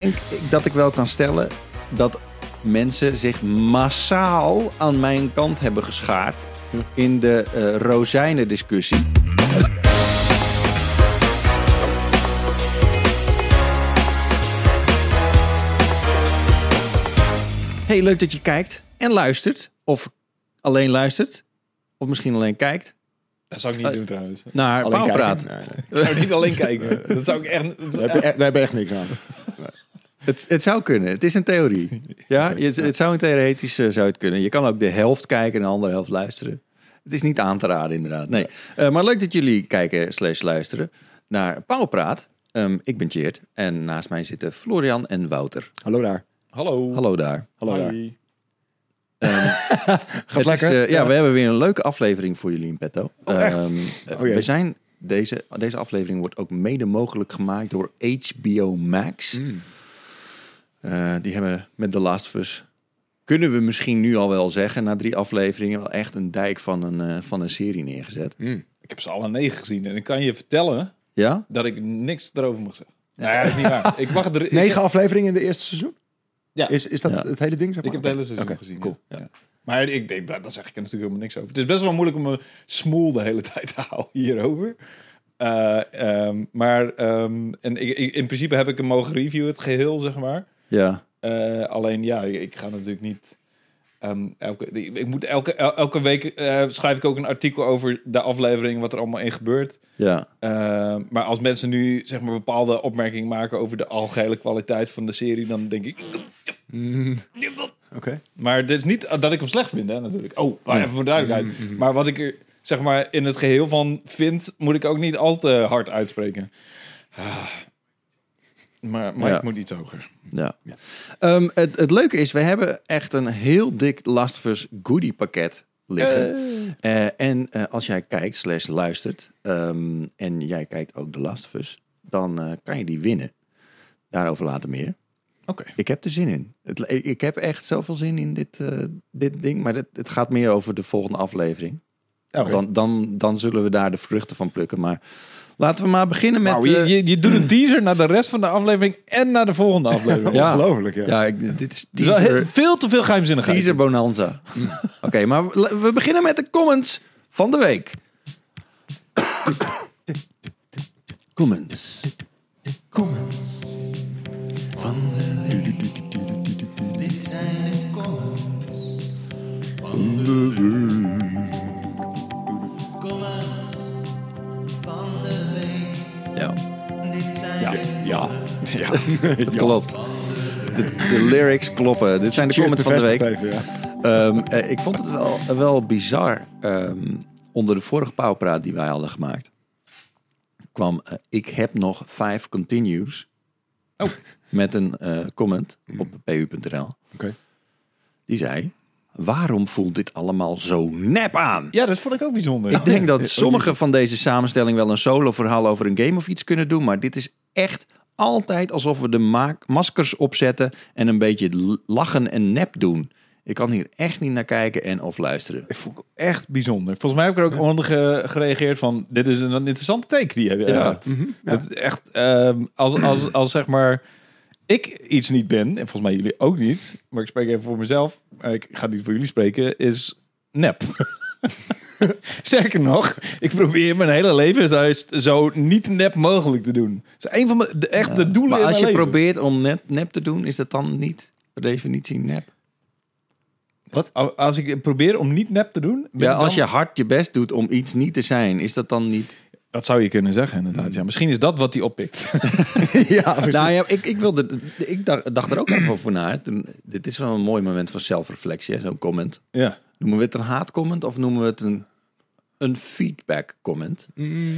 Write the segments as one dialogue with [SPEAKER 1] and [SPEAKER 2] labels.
[SPEAKER 1] denk ik dat ik wel kan stellen dat mensen zich massaal aan mijn kant hebben geschaard in de eh rozijnen discussie. Hey, leuk dat je kijkt en luistert. Of alleen luistert. Of misschien alleen kijkt.
[SPEAKER 2] Dat zou ik niet doen trouwens.
[SPEAKER 1] Naar
[SPEAKER 3] Alleen
[SPEAKER 1] Pauwpraat.
[SPEAKER 3] Nee, nee.
[SPEAKER 2] Ik zou niet alleen kijken. Dat zou ik echt... dat is
[SPEAKER 3] Daar heb je echt, daar heb je echt niks aan.
[SPEAKER 1] Het, het zou kunnen. Het is een theorie. Ja, het, het zou een theoretisch eh, zou het kunnen. Je kan ook de helft kijken en de andere helft luisteren. Het is niet aan te raden, inderdaad. Nee. Eh, maar leuk dat jullie kijken slash luisteren naar Pauwpraat. Ehm ik ben Tjeerd en naast mij zitten Florian en Wouter.
[SPEAKER 3] Hallo daar.
[SPEAKER 2] Hallo.
[SPEAKER 1] Hallo daar.
[SPEAKER 3] Hallo daar.
[SPEAKER 2] Hi.
[SPEAKER 3] Gaat
[SPEAKER 1] Het
[SPEAKER 3] lekker?
[SPEAKER 1] is, eh, ja, we hebben weer een leuke aflevering voor jullie in petto.
[SPEAKER 2] Oh, echt?
[SPEAKER 1] Ehm, eh,
[SPEAKER 3] Oh,
[SPEAKER 1] we zijn, deze, deze aflevering wordt ook mede mogelijk gemaakt door HBO Max.
[SPEAKER 3] Mm.
[SPEAKER 1] Eh, die hebben met The Last of Us, kunnen we misschien nu al wel zeggen, na drie afleveringen, wel echt een dijk van een, eh, van een serie neergezet.
[SPEAKER 3] Mm.
[SPEAKER 2] Ik heb ze alle negen gezien en ik kan je vertellen
[SPEAKER 1] Ja?
[SPEAKER 2] dat ik niks erover mag zeggen. Nou ja, dat is niet waar. Ik mag er... ik-
[SPEAKER 3] Negen afleveringen in de eerste seizoen?
[SPEAKER 2] Ja.
[SPEAKER 3] Is, is dat
[SPEAKER 1] Ja.
[SPEAKER 3] het hele ding? Zeg
[SPEAKER 2] Ik
[SPEAKER 3] maar?
[SPEAKER 2] heb het hele seizoen gezien.
[SPEAKER 3] Cool.
[SPEAKER 2] Ja. Ja. Maar ik denk, daar daar zeg ik er natuurlijk helemaal niks over. Het is best wel moeilijk om een smoel de hele tijd te houden hierover. Eh, ehm, maar ehm, en ik, ik- in principe heb ik hem mogen reviewen, het geheel, zeg maar.
[SPEAKER 1] Ja.
[SPEAKER 2] Eh, alleen ja, ik, ik ga natuurlijk niet. ehm, elke, ik, ik moet elke, el- elke week eh, schrijf ik ook een artikel over de aflevering, wat er allemaal in gebeurt.
[SPEAKER 1] Ja.
[SPEAKER 2] Eh, maar als mensen nu zeg maar bepaalde opmerkingen maken over de algehele kwaliteit van de serie, dan denk ik.
[SPEAKER 3] Mm. Oké.
[SPEAKER 2] Maar dit is niet dat ik hem slecht vind, hè, natuurlijk. Oh, maar even voor duidelijkheid. Maar wat ik er zeg maar in het geheel van vind, moet ik ook niet al te hard uitspreken. Ah. Maar, maar
[SPEAKER 1] Ja.
[SPEAKER 2] ik moet iets hoger.
[SPEAKER 1] ja. Ehm, het, het leuke is, we hebben echt een heel dik Last of Us goodie pakket liggen. Eh, en eh, als jij kijkt slash luistert ehm, en jij kijkt ook de Last of Us, dan eh, kan je die winnen. Daarover later meer.
[SPEAKER 2] Oké.
[SPEAKER 1] Ik heb er zin in. Het, ik heb echt zoveel zin in dit, eh, dit ding. Maar het, het gaat meer over de volgende aflevering.
[SPEAKER 2] Oké.
[SPEAKER 1] Dan, dan, dan zullen we daar de vruchten van plukken. Maar laten we maar beginnen met...
[SPEAKER 2] Nou, je,
[SPEAKER 1] eh,
[SPEAKER 2] je, je doet een teaser naar de rest van de aflevering en naar de volgende aflevering.
[SPEAKER 1] Ja.
[SPEAKER 3] Ongelooflijk, ja.
[SPEAKER 1] ja, ik, dit is
[SPEAKER 2] heel-
[SPEAKER 1] teaser,
[SPEAKER 2] veel te veel geheimzinnigheid.
[SPEAKER 1] teaser bonanza. Oké, maar we, we beginnen met de comments van de week. Comments. Comments. Van de week. Dit zijn de comments van de week. Comments van de week. Ja.
[SPEAKER 3] Ja. Ja. ja.
[SPEAKER 1] Het klopt. De, de lyrics kloppen. Dit zijn de comments van de week.
[SPEAKER 3] Even, ja.
[SPEAKER 1] Ehm, eh, ik vond het wel, wel bizar. ehm, onder de vorige pauwpraat die wij hadden gemaakt, kwam eh, ik heb nog vijf continues.
[SPEAKER 2] Oh.
[SPEAKER 1] Met een eh, comment op pu.nl.
[SPEAKER 3] Oké.
[SPEAKER 1] Die zei: Waarom voelt dit allemaal zo nep aan?
[SPEAKER 2] Ja, dat vond ik ook bijzonder.
[SPEAKER 1] Ik denk dat sommige van deze samenstelling wel een solo verhaal over een game of iets kunnen doen. Maar dit is echt altijd alsof we de maak- maskers opzetten en een beetje lachen en nep doen. Ik kan hier echt niet naar kijken en of luisteren.
[SPEAKER 2] Ik vond het echt bijzonder. Volgens mij heb ik er ook onder ge- gereageerd van... dit is een, interessante take die je hebt.
[SPEAKER 1] Ja.
[SPEAKER 3] Mhm. Ja.
[SPEAKER 2] Is echt, ehm, als, als, als zeg maar ik iets niet ben, en volgens mij jullie ook niet, maar ik spreek even voor mezelf, maar ik ga niet voor jullie spreken, is nep. Sterker nog, ik probeer mijn hele leven zo, zo niet nep mogelijk te doen. Dat is een van mijn de, echt de doelen
[SPEAKER 1] Maar als je
[SPEAKER 2] leven.
[SPEAKER 1] probeert om nep, nep te doen, is dat dan niet per definitie nep?
[SPEAKER 2] Al- Als ik probeer om niet nep te doen,
[SPEAKER 1] Ja, als je hard je best doet om iets niet te zijn, is dat dan niet...
[SPEAKER 2] dat zou je kunnen zeggen inderdaad. Ja, misschien is dat wat hij oppikt.
[SPEAKER 3] ja, precies.
[SPEAKER 1] Nou ja, ik, ik, wilde, ik dacht, er ook even over na. Dit is wel een mooi moment van zelfreflectie, zo'n comment.
[SPEAKER 2] ja.
[SPEAKER 1] Noemen we het een haatcomment of noemen we het een, een feedback comment?
[SPEAKER 3] Mm.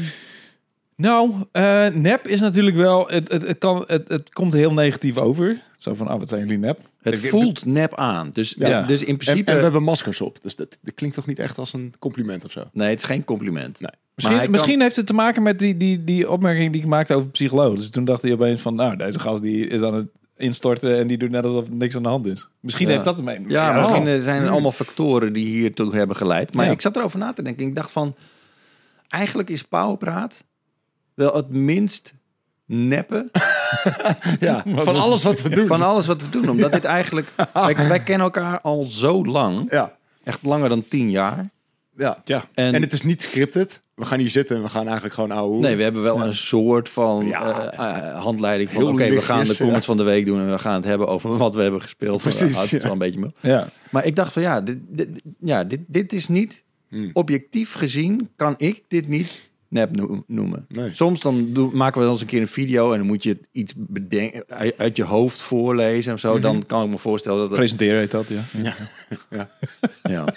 [SPEAKER 2] Nou, eh, nep is natuurlijk wel. Het, het, het, kan, het, het komt heel negatief over. Zo van, ah, wat zijn jullie nep?
[SPEAKER 1] Het
[SPEAKER 2] Ik-
[SPEAKER 1] voelt nep aan. Dus,
[SPEAKER 2] Ja.
[SPEAKER 1] dus in
[SPEAKER 3] En,
[SPEAKER 1] principe...
[SPEAKER 3] en we hebben maskers op. Dus dat, dat klinkt toch niet echt als een compliment of zo?
[SPEAKER 1] Nee, het is geen compliment.
[SPEAKER 3] Nee.
[SPEAKER 2] Misschien,
[SPEAKER 1] hij kan-
[SPEAKER 2] misschien heeft het te maken met die, die, die opmerking die ik maakte over psycholoog. Dus toen dacht hij opeens van, nou, deze gast die is aan het instorten en die doet net alsof niks aan de hand is. Misschien
[SPEAKER 1] Ja.
[SPEAKER 2] heeft dat ermee.
[SPEAKER 1] Ja, misschien
[SPEAKER 2] oh.
[SPEAKER 1] eh, zijn er allemaal factoren die hiertoe hebben geleid. Maar
[SPEAKER 2] Ja.
[SPEAKER 1] ik zat erover na te denken. Ik dacht van, eigenlijk is Pauwpraat wel het minst neppen
[SPEAKER 3] Ja, van alles wat we doen.
[SPEAKER 1] van alles wat we doen. Omdat dit eigenlijk... Wij, wij kennen elkaar al zo lang.
[SPEAKER 3] Ja,
[SPEAKER 1] Echt langer dan tien jaar.
[SPEAKER 3] ja.
[SPEAKER 2] Ja.
[SPEAKER 1] En,
[SPEAKER 3] En het is niet scripted. We gaan hier zitten en we gaan eigenlijk gewoon ouwe
[SPEAKER 1] nee, we hebben wel een soort van
[SPEAKER 3] Ja.
[SPEAKER 1] eh, eh, handleiding van... Oké, we gaan de comments
[SPEAKER 3] ja.
[SPEAKER 1] van de week doen... en we gaan het hebben over wat we hebben gespeeld.
[SPEAKER 3] Precies,
[SPEAKER 1] houdt het
[SPEAKER 3] ja.
[SPEAKER 1] wel een beetje mee.
[SPEAKER 2] Ja.
[SPEAKER 1] Maar ik dacht van ja, dit, dit, ja, dit, dit is niet...
[SPEAKER 3] Hmm.
[SPEAKER 1] Objectief gezien kan ik dit niet nep noem- noemen.
[SPEAKER 3] Nee.
[SPEAKER 1] Soms dan doen, maken we dan eens een keer een video... en dan moet je iets bedenken, uit- uit je hoofd voorlezen of zo.
[SPEAKER 3] Mhm.
[SPEAKER 1] Dan kan ik me voorstellen dat het...
[SPEAKER 2] Presenteren heet dat, ja.
[SPEAKER 3] Ja.
[SPEAKER 1] Ja.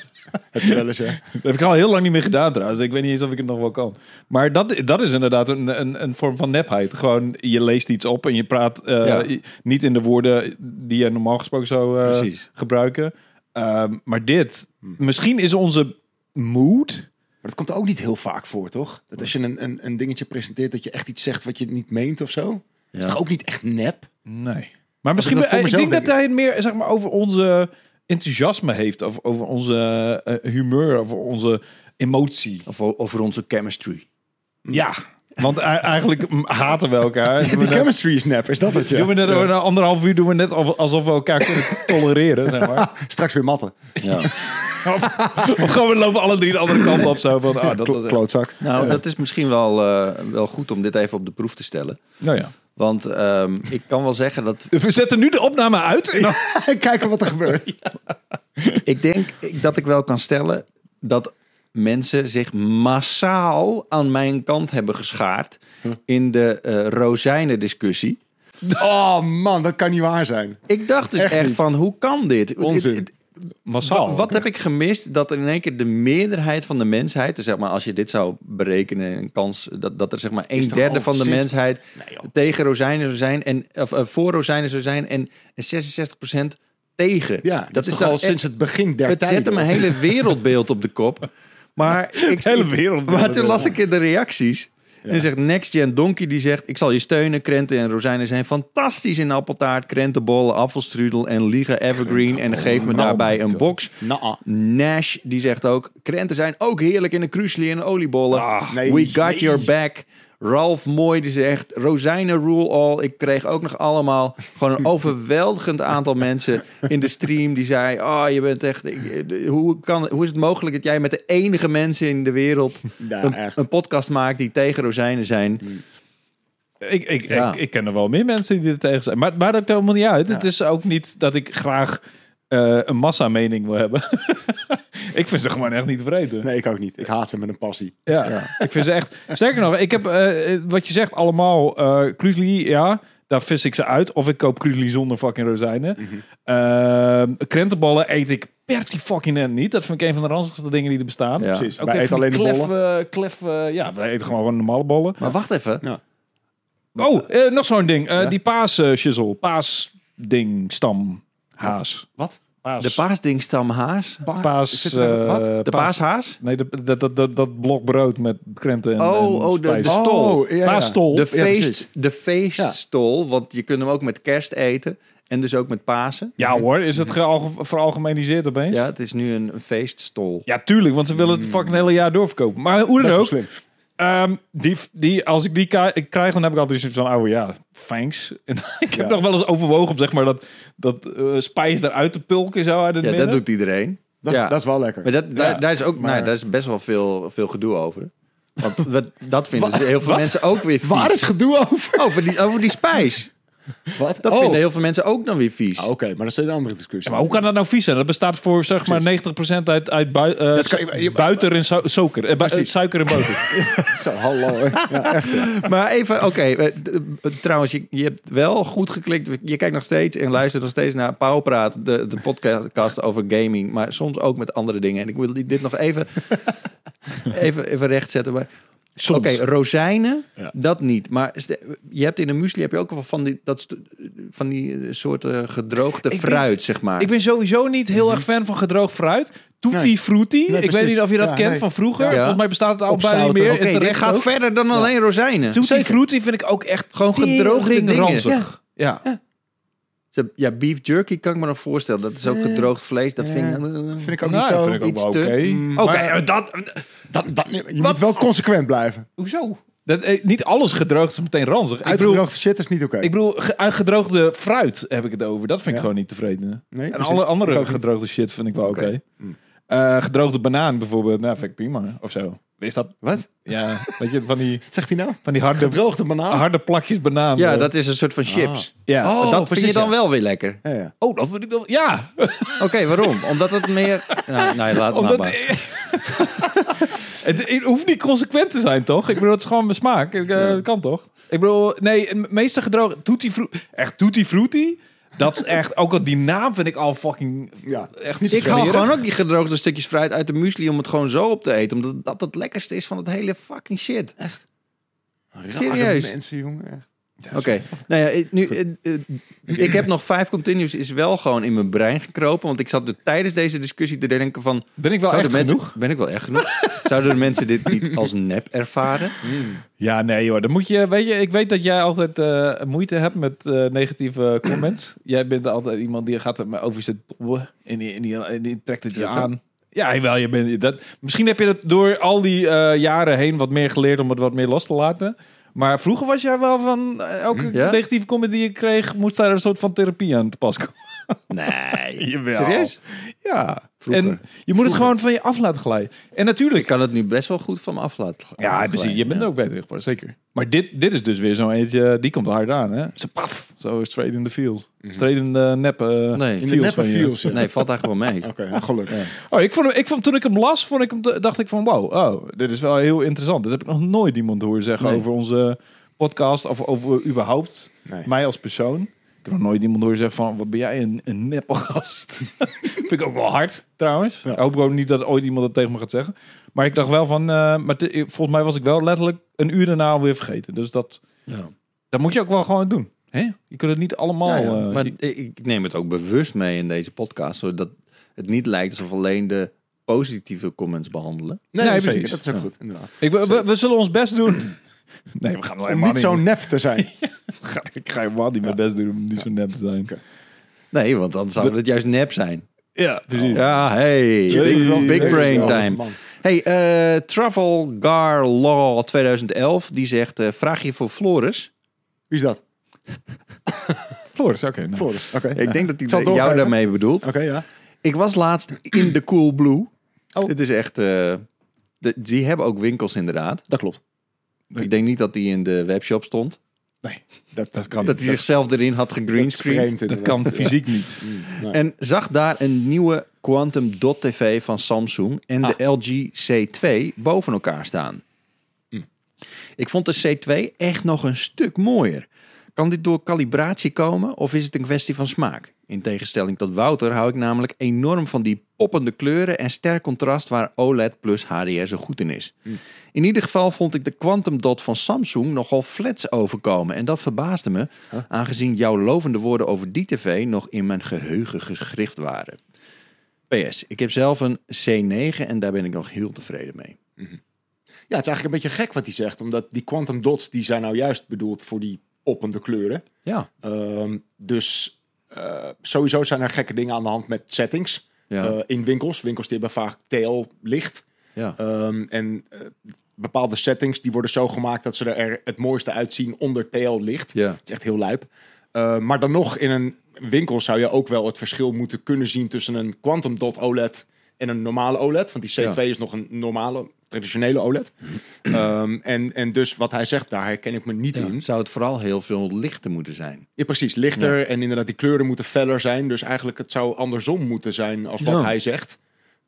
[SPEAKER 3] Heb je wel eens, hè?
[SPEAKER 2] Dat heb ik al heel lang niet meer gedaan trouwens. Ik weet niet eens of ik het nog wel kan. Maar dat, dat is inderdaad een, een, een vorm van nepheid. Gewoon, je leest iets op en je praat eh,
[SPEAKER 1] Ja.
[SPEAKER 2] niet in de woorden die je normaal gesproken zou eh, gebruiken. Ehm, maar dit, misschien is onze mood...
[SPEAKER 3] Maar dat komt ook niet heel vaak voor, toch? Dat als je een, een, een dingetje presenteert, dat je echt iets zegt wat je niet meent of zo. Dat is
[SPEAKER 1] Ja.
[SPEAKER 3] toch ook niet echt nep?
[SPEAKER 2] Nee. Maar misschien,
[SPEAKER 3] dat voor
[SPEAKER 2] ik
[SPEAKER 3] mezelf
[SPEAKER 2] denk dat hij het meer zeg maar, over onze enthousiasme heeft. Of over onze eh, humeur, over onze emotie.
[SPEAKER 1] Of over onze chemistry.
[SPEAKER 2] Ja, want eigenlijk haten we elkaar.
[SPEAKER 3] Die
[SPEAKER 2] net-
[SPEAKER 3] chemistry is nep, is dat het?
[SPEAKER 2] doen we
[SPEAKER 3] Ja?
[SPEAKER 2] net, over een anderhalf uur doen we net al- alsof we elkaar kunnen tolereren, zeg maar.
[SPEAKER 3] Straks weer matten.
[SPEAKER 1] Ja.
[SPEAKER 2] Of gewoon we lopen alle drie de andere kant op zo van, ah, dat was echt...
[SPEAKER 3] Klootzak.
[SPEAKER 1] Nou, dat is misschien wel, eh, wel goed om dit even op de proef te stellen.
[SPEAKER 2] Nou ja.
[SPEAKER 1] Want ehm, ik kan wel zeggen dat
[SPEAKER 2] We zetten nu de opname uit. En dan-
[SPEAKER 3] Kijken wat er gebeurt.
[SPEAKER 1] ik denk ik- dat ik wel kan stellen dat mensen zich massaal aan mijn kant hebben geschaard in de eh rozijnen discussie.
[SPEAKER 3] Oh man, dat kan niet waar zijn.
[SPEAKER 1] Ik dacht dus
[SPEAKER 3] Echt
[SPEAKER 1] echt, van hoe kan dit?
[SPEAKER 3] Onzin.
[SPEAKER 2] Massaal.
[SPEAKER 1] Wat, wat heb ik gemist? Dat er in één keer de meerderheid van de mensheid, dus zeg maar als je dit zou berekenen, een kans dat, dat er zeg maar een derde van de mensheid
[SPEAKER 3] Nee,
[SPEAKER 1] tegen rozijnen zou zijn en of, eh, voor rozijnen zou zijn en 66% tegen.
[SPEAKER 3] Ja, dat, is al sinds het begin der
[SPEAKER 1] Het zette mijn hele wereldbeeld op de kop. Maar ik,
[SPEAKER 2] Hele wereldbeeld.
[SPEAKER 1] Maar toen las ik in de reacties. En dan zegt Next Gen Donkey, die zegt... Ik zal je steunen, krenten en rozijnen zijn fantastisch in appeltaart, krentenbollen, apfelstrudel en liga evergreen. En geef me daarbij een box.
[SPEAKER 3] Nou,
[SPEAKER 1] Nash, die zegt ook... Krenten zijn ook heerlijk in een crucially en oliebollen.
[SPEAKER 2] Ah,
[SPEAKER 1] We got your back. Ralph Mooi die zegt rozijnen rule all. Ik kreeg ook nog allemaal gewoon een overweldigend aantal mensen in de stream die zei: "Oh, je bent echt ik- hoe kan hoe is het mogelijk dat jij met de enige mensen in de wereld
[SPEAKER 3] Ja,
[SPEAKER 1] een, podcast maakt die tegen rozijnen zijn?"
[SPEAKER 2] Ik, ik,
[SPEAKER 1] Ja.
[SPEAKER 2] ik, ik ken er wel meer mensen die er tegen zijn. Maar het maakt ook helemaal niet uit. Het is ook niet dat ik graag eh, een massa mening wil hebben. ik vind ze gewoon echt niet vreten.
[SPEAKER 3] nee, ik ook niet. Ik haat ze met een passie.
[SPEAKER 2] Ja, ik vind ze echt... Sterker nog, ik heb, eh, wat je zegt, allemaal eh Kruisli, ja, daar vis ik ze uit. Of ik koop Kruisli zonder fucking rozijnen. Ehm, krentenbollen eet ik per die fucking end niet. Dat vind ik een van de ranzigste dingen die er bestaan.
[SPEAKER 1] Ja.
[SPEAKER 3] Precies.
[SPEAKER 2] Ook
[SPEAKER 3] Wij eten alleen de
[SPEAKER 2] klef,
[SPEAKER 3] bollen.
[SPEAKER 2] eh, klef, eh, ja, wij eten gewoon normale bollen.
[SPEAKER 1] Maar wacht even.
[SPEAKER 3] Ja.
[SPEAKER 2] Oh, eh, nog zo'n ding. Eh,
[SPEAKER 3] Ja?
[SPEAKER 2] Die paas uh, shizzle. Paas ding, stam, haas.
[SPEAKER 3] Wat?
[SPEAKER 2] Paas.
[SPEAKER 1] De paasdingstam haas?
[SPEAKER 2] paas.
[SPEAKER 3] Er-
[SPEAKER 2] eh,
[SPEAKER 3] wat?
[SPEAKER 1] De
[SPEAKER 2] paas-
[SPEAKER 1] paashaas?
[SPEAKER 2] Nee, de- dat, dat, dat, dat blok brood met krenten en
[SPEAKER 1] Oh,
[SPEAKER 2] en
[SPEAKER 1] oh, de- de stol.
[SPEAKER 3] Oh, ja.
[SPEAKER 2] Paasstol.
[SPEAKER 1] De, feest, de feeststol, want je kunt hem ook met kerst eten en dus ook met Pasen.
[SPEAKER 2] Ja hoor, is het veralgemeniseerd opeens?
[SPEAKER 1] Ja, het is nu een, feeststol.
[SPEAKER 2] Ja, tuurlijk, want ze willen het fucking hele jaar doorverkopen. Maar hoe dan ook, ehm, die, die, als ik die krijg, dan heb ik altijd zoiets van, oh ja, thanks. En ik heb
[SPEAKER 3] Ja.
[SPEAKER 2] nog wel eens overwogen om zeg maar dat, dat eh, spijs eruit te pulken zo uit het
[SPEAKER 1] Ja,
[SPEAKER 2] midden.
[SPEAKER 1] dat doet iedereen.
[SPEAKER 3] Dat,
[SPEAKER 1] ja.
[SPEAKER 3] dat is wel lekker.
[SPEAKER 1] Maar dat, daar,
[SPEAKER 2] Ja,
[SPEAKER 1] daar is ook
[SPEAKER 2] maar-
[SPEAKER 1] nou, daar is best wel veel, veel gedoe over. Want wat, dat vinden heel veel
[SPEAKER 2] wat?
[SPEAKER 1] mensen ook weer vies.
[SPEAKER 3] Waar is gedoe over?
[SPEAKER 1] Over die, over die spijs.
[SPEAKER 3] Wat?
[SPEAKER 1] Dat
[SPEAKER 3] Oh.
[SPEAKER 1] vinden heel veel mensen ook dan weer vies.
[SPEAKER 3] Ah, Oké, maar dat is een andere discussie.
[SPEAKER 2] Ja, maar hoe kan dat nou vies zijn? Dat bestaat voor zeg maar 90% uit, uit bui, eh,
[SPEAKER 3] Dat kan je- je-
[SPEAKER 2] buiter en su- suiker. Eh, bu- eh, suiker en boter.
[SPEAKER 3] Zo, hallo. Ja, echt. ja.
[SPEAKER 1] Maar even, oké. trouwens, je, je hebt wel goed geklikt. Je kijkt nog steeds en luistert nog steeds naar Pauwpraat, de, de podcast over gaming. Maar soms ook met andere dingen. En ik wil dit nog even, even, even rechtzetten. Maar Oké, rozijnen,
[SPEAKER 3] Ja.
[SPEAKER 1] dat niet. Maar je hebt in een muesli heb je ook wel van die, dat, van die eh, soorten gedroogde fruit, zeg maar.
[SPEAKER 2] Ik ben sowieso niet heel erg fan van gedroogd fruit. Tutti
[SPEAKER 3] Nee.
[SPEAKER 2] frutti. ik weet niet of je dat
[SPEAKER 3] Ja,
[SPEAKER 2] kent
[SPEAKER 3] nee.
[SPEAKER 2] van vroeger.
[SPEAKER 1] Ja.
[SPEAKER 2] Volgens mij bestaat het al bijna meer.
[SPEAKER 1] Oké, dit gaat
[SPEAKER 2] ook.
[SPEAKER 1] verder dan alleen rozijnen.
[SPEAKER 2] Tutti
[SPEAKER 3] Zeker.
[SPEAKER 2] frutti vind ik ook echt
[SPEAKER 1] Gewoon gedroogde dingen.
[SPEAKER 2] ranzig. Ja.
[SPEAKER 1] Ja, beef jerky kan ik me nog voorstellen. Dat is ook gedroogd vlees. Dat vind ik...
[SPEAKER 3] Vind ik ook
[SPEAKER 2] Nou,
[SPEAKER 3] niet zo.
[SPEAKER 2] vind ik ook
[SPEAKER 1] iets
[SPEAKER 2] wel
[SPEAKER 1] te-
[SPEAKER 2] oké.
[SPEAKER 3] Mm.
[SPEAKER 1] Oké, Eh, dat...
[SPEAKER 3] Je moet wel consequent blijven.
[SPEAKER 2] Hoezo? Dat, eh, niet alles gedroogd is meteen ranzig. Ik bedoel,
[SPEAKER 3] Uitgedroogde shit is niet oké.
[SPEAKER 2] ik bedoel, ge- uitgedroogde fruit heb ik het over. Dat vind ik
[SPEAKER 3] Ja.
[SPEAKER 2] gewoon niet tevreden.
[SPEAKER 3] Nee,
[SPEAKER 2] en
[SPEAKER 3] precies.
[SPEAKER 2] alle
[SPEAKER 3] Ik
[SPEAKER 2] andere
[SPEAKER 3] ook niet.
[SPEAKER 2] gedroogde shit vind ik wel oké.
[SPEAKER 1] Oké.
[SPEAKER 2] Eh, gedroogde banaan bijvoorbeeld, nou vind ik prima. Of zo. Is dat?
[SPEAKER 3] Wat?
[SPEAKER 2] Ja, weet je, van die,
[SPEAKER 3] Wat zegt hij nou?
[SPEAKER 2] van die harde,
[SPEAKER 3] Gedroogde banaan?
[SPEAKER 2] harde plakjes banaan.
[SPEAKER 1] Ja,
[SPEAKER 2] eh.
[SPEAKER 1] dat is een soort van chips.
[SPEAKER 2] Ja.
[SPEAKER 3] Oh,
[SPEAKER 1] dat vind je dan
[SPEAKER 3] ja.
[SPEAKER 1] wel weer lekker.
[SPEAKER 3] Ja, ja.
[SPEAKER 2] Oh, dat vind ik wel... Ja!
[SPEAKER 1] Oké, waarom? Omdat het meer... Nou, nou laat
[SPEAKER 2] Omdat,
[SPEAKER 1] maar.
[SPEAKER 2] het, het hoeft niet consequent te zijn, toch? Ik bedoel, het is gewoon mijn smaak. Ik, eh, Dat kan toch? Ik bedoel, nee, het meeste gedroogd... Tutti frutti... Echt Tutti frutti? Dat is echt... Ook al die naam vind ik al fucking...
[SPEAKER 3] Ja,
[SPEAKER 2] Echt
[SPEAKER 3] niet
[SPEAKER 1] Ik haal gewoon ook die gedroogde stukjes fruit uit de muesli om het gewoon zo op te eten. Omdat dat het lekkerste is van het hele fucking shit. Echt.
[SPEAKER 3] Rare
[SPEAKER 1] Serieus?
[SPEAKER 3] mensen, jongen. echt.
[SPEAKER 1] Oké. Nou ja, ik- nu, eh, eh, ik heb nog vijf continues is wel gewoon in mijn brein gekropen. Want ik zat er tijdens deze discussie te denken van...
[SPEAKER 2] Ben ik wel echt
[SPEAKER 1] mensen,
[SPEAKER 2] genoeg?
[SPEAKER 1] Ben ik wel echt genoeg? Zouden de mensen dit niet als nep ervaren?
[SPEAKER 2] Ja, nee hoor. Dan moet je, weet je, ik weet dat jij altijd eh, moeite hebt met negatieve comments. jij bent altijd iemand die gaat er maar over zitten dobben en die, en die, en die trekt het je
[SPEAKER 3] Ja.
[SPEAKER 2] aan. Ja, wel, je bent dat. Misschien heb je dat door al die jaren heen wat meer geleerd om het wat meer los te laten. Maar vroeger was jij wel van eh, elke
[SPEAKER 1] Ja?
[SPEAKER 2] negatieve comment die je kreeg, moest daar een soort van therapie aan te pas komen.
[SPEAKER 1] Nee.
[SPEAKER 2] Jawel.
[SPEAKER 1] Serieus?
[SPEAKER 2] Ja.
[SPEAKER 1] Vroeger.
[SPEAKER 2] En je moet het gewoon van je af laten glijden. En natuurlijk,
[SPEAKER 1] Ik kan het nu best wel goed van me af laten
[SPEAKER 2] Ja,
[SPEAKER 1] afglijden,
[SPEAKER 2] precies. Je bent
[SPEAKER 1] ja.
[SPEAKER 2] er ook beter geworden, zeker. Maar dit, dit is dus weer zo'n eentje, die komt hard aan, hè? Zo paf, zo straight in the field. Straight in de nep eh,
[SPEAKER 1] Nee.
[SPEAKER 3] In de neppe
[SPEAKER 2] van je.
[SPEAKER 3] feels. ja.
[SPEAKER 1] Nee, valt eigenlijk wel mee.
[SPEAKER 3] Oké, ja, gelukkig.
[SPEAKER 2] Oh, ik vond hem, ik vond, toen ik hem las, vond ik hem, dacht ik van, wow, oh, dit is wel heel interessant. Dat heb ik nog nooit iemand horen zeggen
[SPEAKER 1] Nee.
[SPEAKER 2] over onze podcast, of over überhaupt
[SPEAKER 3] Nee.
[SPEAKER 2] mij als persoon. Ik heb nog nooit iemand horen zeggen van, wat ben jij een, een neppe gast. Vind ik ook wel hard, trouwens.
[SPEAKER 3] Ja.
[SPEAKER 2] Ik hoop ook niet dat ooit iemand dat tegen me gaat zeggen. Maar ik dacht wel van, eh, maar te- volgens mij was ik wel letterlijk een uur daarna alweer vergeten. Dus dat,
[SPEAKER 1] Ja.
[SPEAKER 2] dat moet je ook wel gewoon doen. Hè? Je kunt het niet allemaal...
[SPEAKER 1] Ja, ja.
[SPEAKER 2] eh,
[SPEAKER 1] Maar ik, ik neem het ook bewust mee in deze podcast, zodat het niet lijkt alsof alleen de positieve comments behandelen.
[SPEAKER 3] Nee,
[SPEAKER 2] precies.
[SPEAKER 3] Dat is ook
[SPEAKER 1] Ja.
[SPEAKER 3] goed, inderdaad.
[SPEAKER 2] ik, we, we, we zullen ons best doen. Nee, we gaan wel
[SPEAKER 3] Om
[SPEAKER 2] helemaal
[SPEAKER 3] niet zo nep te zijn.
[SPEAKER 2] Ik ga helemaal niet mijn best doen om niet zo nep te zijn.
[SPEAKER 1] Nee, want dan zou het juist nep zijn.
[SPEAKER 2] Ja, precies.
[SPEAKER 1] Ja, hey, big, big brain time. Hey, eh Travelgar Law 2011, die zegt, eh, vraag je voor Floris.
[SPEAKER 3] Wie is dat?
[SPEAKER 2] Floris, oké. nou.
[SPEAKER 3] Floris. Oké.
[SPEAKER 1] Ik denk dat hij jou daarmee bedoelt.
[SPEAKER 3] Oké, ja.
[SPEAKER 1] Ik was laatst in de Cool Blue.
[SPEAKER 3] Oh.
[SPEAKER 1] Dit is echt... eh, de, die hebben ook winkels inderdaad.
[SPEAKER 3] Dat klopt.
[SPEAKER 1] Ik denk niet dat die in de webshop stond.
[SPEAKER 2] Nee,
[SPEAKER 3] Dat,
[SPEAKER 2] Dat kan.
[SPEAKER 1] Dat hij zichzelf erin had
[SPEAKER 3] dat vreemd.
[SPEAKER 2] dat
[SPEAKER 3] inderdaad.
[SPEAKER 2] kan fysiek niet.
[SPEAKER 3] Nee.
[SPEAKER 1] En zag daar een nieuwe Quantum Dot TV van Samsung en de LG C2 boven elkaar staan. Ik vond de C2 echt nog een stuk mooier. Kan dit door kalibratie komen of is het een kwestie van smaak? In tegenstelling tot Wouter hou ik namelijk enorm van die poppende kleuren en sterk contrast waar OLED plus HDR zo goed in is. In ieder geval vond ik de Quantum Dot van Samsung nogal flats overkomen en dat verbaasde me, aangezien jouw lovende woorden over die tv nog in mijn geheugen gegrift waren. PS, ik heb zelf een C9 en daar ben ik nog heel tevreden mee.
[SPEAKER 3] Ja, het is eigenlijk een beetje gek wat hij zegt. Omdat die quantum dots, die zijn nou juist bedoeld voor die poppende kleuren.
[SPEAKER 1] Ja,
[SPEAKER 3] Ehm, dus eh, sowieso zijn er gekke dingen aan de hand met settings.
[SPEAKER 1] ja,
[SPEAKER 3] eh, in winkels. Winkels die hebben vaak TL licht.
[SPEAKER 1] ja.
[SPEAKER 3] Ehm, en eh, bepaalde settings die worden zo gemaakt dat ze er het mooiste uitzien onder TL licht.
[SPEAKER 1] ja.
[SPEAKER 3] Het is echt heel lijp. Eh, maar dan nog in een winkel zou je ook wel het verschil moeten kunnen zien tussen een quantum dot OLED en een normale OLED. Want die C2
[SPEAKER 1] Ja.
[SPEAKER 3] is nog een normale, traditionele OLED. Ehm, en, en dus wat hij zegt, daar herken ik me niet in.
[SPEAKER 1] Zou het vooral heel veel lichter moeten zijn?
[SPEAKER 3] Ja, precies. Lichter en inderdaad die kleuren moeten feller zijn. Dus eigenlijk het zou andersom moeten zijn als wat
[SPEAKER 1] Ja.
[SPEAKER 3] hij zegt.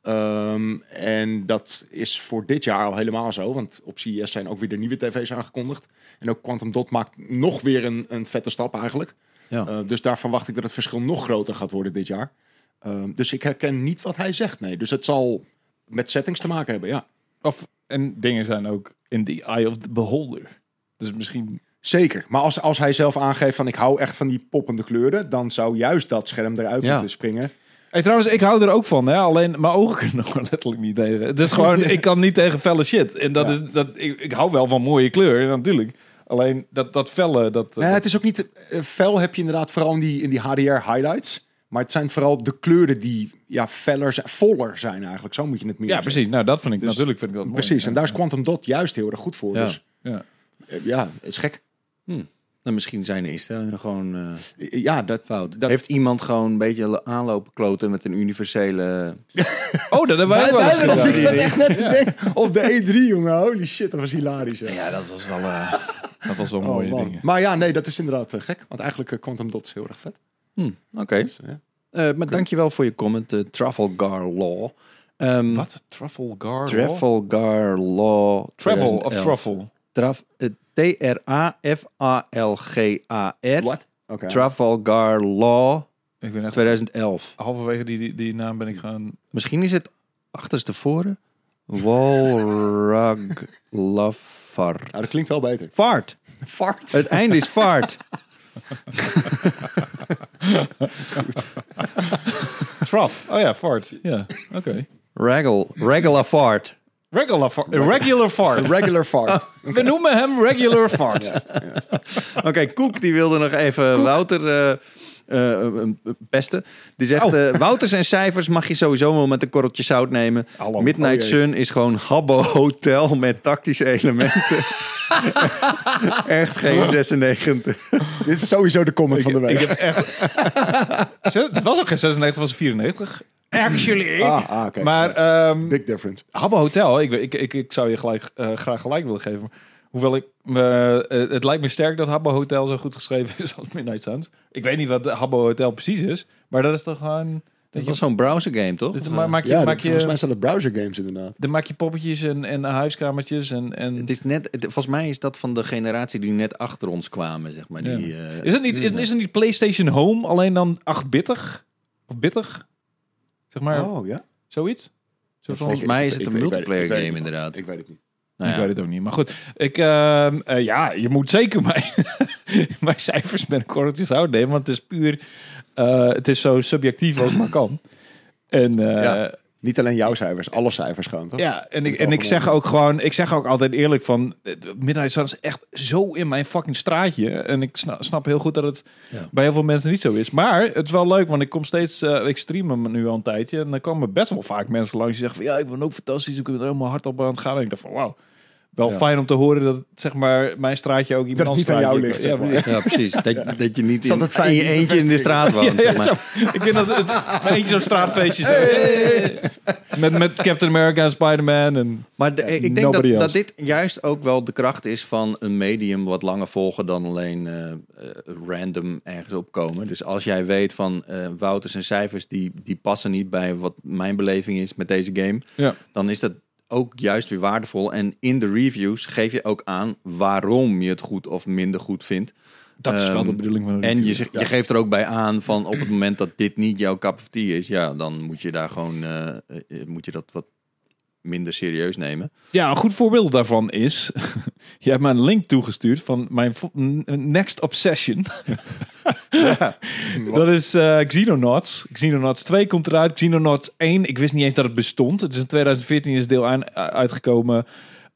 [SPEAKER 3] Ehm, en dat is voor dit jaar al helemaal zo. Want op CES zijn ook weer de nieuwe tv's aangekondigd. En ook Quantum Dot maakt nog weer een, een vette stap eigenlijk.
[SPEAKER 1] Ja.
[SPEAKER 3] Eh, dus daar verwacht ik dat het verschil nog groter gaat worden dit jaar. Ehm, dus ik herken niet wat hij zegt. Nee. Dus het zal met settings te maken hebben, ja.
[SPEAKER 2] Of, en dingen zijn ook in the eye of the beholder. Dus misschien...
[SPEAKER 3] Zeker. Maar als, als hij zelf aangeeft van ik hou echt van die poppende kleuren... dan zou juist dat scherm eruit
[SPEAKER 1] Ja.
[SPEAKER 3] moeten springen.
[SPEAKER 2] Hey, trouwens, ik hou er ook van. Hè? Alleen mijn ogen kunnen nog letterlijk niet tegen. Het is gewoon, ik kan niet tegen felle shit. En dat
[SPEAKER 3] Ja.
[SPEAKER 2] is, dat, ik, ik hou wel van mooie kleur, natuurlijk. Alleen dat, dat felle, dat...
[SPEAKER 3] Nee, het is ook niet... eh, fel heb je inderdaad vooral in die, in die HDR highlights. Maar het zijn vooral de kleuren die ja, feller zijn, voller zijn eigenlijk. Zo moet je het meer
[SPEAKER 2] ja,
[SPEAKER 3] zeggen.
[SPEAKER 2] precies. Nou, dat vind ik
[SPEAKER 3] Dus-
[SPEAKER 2] natuurlijk vind ik dat mooi.
[SPEAKER 3] Precies, en
[SPEAKER 2] Ja.
[SPEAKER 3] daar is Quantum Dot juist heel erg goed voor.
[SPEAKER 1] Ja.
[SPEAKER 3] Dus
[SPEAKER 2] Ja.
[SPEAKER 3] Eh, Ja, het is gek.
[SPEAKER 1] Nou, misschien zijn de instellingen gewoon eh,
[SPEAKER 3] Ja, dat,
[SPEAKER 1] fout.
[SPEAKER 3] Dat-
[SPEAKER 1] Heeft iemand gewoon een beetje aanlopen kloten met een universele...
[SPEAKER 2] Oh, dat hebben wij
[SPEAKER 3] Wij-
[SPEAKER 2] wel
[SPEAKER 3] wij- dat- ik zat echt net te denken op de E3, jongen. Holy shit, dat was hilarisch. hè.
[SPEAKER 2] Ja, dat was wel, eh, dat was wel
[SPEAKER 3] Oh,
[SPEAKER 2] mooie
[SPEAKER 3] man.
[SPEAKER 2] dingen.
[SPEAKER 3] Maar ja, nee, dat is inderdaad gek. Want eigenlijk Quantum Dot is heel erg vet.
[SPEAKER 1] Hm, Oké.
[SPEAKER 3] Dus, ja.
[SPEAKER 1] Eh, maar dankjewel voor je comment, eh, Trafalgar Law. Ehm,
[SPEAKER 2] Wat? Trafalgar?
[SPEAKER 1] Trafalgar Law.
[SPEAKER 2] Travel of
[SPEAKER 1] 2011.
[SPEAKER 2] truffle?
[SPEAKER 1] Traf- T-R-A-F-A-L-G-A-R.
[SPEAKER 3] Wat? Oké.
[SPEAKER 1] Trafalgar Law
[SPEAKER 2] Ik ben echt
[SPEAKER 1] 2011.
[SPEAKER 2] halverwege die, die, die naam ben ik gaan...
[SPEAKER 1] Misschien is het achterstevoren. Walrag Lafar.
[SPEAKER 3] Nou, dat klinkt wel beter.
[SPEAKER 1] Vaart.
[SPEAKER 3] Fart.
[SPEAKER 1] Het einde is vaart.
[SPEAKER 2] Traf. Oh ja, fart. Ja, oké.
[SPEAKER 1] Raggle. Regular fart.
[SPEAKER 2] Regular fart. Regular fart.
[SPEAKER 3] Regular fart.
[SPEAKER 2] We noemen hem regular fart.
[SPEAKER 1] Oké, Koek die wilde nog even Wouter eh, pesten. Die zegt,
[SPEAKER 2] Oh.
[SPEAKER 1] eh, Wouters en cijfers mag je sowieso wel met een korreltje zout nemen.
[SPEAKER 2] Hallo.
[SPEAKER 1] Midnight
[SPEAKER 3] Oh, jee.
[SPEAKER 1] Sun is gewoon Habbo Hotel met tactische elementen. Echt geen 96.
[SPEAKER 3] Dit is sowieso de comment van de week.
[SPEAKER 2] Ik heb echt... Het was ook geen 96, het was 94. Actually.
[SPEAKER 3] ah, ah oké.
[SPEAKER 2] Maar ehm
[SPEAKER 3] Big difference.
[SPEAKER 2] Habbo Hotel, ik, ik, ik, ik zou je gelijk, eh, graag gelijk willen geven. Hoewel ik, eh, het lijkt me sterk dat Habbo Hotel zo goed geschreven is als Midnight Suns. Ik weet niet wat de Habbo Hotel precies is, maar dat is toch gewoon...
[SPEAKER 1] Dat was
[SPEAKER 2] je,
[SPEAKER 1] zo'n browser game, toch?
[SPEAKER 2] dit-
[SPEAKER 1] eh,
[SPEAKER 2] maak je,
[SPEAKER 3] Ja,
[SPEAKER 2] maak
[SPEAKER 3] dat- volgens mij
[SPEAKER 2] je,
[SPEAKER 3] zijn dat browser games inderdaad.
[SPEAKER 2] dan maak je poppetjes en, en huiskamertjes en... en
[SPEAKER 1] het is net, het- volgens mij is dat van de generatie die net achter ons kwamen, zeg maar.
[SPEAKER 2] Ja.
[SPEAKER 1] Die, eh,
[SPEAKER 2] is, het niet, is, is het niet PlayStation Home alleen dan 8-bittig? Of bittig? Zeg maar,
[SPEAKER 3] Oh, ja?
[SPEAKER 2] zoiets? Zo van-
[SPEAKER 1] volgens mij is het
[SPEAKER 3] Ik-
[SPEAKER 1] een multiplayer game
[SPEAKER 3] het
[SPEAKER 1] inderdaad.
[SPEAKER 3] Ik weet het niet.
[SPEAKER 1] Nou
[SPEAKER 2] ik
[SPEAKER 1] ja.
[SPEAKER 2] weet het ook niet. Maar goed, ik, ehm, eh, ja, je moet zeker mijn, mijn cijfers met een korreltje zout nemen. Want het is puur, eh, het is zo subjectief als het maar kan. En eh,
[SPEAKER 3] Ja.
[SPEAKER 2] ja,
[SPEAKER 3] Niet alleen jouw cijfers, alle cijfers gewoon, toch?
[SPEAKER 2] en, ik, en ik zeg ook gewoon, ik zeg ook altijd eerlijk van, Midnight Sun is echt zo in mijn fucking straatje. En ik snap, snap heel goed dat het
[SPEAKER 1] Ja.
[SPEAKER 2] bij heel veel mensen niet zo is. Maar het is wel leuk, want ik kom steeds, eh, ik stream hem nu al een tijdje. En dan komen best wel vaak mensen langs die zeggen van, ja, ik vind het ook fantastisch. Ik ben er helemaal hard op aan het gaan. En ik dacht van, wauw. Wel
[SPEAKER 3] Ja.
[SPEAKER 2] fijn om te horen dat zeg maar mijn straatje ook iemand
[SPEAKER 3] het
[SPEAKER 2] anders
[SPEAKER 3] aan jou ligt, zeg
[SPEAKER 2] Ja,
[SPEAKER 3] maar.
[SPEAKER 1] Ja, precies. Dat, dat je niet in, in je eentje in de straat woont.
[SPEAKER 2] Ja,
[SPEAKER 1] zeg maar.
[SPEAKER 2] zo. Ik vind dat het, eentje zo'n straatfeestje. Zo. Met, met Captain America en Spider-Man. En,
[SPEAKER 1] Maar de- ik denk dat, dat dit juist ook wel de kracht is van een medium wat langer volgen dan alleen eh, eh, random ergens opkomen. Dus als jij weet van eh Wouters en cijfers die, die passen niet bij wat mijn beleving is met deze game,
[SPEAKER 2] ja.
[SPEAKER 1] dan is dat ook juist weer waardevol. En in de reviews geef je ook aan waarom je het goed of minder goed vindt.
[SPEAKER 2] Dat is wel
[SPEAKER 1] Ehm,
[SPEAKER 2] de bedoeling van een
[SPEAKER 1] En je,
[SPEAKER 2] review.
[SPEAKER 1] je geeft er ook bij aan van op het moment dat dit niet jouw cup of tea is, ja, dan moet je daar gewoon eh, eh, moet je dat wat minder serieus nemen.
[SPEAKER 2] Ja, een goed voorbeeld daarvan is... je hebt me een link toegestuurd van mijn Next Obsession. dat is eh Xenonauts. Xenonauts 2 komt eruit. Xenonauts 1, ik wist niet eens dat het bestond. Het is in 2014 is deel aan, uitgekomen.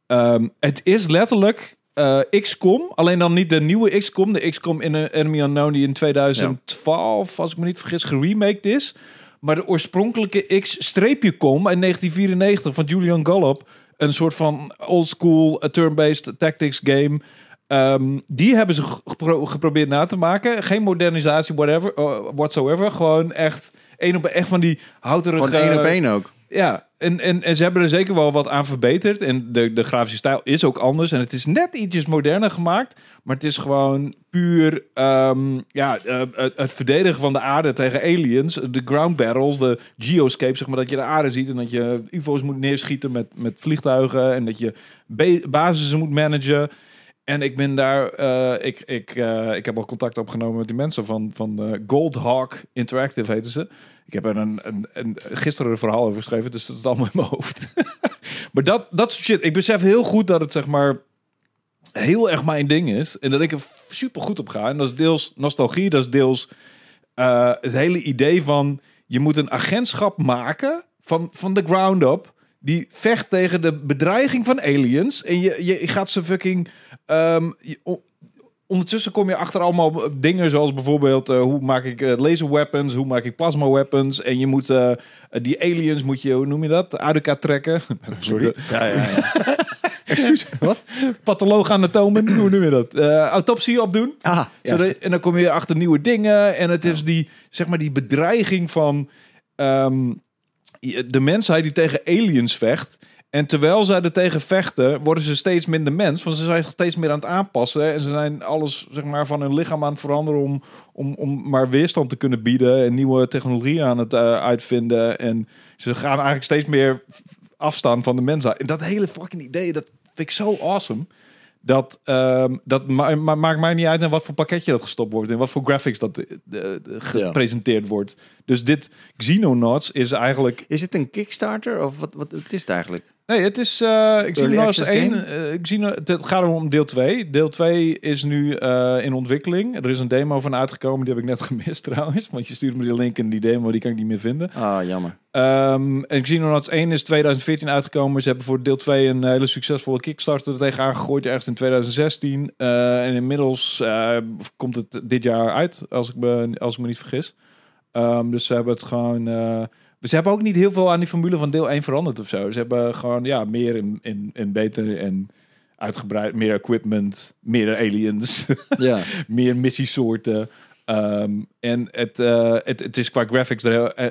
[SPEAKER 2] Ehm, het is letterlijk eh, XCOM. Alleen dan niet de nieuwe XCOM. De XCOM in Enemy Unknown die in 2012, als ik me niet vergis, geremaked is. Maar de oorspronkelijke X-com in 1994 van Julian Gollop. Een soort van oldschool uh, turn-based tactics game. Ehm, die hebben ze gepro- geprobeerd na te maken. Geen modernisatie, whatever, uh, whatsoever. Gewoon echt, één op echt van die houterige...
[SPEAKER 1] Gewoon één op één ook.
[SPEAKER 2] Ja, en, en, en ze hebben er zeker wel wat aan verbeterd. En de, de grafische stijl is ook anders. En het is net ietsjes moderner gemaakt. Maar het is gewoon puur ehm, ja, eh, het, verdedigen van de aarde tegen aliens. De ground battles, de geoscape, zeg maar. Dat je de aarde ziet en dat je ufo's moet neerschieten met, met vliegtuigen. En dat je ba- basissen moet managen. En ik ben daar, eh, ik, ik, eh, ik heb al contact opgenomen met die mensen van, van eh, Gold Hawk Interactive heten ze. Ik heb er een, een, gisteren een verhaal over geschreven, dus dat is allemaal in mijn hoofd. maar dat, dat soort shit, ik besef heel goed dat het zeg maar heel erg mijn ding is. En dat ik er super goed op ga. En dat is deels nostalgie, dat is deels eh, het hele idee van je moet een agentschap maken van, van de ground up. Die vecht tegen de bedreiging van aliens. En je, je gaat ze fucking. ehm, ondertussen kom je achter allemaal dingen zoals bijvoorbeeld eh, hoe maak ik eh, laser weapons, hoe maak ik plasma weapons. En je moet eh, die aliens moet je, hoe noem je dat, uit elkaar trekken.
[SPEAKER 3] Sorry.
[SPEAKER 1] Ja, ja, ja.
[SPEAKER 3] Excuus, wat?
[SPEAKER 2] Patholoog anatomen, hoe noem je dat? Eh, autopsie opdoen.
[SPEAKER 3] Ah,
[SPEAKER 2] Zodat- en dan kom je achter nieuwe dingen. En het is die, zeg maar, die bedreiging van ehm, de mensheid die tegen aliens vecht. En terwijl zij er tegen vechten, worden ze steeds minder mens. Want ze zijn steeds meer aan het aanpassen. En ze zijn alles zeg maar, van hun lichaam aan het veranderen om, om, om maar weerstand te kunnen bieden. En nieuwe technologieën aan het eh, uitvinden. En ze gaan eigenlijk steeds meer afstaan van de mensheid. En dat hele fucking idee, dat vind ik zo awesome. Dat, ehm, dat ma ma- maakt mij niet uit in wat voor pakketje dat gestopt wordt. En wat voor graphics dat eh, gepresenteerd wordt. Dus dit Xenonauts is eigenlijk...
[SPEAKER 1] Is het een Kickstarter of wat, wat het is het eigenlijk?
[SPEAKER 2] Nee, het is... eh Xenonauts
[SPEAKER 1] access
[SPEAKER 2] 1.
[SPEAKER 1] game?
[SPEAKER 2] eh, Xeno, het gaat om deel 2. Deel 2 is nu eh, in ontwikkeling. Er is een demo van uitgekomen. Die heb ik net gemist trouwens. Want je stuurt me die link in die demo. Die kan ik niet meer vinden.
[SPEAKER 1] Ah, jammer.
[SPEAKER 2] Ehm en Xenonauts 1 is 2014 uitgekomen. Ze hebben voor deel 2 een hele succesvolle Kickstarter er tegenaan gegooid. Ergens in 2016. Eh, en inmiddels komt het dit jaar uit. Als ik me, als ik me niet vergis. Ehm, dus ze hebben het gewoon... ze hebben ook niet heel veel aan die formule van deel 1 veranderd of zo. Ze hebben gewoon ja, meer en, en, en beter en uitgebreid. Meer equipment, meer aliens
[SPEAKER 1] Ja.
[SPEAKER 2] meer missiesoorten. Ehm, en het, eh, het, het is qua graphics er heel, eh,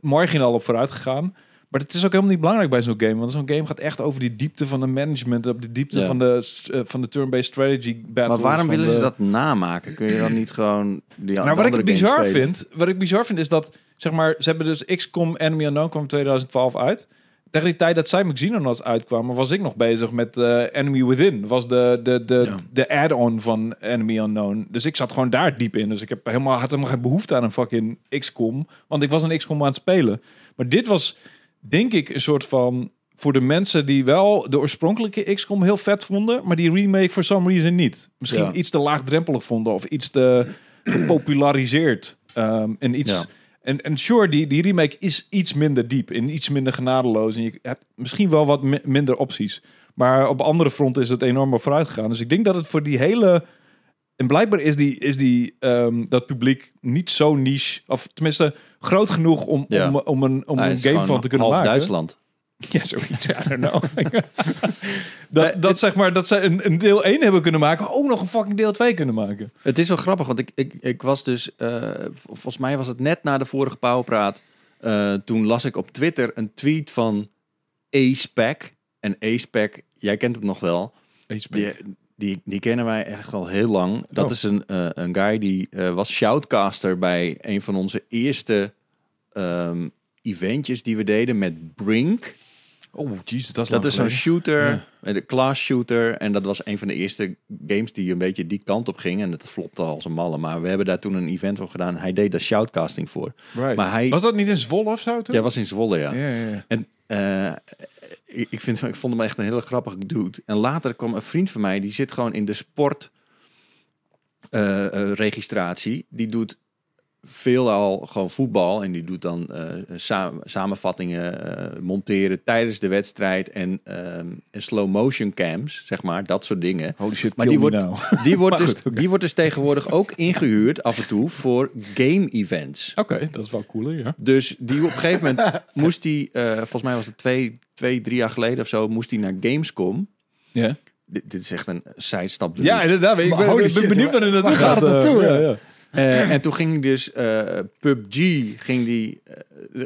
[SPEAKER 2] marginaal op vooruit gegaan. Maar het is ook helemaal niet belangrijk bij zo'n game. Want zo'n game gaat echt over die diepte van de management. Op de diepte
[SPEAKER 1] Ja.
[SPEAKER 2] van de, eh, van de turn-based strategy battles.
[SPEAKER 1] Maar waarom willen
[SPEAKER 2] de-
[SPEAKER 1] ze dat namaken? Kun je dan niet gewoon die
[SPEAKER 2] nou, wat ik bizar vind, wat ik bizar vind is dat, zeg maar, ze hebben dus XCOM Enemy Unknown kwam in 2012 uit. Tegen die tijd dat zij met Xenonauts uitkwamen, was ik nog bezig met eh, Enemy Within. Was de, de, de,
[SPEAKER 1] Ja.
[SPEAKER 2] de add-on van Enemy Unknown. Dus ik zat gewoon daar diep in. Dus ik heb helemaal, had helemaal geen behoefte aan een fucking XCOM. Want ik was een XCOM aan het spelen. Maar dit was, denk ik, een soort van... Voor de mensen die wel de oorspronkelijke XCOM heel vet vonden... maar die remake for some reason niet. Misschien
[SPEAKER 1] Ja.
[SPEAKER 2] iets te laagdrempelig vonden... of iets te gepopulariseerd. Ehm, en iets...
[SPEAKER 1] Ja.
[SPEAKER 2] En, en sure, die, die remake is iets minder diep en iets minder genadeloos. En je hebt misschien wel wat mi- minder opties. Maar op andere fronten is het enorm vooruit gegaan. Dus ik denk dat het voor die hele... En blijkbaar is, die, is die, ehm, dat publiek niet zo niche... of tenminste groot genoeg om,
[SPEAKER 1] Ja.
[SPEAKER 2] om, om een, om
[SPEAKER 1] Hij
[SPEAKER 2] een game van te kunnen
[SPEAKER 1] half
[SPEAKER 2] maken.
[SPEAKER 1] Duitsland.
[SPEAKER 2] Ja, zoiets. I don't know. dat, dat, zeg maar, dat ze een, een deel 1 hebben kunnen maken... ook nog een fucking deel 2 kunnen maken.
[SPEAKER 1] Het is wel grappig, want ik, ik, ik was dus... eh, volgens mij was het net na de vorige Powerpraat. eh toen las ik op Twitter een tweet van A-Spec. En A-Spec, jij kent hem nog wel. Die, die, die kennen wij echt al heel lang. Dat
[SPEAKER 2] Oh.
[SPEAKER 1] is een, eh, een guy die eh, was shoutcaster bij een van onze eerste ehm, eventjes die we deden met Brink.
[SPEAKER 2] Oh, jezus, dat is,
[SPEAKER 1] Dat is zo'n shooter,
[SPEAKER 2] Ja.
[SPEAKER 1] eh, de class shooter. En dat was een van de eerste games die een beetje die kant op ging. En dat flopte als een malle. Maar we hebben daar toen een event voor gedaan. Hij deed daar shoutcasting voor.
[SPEAKER 2] Right.
[SPEAKER 1] Maar hij-
[SPEAKER 2] Was dat niet in Zwolle of zo? Toen?
[SPEAKER 1] Jij was in Zwolle, ja.
[SPEAKER 2] ja, ja, ja.
[SPEAKER 1] En eh, ik, vind, ik vond hem echt een hele grappige dude. En later kwam een vriend van mij, die zit gewoon in de sport eh, eh. Die doet veelal gewoon voetbal. En die doet dan eh, sa- samenvattingen eh, monteren tijdens de wedstrijd. En, ehm, en slow motion cams, zeg maar. Dat soort dingen.
[SPEAKER 2] Holy shit,
[SPEAKER 1] Maar
[SPEAKER 2] kill
[SPEAKER 1] die wordt,
[SPEAKER 2] now.
[SPEAKER 1] die, wordt dus,
[SPEAKER 2] goed,
[SPEAKER 1] die wordt dus tegenwoordig ook ingehuurd af en toe voor game events.
[SPEAKER 2] Oké, dat is wel cooler, ja.
[SPEAKER 1] Dus die op een gegeven moment moest hij, eh, volgens mij was het twee, twee, drie jaar geleden of zo, moest hij naar Gamescom.
[SPEAKER 2] Ja,
[SPEAKER 1] Dit, dit is echt een sidestap.
[SPEAKER 2] ja inderdaad. Ik ben, ben benieuwd
[SPEAKER 3] waar
[SPEAKER 2] het naartoe
[SPEAKER 3] gaat het
[SPEAKER 2] eh,
[SPEAKER 3] naartoe,
[SPEAKER 2] ja,
[SPEAKER 3] ja?
[SPEAKER 1] Eh, en toen ging hij dus eh, PUBG, ging die, eh,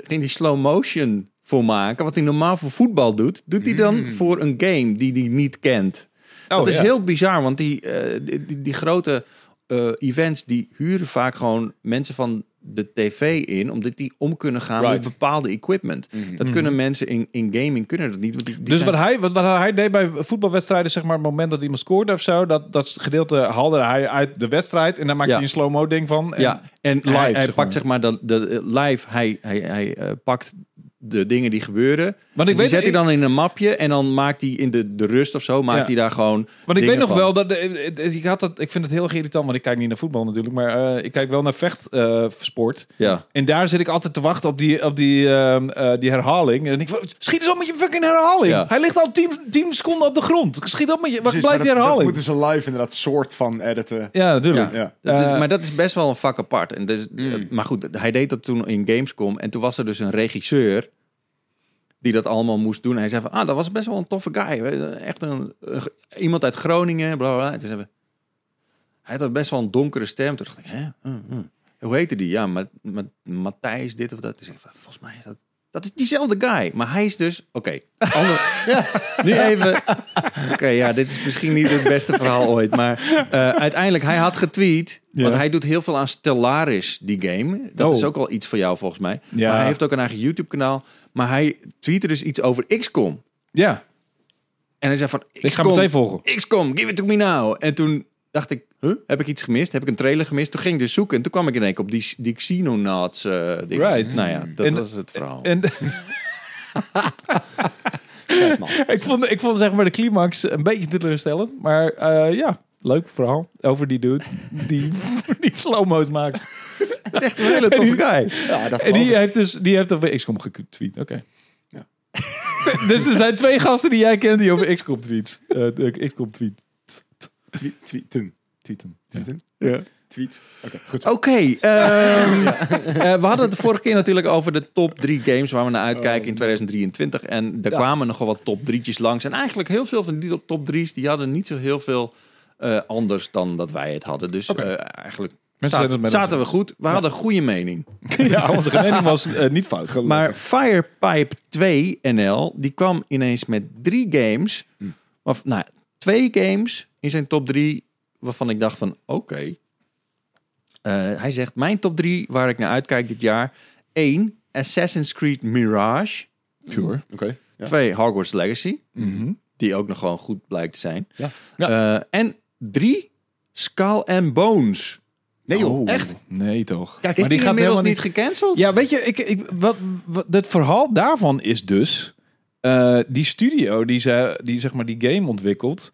[SPEAKER 1] ging die slow motion voor maken. Wat hij normaal voor voetbal doet, doet hij dan voor een game die hij niet kent.
[SPEAKER 2] Oh,
[SPEAKER 1] dat is
[SPEAKER 2] ja.
[SPEAKER 1] heel bizar, want die, die, die, die grote events, die huren vaak gewoon mensen van de tv in, omdat die om kunnen gaan
[SPEAKER 2] Right.
[SPEAKER 1] met bepaalde equipment. Dat kunnen mensen in, in gaming kunnen dat niet. Want die, die
[SPEAKER 2] Dus
[SPEAKER 1] zijn-
[SPEAKER 2] wat hij, wat, wat hij deed bij voetbalwedstrijden, zeg maar, het moment dat iemand scoorde of zo, dat, dat gedeelte haalde hij uit de wedstrijd en daar maakte
[SPEAKER 1] Ja.
[SPEAKER 2] hij een slow-mo ding van. En,
[SPEAKER 1] ja, en
[SPEAKER 2] live,
[SPEAKER 1] hij, hij
[SPEAKER 2] zeg
[SPEAKER 1] pakt
[SPEAKER 2] maar.
[SPEAKER 1] zeg maar de, de live, hij, hij, hij eh, pakt de dingen die gebeuren.
[SPEAKER 2] Want ik
[SPEAKER 1] die
[SPEAKER 2] weet,
[SPEAKER 1] zet hij dan in een mapje en dan maakt hij in de, de rust of zo, maakt
[SPEAKER 2] Ja.
[SPEAKER 1] hij daar gewoon.
[SPEAKER 2] Want ik weet nog
[SPEAKER 1] van.
[SPEAKER 2] wel dat eh, ik had dat, ik vind het heel erg irritant, want ik kijk niet naar voetbal natuurlijk, maar eh, ik kijk wel naar vechtsport.
[SPEAKER 1] Ja,
[SPEAKER 2] en daar zit ik altijd te wachten op die, op die, ehm, eh, die herhaling. En ik schiet eens op met je fucking herhaling.
[SPEAKER 1] Ja.
[SPEAKER 2] Hij ligt al 10 10 seconden op de grond. Schiet op met je. Waar blijft die
[SPEAKER 3] maar dat-
[SPEAKER 2] herhaling?
[SPEAKER 3] moeten ze live inderdaad soort van editen.
[SPEAKER 2] Ja, natuurlijk.
[SPEAKER 1] ja.
[SPEAKER 3] Ja.
[SPEAKER 1] Dat is,
[SPEAKER 2] Eh,
[SPEAKER 1] maar dat is best wel een vak apart. En dus,
[SPEAKER 3] Mm.
[SPEAKER 1] Maar goed, hij deed dat toen in Gamescom en toen was er dus een regisseur die dat allemaal moest doen. Hij zei van, ah, dat was best wel een toffe guy. Echt een, een- iemand uit Groningen, bla bla. bla. En toen zei we, hij had best wel een donkere stem. Toen dacht ik, hè? Hm, hm. Hoe heette die? Ja, maar, maar Matthijs dit of dat. Ik zei, volgens mij is dat... Dat is diezelfde guy. Maar hij is dus... Oké, ander- nu even... Oké, ja, dit is misschien niet het beste verhaal ooit. Maar eh, uiteindelijk, hij had getweet... Want
[SPEAKER 2] Ja.
[SPEAKER 1] hij doet heel veel aan Stellaris, die game. Dat
[SPEAKER 2] Oh.
[SPEAKER 1] is ook al iets voor jou volgens mij.
[SPEAKER 2] Ja.
[SPEAKER 1] Maar hij heeft ook een eigen YouTube-kanaal. Maar hij tweette dus iets over XCOM.
[SPEAKER 2] Ja,
[SPEAKER 1] En hij zei van...
[SPEAKER 2] ik ga meteen volgen.
[SPEAKER 1] XCOM, give it to me now. En toen dacht ik, huh? heb ik iets gemist? Heb ik een trailer gemist? Toen ging ik dus zoeken en toen kwam ik in één keer op die, die Xenonauts eh.
[SPEAKER 2] Right.
[SPEAKER 1] Nou ja, dat
[SPEAKER 2] En-
[SPEAKER 1] was het verhaal.
[SPEAKER 2] En ik vond, ik vond zeg maar de climax een beetje teleurstellend. Maar eh, ja, leuk verhaal over die dude die, die slow-mo's maakt.
[SPEAKER 1] Het is echt een hele toffe guy.
[SPEAKER 3] Ja, dat
[SPEAKER 2] En die heeft dus die heeft over XCOM getweet. Oké. dus er zijn twee gasten die jij kent die over XCOM tweet. Eh, de XCOM tweet.
[SPEAKER 3] tweet, tweeten.
[SPEAKER 2] Tweeten.
[SPEAKER 3] Tweeten?
[SPEAKER 1] Ja.
[SPEAKER 3] Tweet. Oké, goed zo.
[SPEAKER 1] Oké, ehm, eh, we hadden het de vorige keer natuurlijk over de top drie games waar we naar uitkijken in 2023. En er
[SPEAKER 3] Ja.
[SPEAKER 1] kwamen nogal wat top drietjes langs. En eigenlijk heel veel van die top drie's, die hadden niet zo heel veel eh, anders dan dat wij het hadden. Dus eh, eigenlijk
[SPEAKER 2] Mensen
[SPEAKER 1] zaten,
[SPEAKER 2] het met
[SPEAKER 1] zaten we goed. We hadden een goede mening.
[SPEAKER 2] Ja, onze mening was eh, niet fout.
[SPEAKER 1] Maar Firepipe 2 NL, die kwam ineens met drie games. Of, nou, twee games in zijn top drie, waarvan ik dacht van, oké. Eh, hij zegt, mijn top drie waar ik naar uitkijk dit jaar. 1. Assassin's Creed Mirage.
[SPEAKER 2] Sure.
[SPEAKER 3] Oké. Ja.
[SPEAKER 1] 2. Hogwarts Legacy.
[SPEAKER 2] Mhm.
[SPEAKER 1] Die ook nog gewoon goed blijkt te zijn.
[SPEAKER 3] Ja.
[SPEAKER 1] Eh, en 3. Skull and Bones.
[SPEAKER 3] Nee joh,
[SPEAKER 2] Oh,
[SPEAKER 3] echt?
[SPEAKER 2] Nee toch.
[SPEAKER 1] Kijk, is die, inmiddels niet gecanceld?
[SPEAKER 2] Ja, weet je, ik, ik, wat, wat, het verhaal daarvan is dus... eh, die studio die, ze, die zeg maar die game ontwikkelt...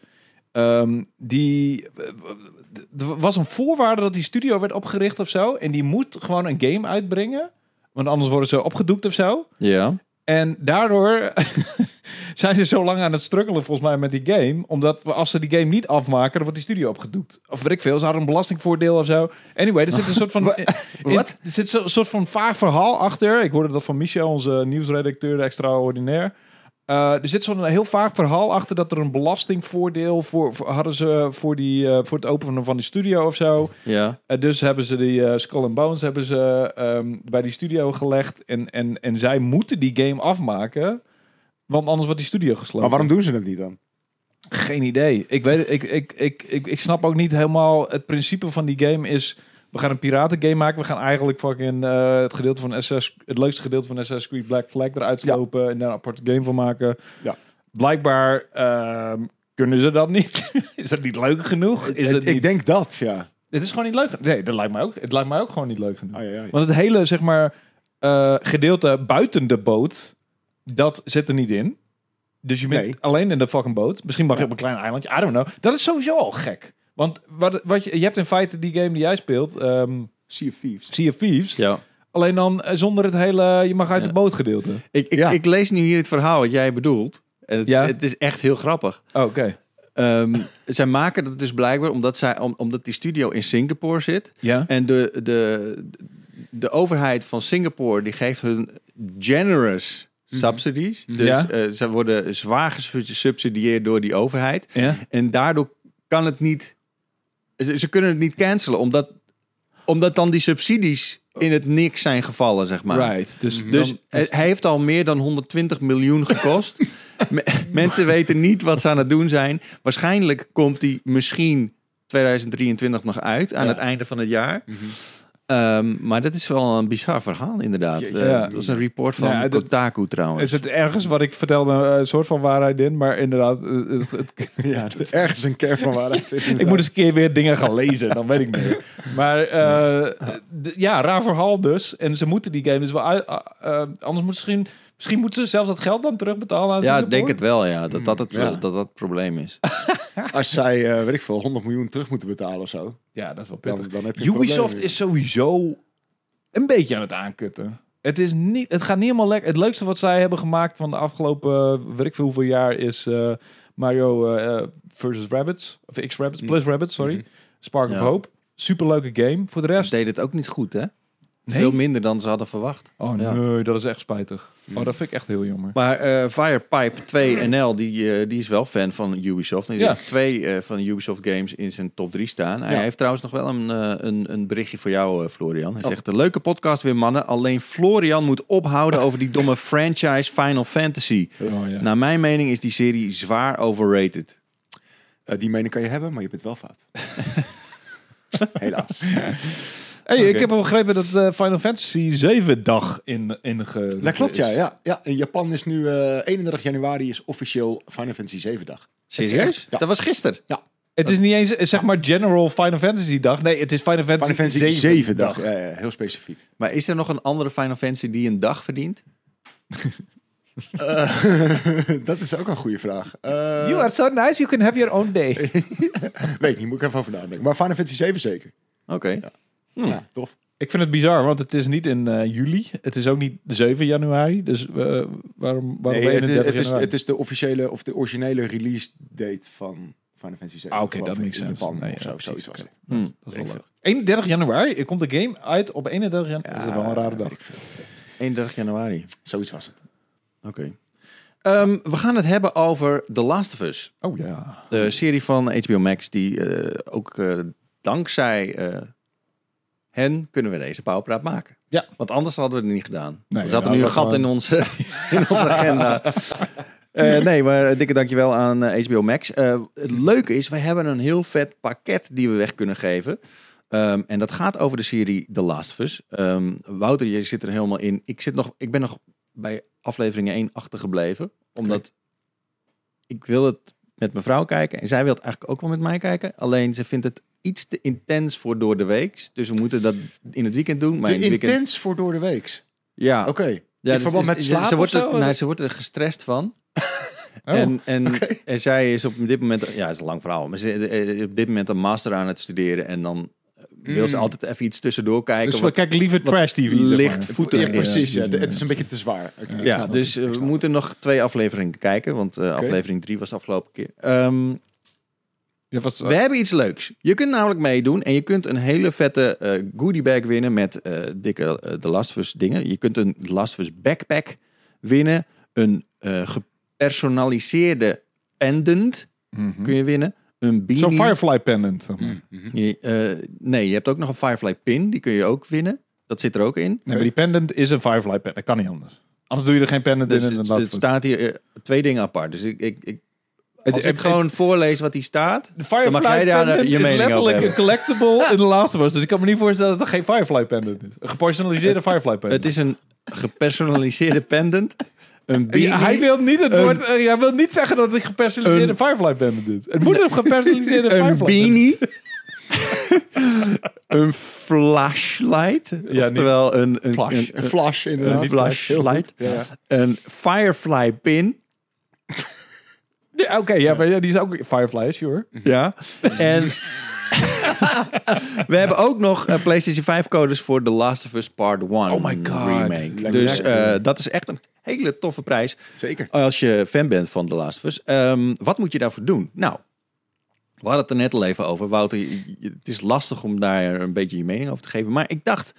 [SPEAKER 2] ehm, die... Er was een voorwaarde dat die studio werd opgericht of zo. En die moet gewoon een game uitbrengen. Want anders worden ze opgedoekt of zo.
[SPEAKER 1] Ja.
[SPEAKER 2] En daardoor zijn ze zo lang aan het struggelen volgens mij met die game. Omdat als ze die game niet afmaken, dan wordt die studio opgedoekt. Of weet ik veel, ze hadden een belastingvoordeel of zo. Anyway, er zit een soort van... in-? Er zit een soort van vaag verhaal achter. Ik hoorde dat van Michel, onze nieuwsredacteur extraordinair. Eh, er zit zo'n heel vaag verhaal achter dat er een belastingvoordeel voor, voor- hadden ze voor, die, eh, voor het openen van die studio of zo.
[SPEAKER 1] Ja.
[SPEAKER 2] En dus hebben ze die eh, Skull and Bones hebben ze, ehm, bij die studio gelegd. En, en, en zij moeten die game afmaken. Want anders wordt die studio gesloten.
[SPEAKER 3] Maar waarom doen ze dat niet dan?
[SPEAKER 2] Geen idee. Ik, weet, ik, ik, ik, ik, ik snap ook niet helemaal... Het principe van die game is... We gaan een piratengame maken. We gaan eigenlijk fucking eh, het, gedeelte van SS, het leukste gedeelte van Assassin's Creed Black Flag eruit
[SPEAKER 3] Ja.
[SPEAKER 2] slopen. En daar een aparte game van maken.
[SPEAKER 3] Ja.
[SPEAKER 2] Blijkbaar ehm, kunnen ze dat niet. is dat niet leuk genoeg? Is
[SPEAKER 3] ik,
[SPEAKER 2] het
[SPEAKER 3] ik
[SPEAKER 2] niet...
[SPEAKER 3] denk dat, ja.
[SPEAKER 2] Het is gewoon niet leuk. Nee, dat lijkt mij ook. Het lijkt mij ook gewoon niet leuk genoeg.
[SPEAKER 3] Oh, ja, ja.
[SPEAKER 2] Want het hele, zeg maar, eh, gedeelte buiten de boot, dat zit er niet in. Dus je bent
[SPEAKER 3] Nee.
[SPEAKER 2] alleen in de fucking boot. Misschien mag je op een klein eilandje. I don't know. Dat is sowieso al gek. Want wat, wat je, je hebt in feite die game die jij speelt, ehm
[SPEAKER 3] Sea of Thieves.
[SPEAKER 2] Sea of Thieves.
[SPEAKER 1] ja.
[SPEAKER 2] Alleen dan eh, zonder het hele, je mag uit
[SPEAKER 1] Ja.
[SPEAKER 2] de boot gedeelte.
[SPEAKER 1] Ik, ik,
[SPEAKER 3] Ja.
[SPEAKER 1] ik lees nu hier het verhaal wat jij bedoelt. En het,
[SPEAKER 2] Ja.
[SPEAKER 1] het is echt heel grappig.
[SPEAKER 2] Oh, Oké.
[SPEAKER 1] Ehm, zij maken dat dus blijkbaar omdat, zij, om, omdat die studio in Singapore zit.
[SPEAKER 2] Ja.
[SPEAKER 1] En de, de, de overheid van Singapore die geeft hun generous subsidies. Dus
[SPEAKER 2] Ja.
[SPEAKER 1] eh, ze worden zwaar gesubsidieerd door die overheid.
[SPEAKER 2] Ja.
[SPEAKER 1] En daardoor kan het niet... Ze, ze kunnen het niet cancelen, omdat, omdat dan die subsidies in het niks zijn gevallen, zeg maar.
[SPEAKER 2] Right. Dus,
[SPEAKER 1] Dus
[SPEAKER 2] dan-
[SPEAKER 1] hij- hij heeft al meer dan 120 miljoen gekost. Me- Mensen weten niet wat ze aan het doen zijn. Waarschijnlijk komt die misschien 2023 nog uit aan
[SPEAKER 3] Ja.
[SPEAKER 1] het einde van het jaar. Ehm, maar dat is wel een bizar verhaal, inderdaad. Eh,
[SPEAKER 2] Ja.
[SPEAKER 1] Dat was een report van
[SPEAKER 2] Ja,
[SPEAKER 1] Kotaku trouwens.
[SPEAKER 2] is het ergens wat ik vertelde eh, een soort van waarheid in. Maar inderdaad, eh, het, het,
[SPEAKER 3] Ja, is ergens een kern van waarheid.
[SPEAKER 2] Ik moet eens een keer weer dingen gaan lezen, dan weet ik meer. Maar eh, ja, raar verhaal dus. En ze moeten die game dus wel uit. eh, eh, anders moet misschien, misschien moeten ze zelfs dat geld dan terugbetalen aan
[SPEAKER 1] ja, ik denk het wel, ja. Dat dat het,
[SPEAKER 3] Ja.
[SPEAKER 1] dat, dat het probleem is.
[SPEAKER 3] Als zij, eh, weet ik veel, 100 miljoen terug moeten betalen of zo.
[SPEAKER 2] Ja, dat is wel
[SPEAKER 3] Dan,
[SPEAKER 2] pittig.
[SPEAKER 3] dan heb je
[SPEAKER 2] Ubisoft is sowieso een beetje aan het aankutten. Het, is niet, het gaat niet helemaal lekker. Het leukste wat zij hebben gemaakt van de afgelopen, eh, weet ik veel hoeveel jaar, is eh, Mario eh, versus Rabbits. Of X-Rabbits, plus Rabbits, sorry.
[SPEAKER 3] Mhm.
[SPEAKER 2] Spark of. Hope. Superleuke game. Voor de rest...
[SPEAKER 1] Deed het ook niet goed, hè?
[SPEAKER 2] Nee?
[SPEAKER 1] Veel minder dan ze hadden verwacht.
[SPEAKER 2] Oh
[SPEAKER 1] Ja.
[SPEAKER 2] nee, dat is echt spijtig. Oh, dat vind ik echt heel jammer.
[SPEAKER 1] Maar eh, Firepipe 2 NL, die, eh, die is wel fan van Ubisoft. En die
[SPEAKER 2] Ja.
[SPEAKER 1] heeft twee eh, van Ubisoft games in zijn top 3 staan. Hij
[SPEAKER 3] Ja.
[SPEAKER 1] heeft trouwens nog wel een, eh, een, een berichtje voor jou, eh, Florian. Hij
[SPEAKER 3] Oh.
[SPEAKER 1] zegt, een leuke podcast weer mannen. Alleen Florian moet ophouden over die domme franchise Final Fantasy.
[SPEAKER 2] Oh, ja.
[SPEAKER 1] Naar mijn mening is die serie zwaar overrated.
[SPEAKER 3] Eh, die mening kan je hebben, maar je bent wel fout. Helaas.
[SPEAKER 2] Hey, ik heb al begrepen dat eh, Final Fantasy 7 dag in, in ge-
[SPEAKER 3] Dat klopt, ja. ja, ja. In Japan is nu eh 31 januari is officieel Final Fantasy 7 dag.
[SPEAKER 1] Serieus?
[SPEAKER 3] Ja.
[SPEAKER 1] Dat was gisteren.
[SPEAKER 2] Het is niet eens eh, zeg maar general Final Fantasy dag. Nee, het is Final Fantasy,
[SPEAKER 3] Final Fantasy
[SPEAKER 2] 7,
[SPEAKER 3] 7 dag. Ja, ja, heel specifiek.
[SPEAKER 1] Maar is er nog een andere Final Fantasy die een dag verdient?
[SPEAKER 3] Dat is ook een goede vraag. Eh,
[SPEAKER 2] You are so nice, you can have your own day.
[SPEAKER 3] Weet ik niet, moet ik even over nadenken. Maar Final Fantasy 7 zeker.
[SPEAKER 1] Oké.
[SPEAKER 3] Ja, tof.
[SPEAKER 2] ik vind het bizar, want het is niet in eh, juli. Het is ook niet 7 januari. Dus eh, waarom, waarom
[SPEAKER 3] Nee,
[SPEAKER 2] ben je
[SPEAKER 3] het, is,
[SPEAKER 2] 31
[SPEAKER 3] het, is,
[SPEAKER 2] januari?
[SPEAKER 3] het is de officiële of de originele release date van Final Fantasy 7.
[SPEAKER 2] Ah, oké, dat
[SPEAKER 3] ik,
[SPEAKER 2] makes
[SPEAKER 3] in
[SPEAKER 2] sense. Nee,
[SPEAKER 3] of
[SPEAKER 2] ja,
[SPEAKER 3] zo, zoiets was het.
[SPEAKER 1] Hm.
[SPEAKER 2] Dat is wel
[SPEAKER 3] Weet ik
[SPEAKER 2] leuk. 31 januari komt de game uit op 31 januari. dat is wel een rare dag.
[SPEAKER 3] weet ik veel.
[SPEAKER 1] 31 januari.
[SPEAKER 3] Zoiets was het.
[SPEAKER 1] Oké. Ehm, we gaan het hebben over The Last of Us.
[SPEAKER 2] Oh ja.
[SPEAKER 1] De serie van HBO Max, die eh, ook eh, dankzij eh, hen kunnen we deze powerpraat maken.
[SPEAKER 2] Ja.
[SPEAKER 1] Want anders hadden we het niet gedaan.
[SPEAKER 2] Nee,
[SPEAKER 1] zat er
[SPEAKER 2] nou,
[SPEAKER 1] nu een gat in onze, in onze agenda. Eh, nee, maar dikke dankjewel aan eh, HBO Max. Eh, het leuke is, we hebben een heel vet pakket die we weg kunnen geven. Ehm, en dat gaat over de serie The Last of Us. Ehm, Wouter, je zit er helemaal in. Ik, zit nog, ik ben nog bij aflevering 1 achtergebleven. Omdat ik wil het met mijn vrouw kijken. En zij wil het eigenlijk ook wel met mij kijken. Alleen ze vindt het iets te intens voor door de week. Dus we moeten dat in het weekend doen. Maar
[SPEAKER 3] Te
[SPEAKER 1] in het weekend,
[SPEAKER 3] intens voor door de weeks.
[SPEAKER 1] ja.
[SPEAKER 3] Oké.
[SPEAKER 1] Ja,
[SPEAKER 3] in
[SPEAKER 1] dus-
[SPEAKER 3] verband
[SPEAKER 1] dus-
[SPEAKER 3] met
[SPEAKER 1] ze-
[SPEAKER 3] slaap
[SPEAKER 1] ze, wordt er, nou, ze wordt er gestrest van.
[SPEAKER 2] Oh.
[SPEAKER 1] En, en, en zij is op dit moment, ja, het is een lang verhaal, maar ze is op dit moment een master aan het studeren. En dan eh, wil ze
[SPEAKER 3] Mm.
[SPEAKER 1] altijd even iets tussendoor kijken.
[SPEAKER 2] Dus we
[SPEAKER 1] wat-
[SPEAKER 2] kijken liever trash TV. zeg maar.
[SPEAKER 1] lichtvoetig
[SPEAKER 3] Ja,
[SPEAKER 1] is.
[SPEAKER 3] precies. Ja, het is een beetje te zwaar.
[SPEAKER 1] Ja, dus eh, we moeten nog twee afleveringen kijken, want eh, aflevering drie was de afgelopen keer. Ehm,
[SPEAKER 2] Ja, was,
[SPEAKER 1] we hebben iets leuks. Je kunt namelijk meedoen en je kunt een hele vette eh goodie bag winnen met eh, dikke eh, The Last of Us dingen. Je kunt een The Last of Us backpack winnen, een eh, gepersonaliseerde pendant
[SPEAKER 2] Mhm.
[SPEAKER 1] kun je winnen, een beanie.
[SPEAKER 2] Zo'n Firefly pendant.
[SPEAKER 3] Mhm.
[SPEAKER 1] Je, eh, nee, je hebt ook nog een Firefly pin, die kun je ook winnen. Dat zit er ook in.
[SPEAKER 2] Nee, maar die pendant is een Firefly pendant. Dat kan niet anders. Anders doe je er geen pendant
[SPEAKER 1] Dus
[SPEAKER 2] in. en
[SPEAKER 1] het, het staat hier eh, twee dingen apart. Dus ik, ik, ik, als ik gewoon voorlees wat hier staat,
[SPEAKER 2] De Firefly
[SPEAKER 1] Dan mag jij daar
[SPEAKER 2] pendant
[SPEAKER 1] je
[SPEAKER 2] is
[SPEAKER 1] mening over
[SPEAKER 2] letterlijk een collectible in de Last of Us. Dus ik kan me niet voorstellen dat het geen Firefly pendant is. Een gepersonaliseerde Firefly pendant.
[SPEAKER 1] het is een gepersonaliseerde pendant. Een beanie.
[SPEAKER 2] Ja, hij wil niet het
[SPEAKER 1] Een-
[SPEAKER 2] woord. eh, hij wil niet zeggen dat het een gepersonaliseerde
[SPEAKER 1] Een-
[SPEAKER 2] Firefly pendant is. Het moet een gepersonaliseerde Firefly
[SPEAKER 1] een
[SPEAKER 2] pendant
[SPEAKER 1] beanie. een flashlight.
[SPEAKER 2] Ja,
[SPEAKER 1] oftewel een, een,
[SPEAKER 2] Flash.
[SPEAKER 1] een,
[SPEAKER 3] Een flash
[SPEAKER 1] een
[SPEAKER 3] inderdaad.
[SPEAKER 1] flashlight.
[SPEAKER 3] Heel goed. Ja.
[SPEAKER 1] Een firefly pin.
[SPEAKER 2] Ja, Oké, ja, maar ja, die is ook Firefly, sure.
[SPEAKER 1] Ja. En we hebben ook nog eh, PlayStation 5 codes voor The Last of Us Part 1
[SPEAKER 2] Oh my God.
[SPEAKER 1] remake.
[SPEAKER 3] Lekker.
[SPEAKER 1] Dus eh, dat is echt een hele toffe prijs
[SPEAKER 3] Zeker.
[SPEAKER 1] als je fan bent van The Last of Us. Ehm, wat moet je daarvoor doen? Nou, we hadden het er net al even over. Wouter, het is lastig om daar een beetje je mening over te geven. Maar ik dacht,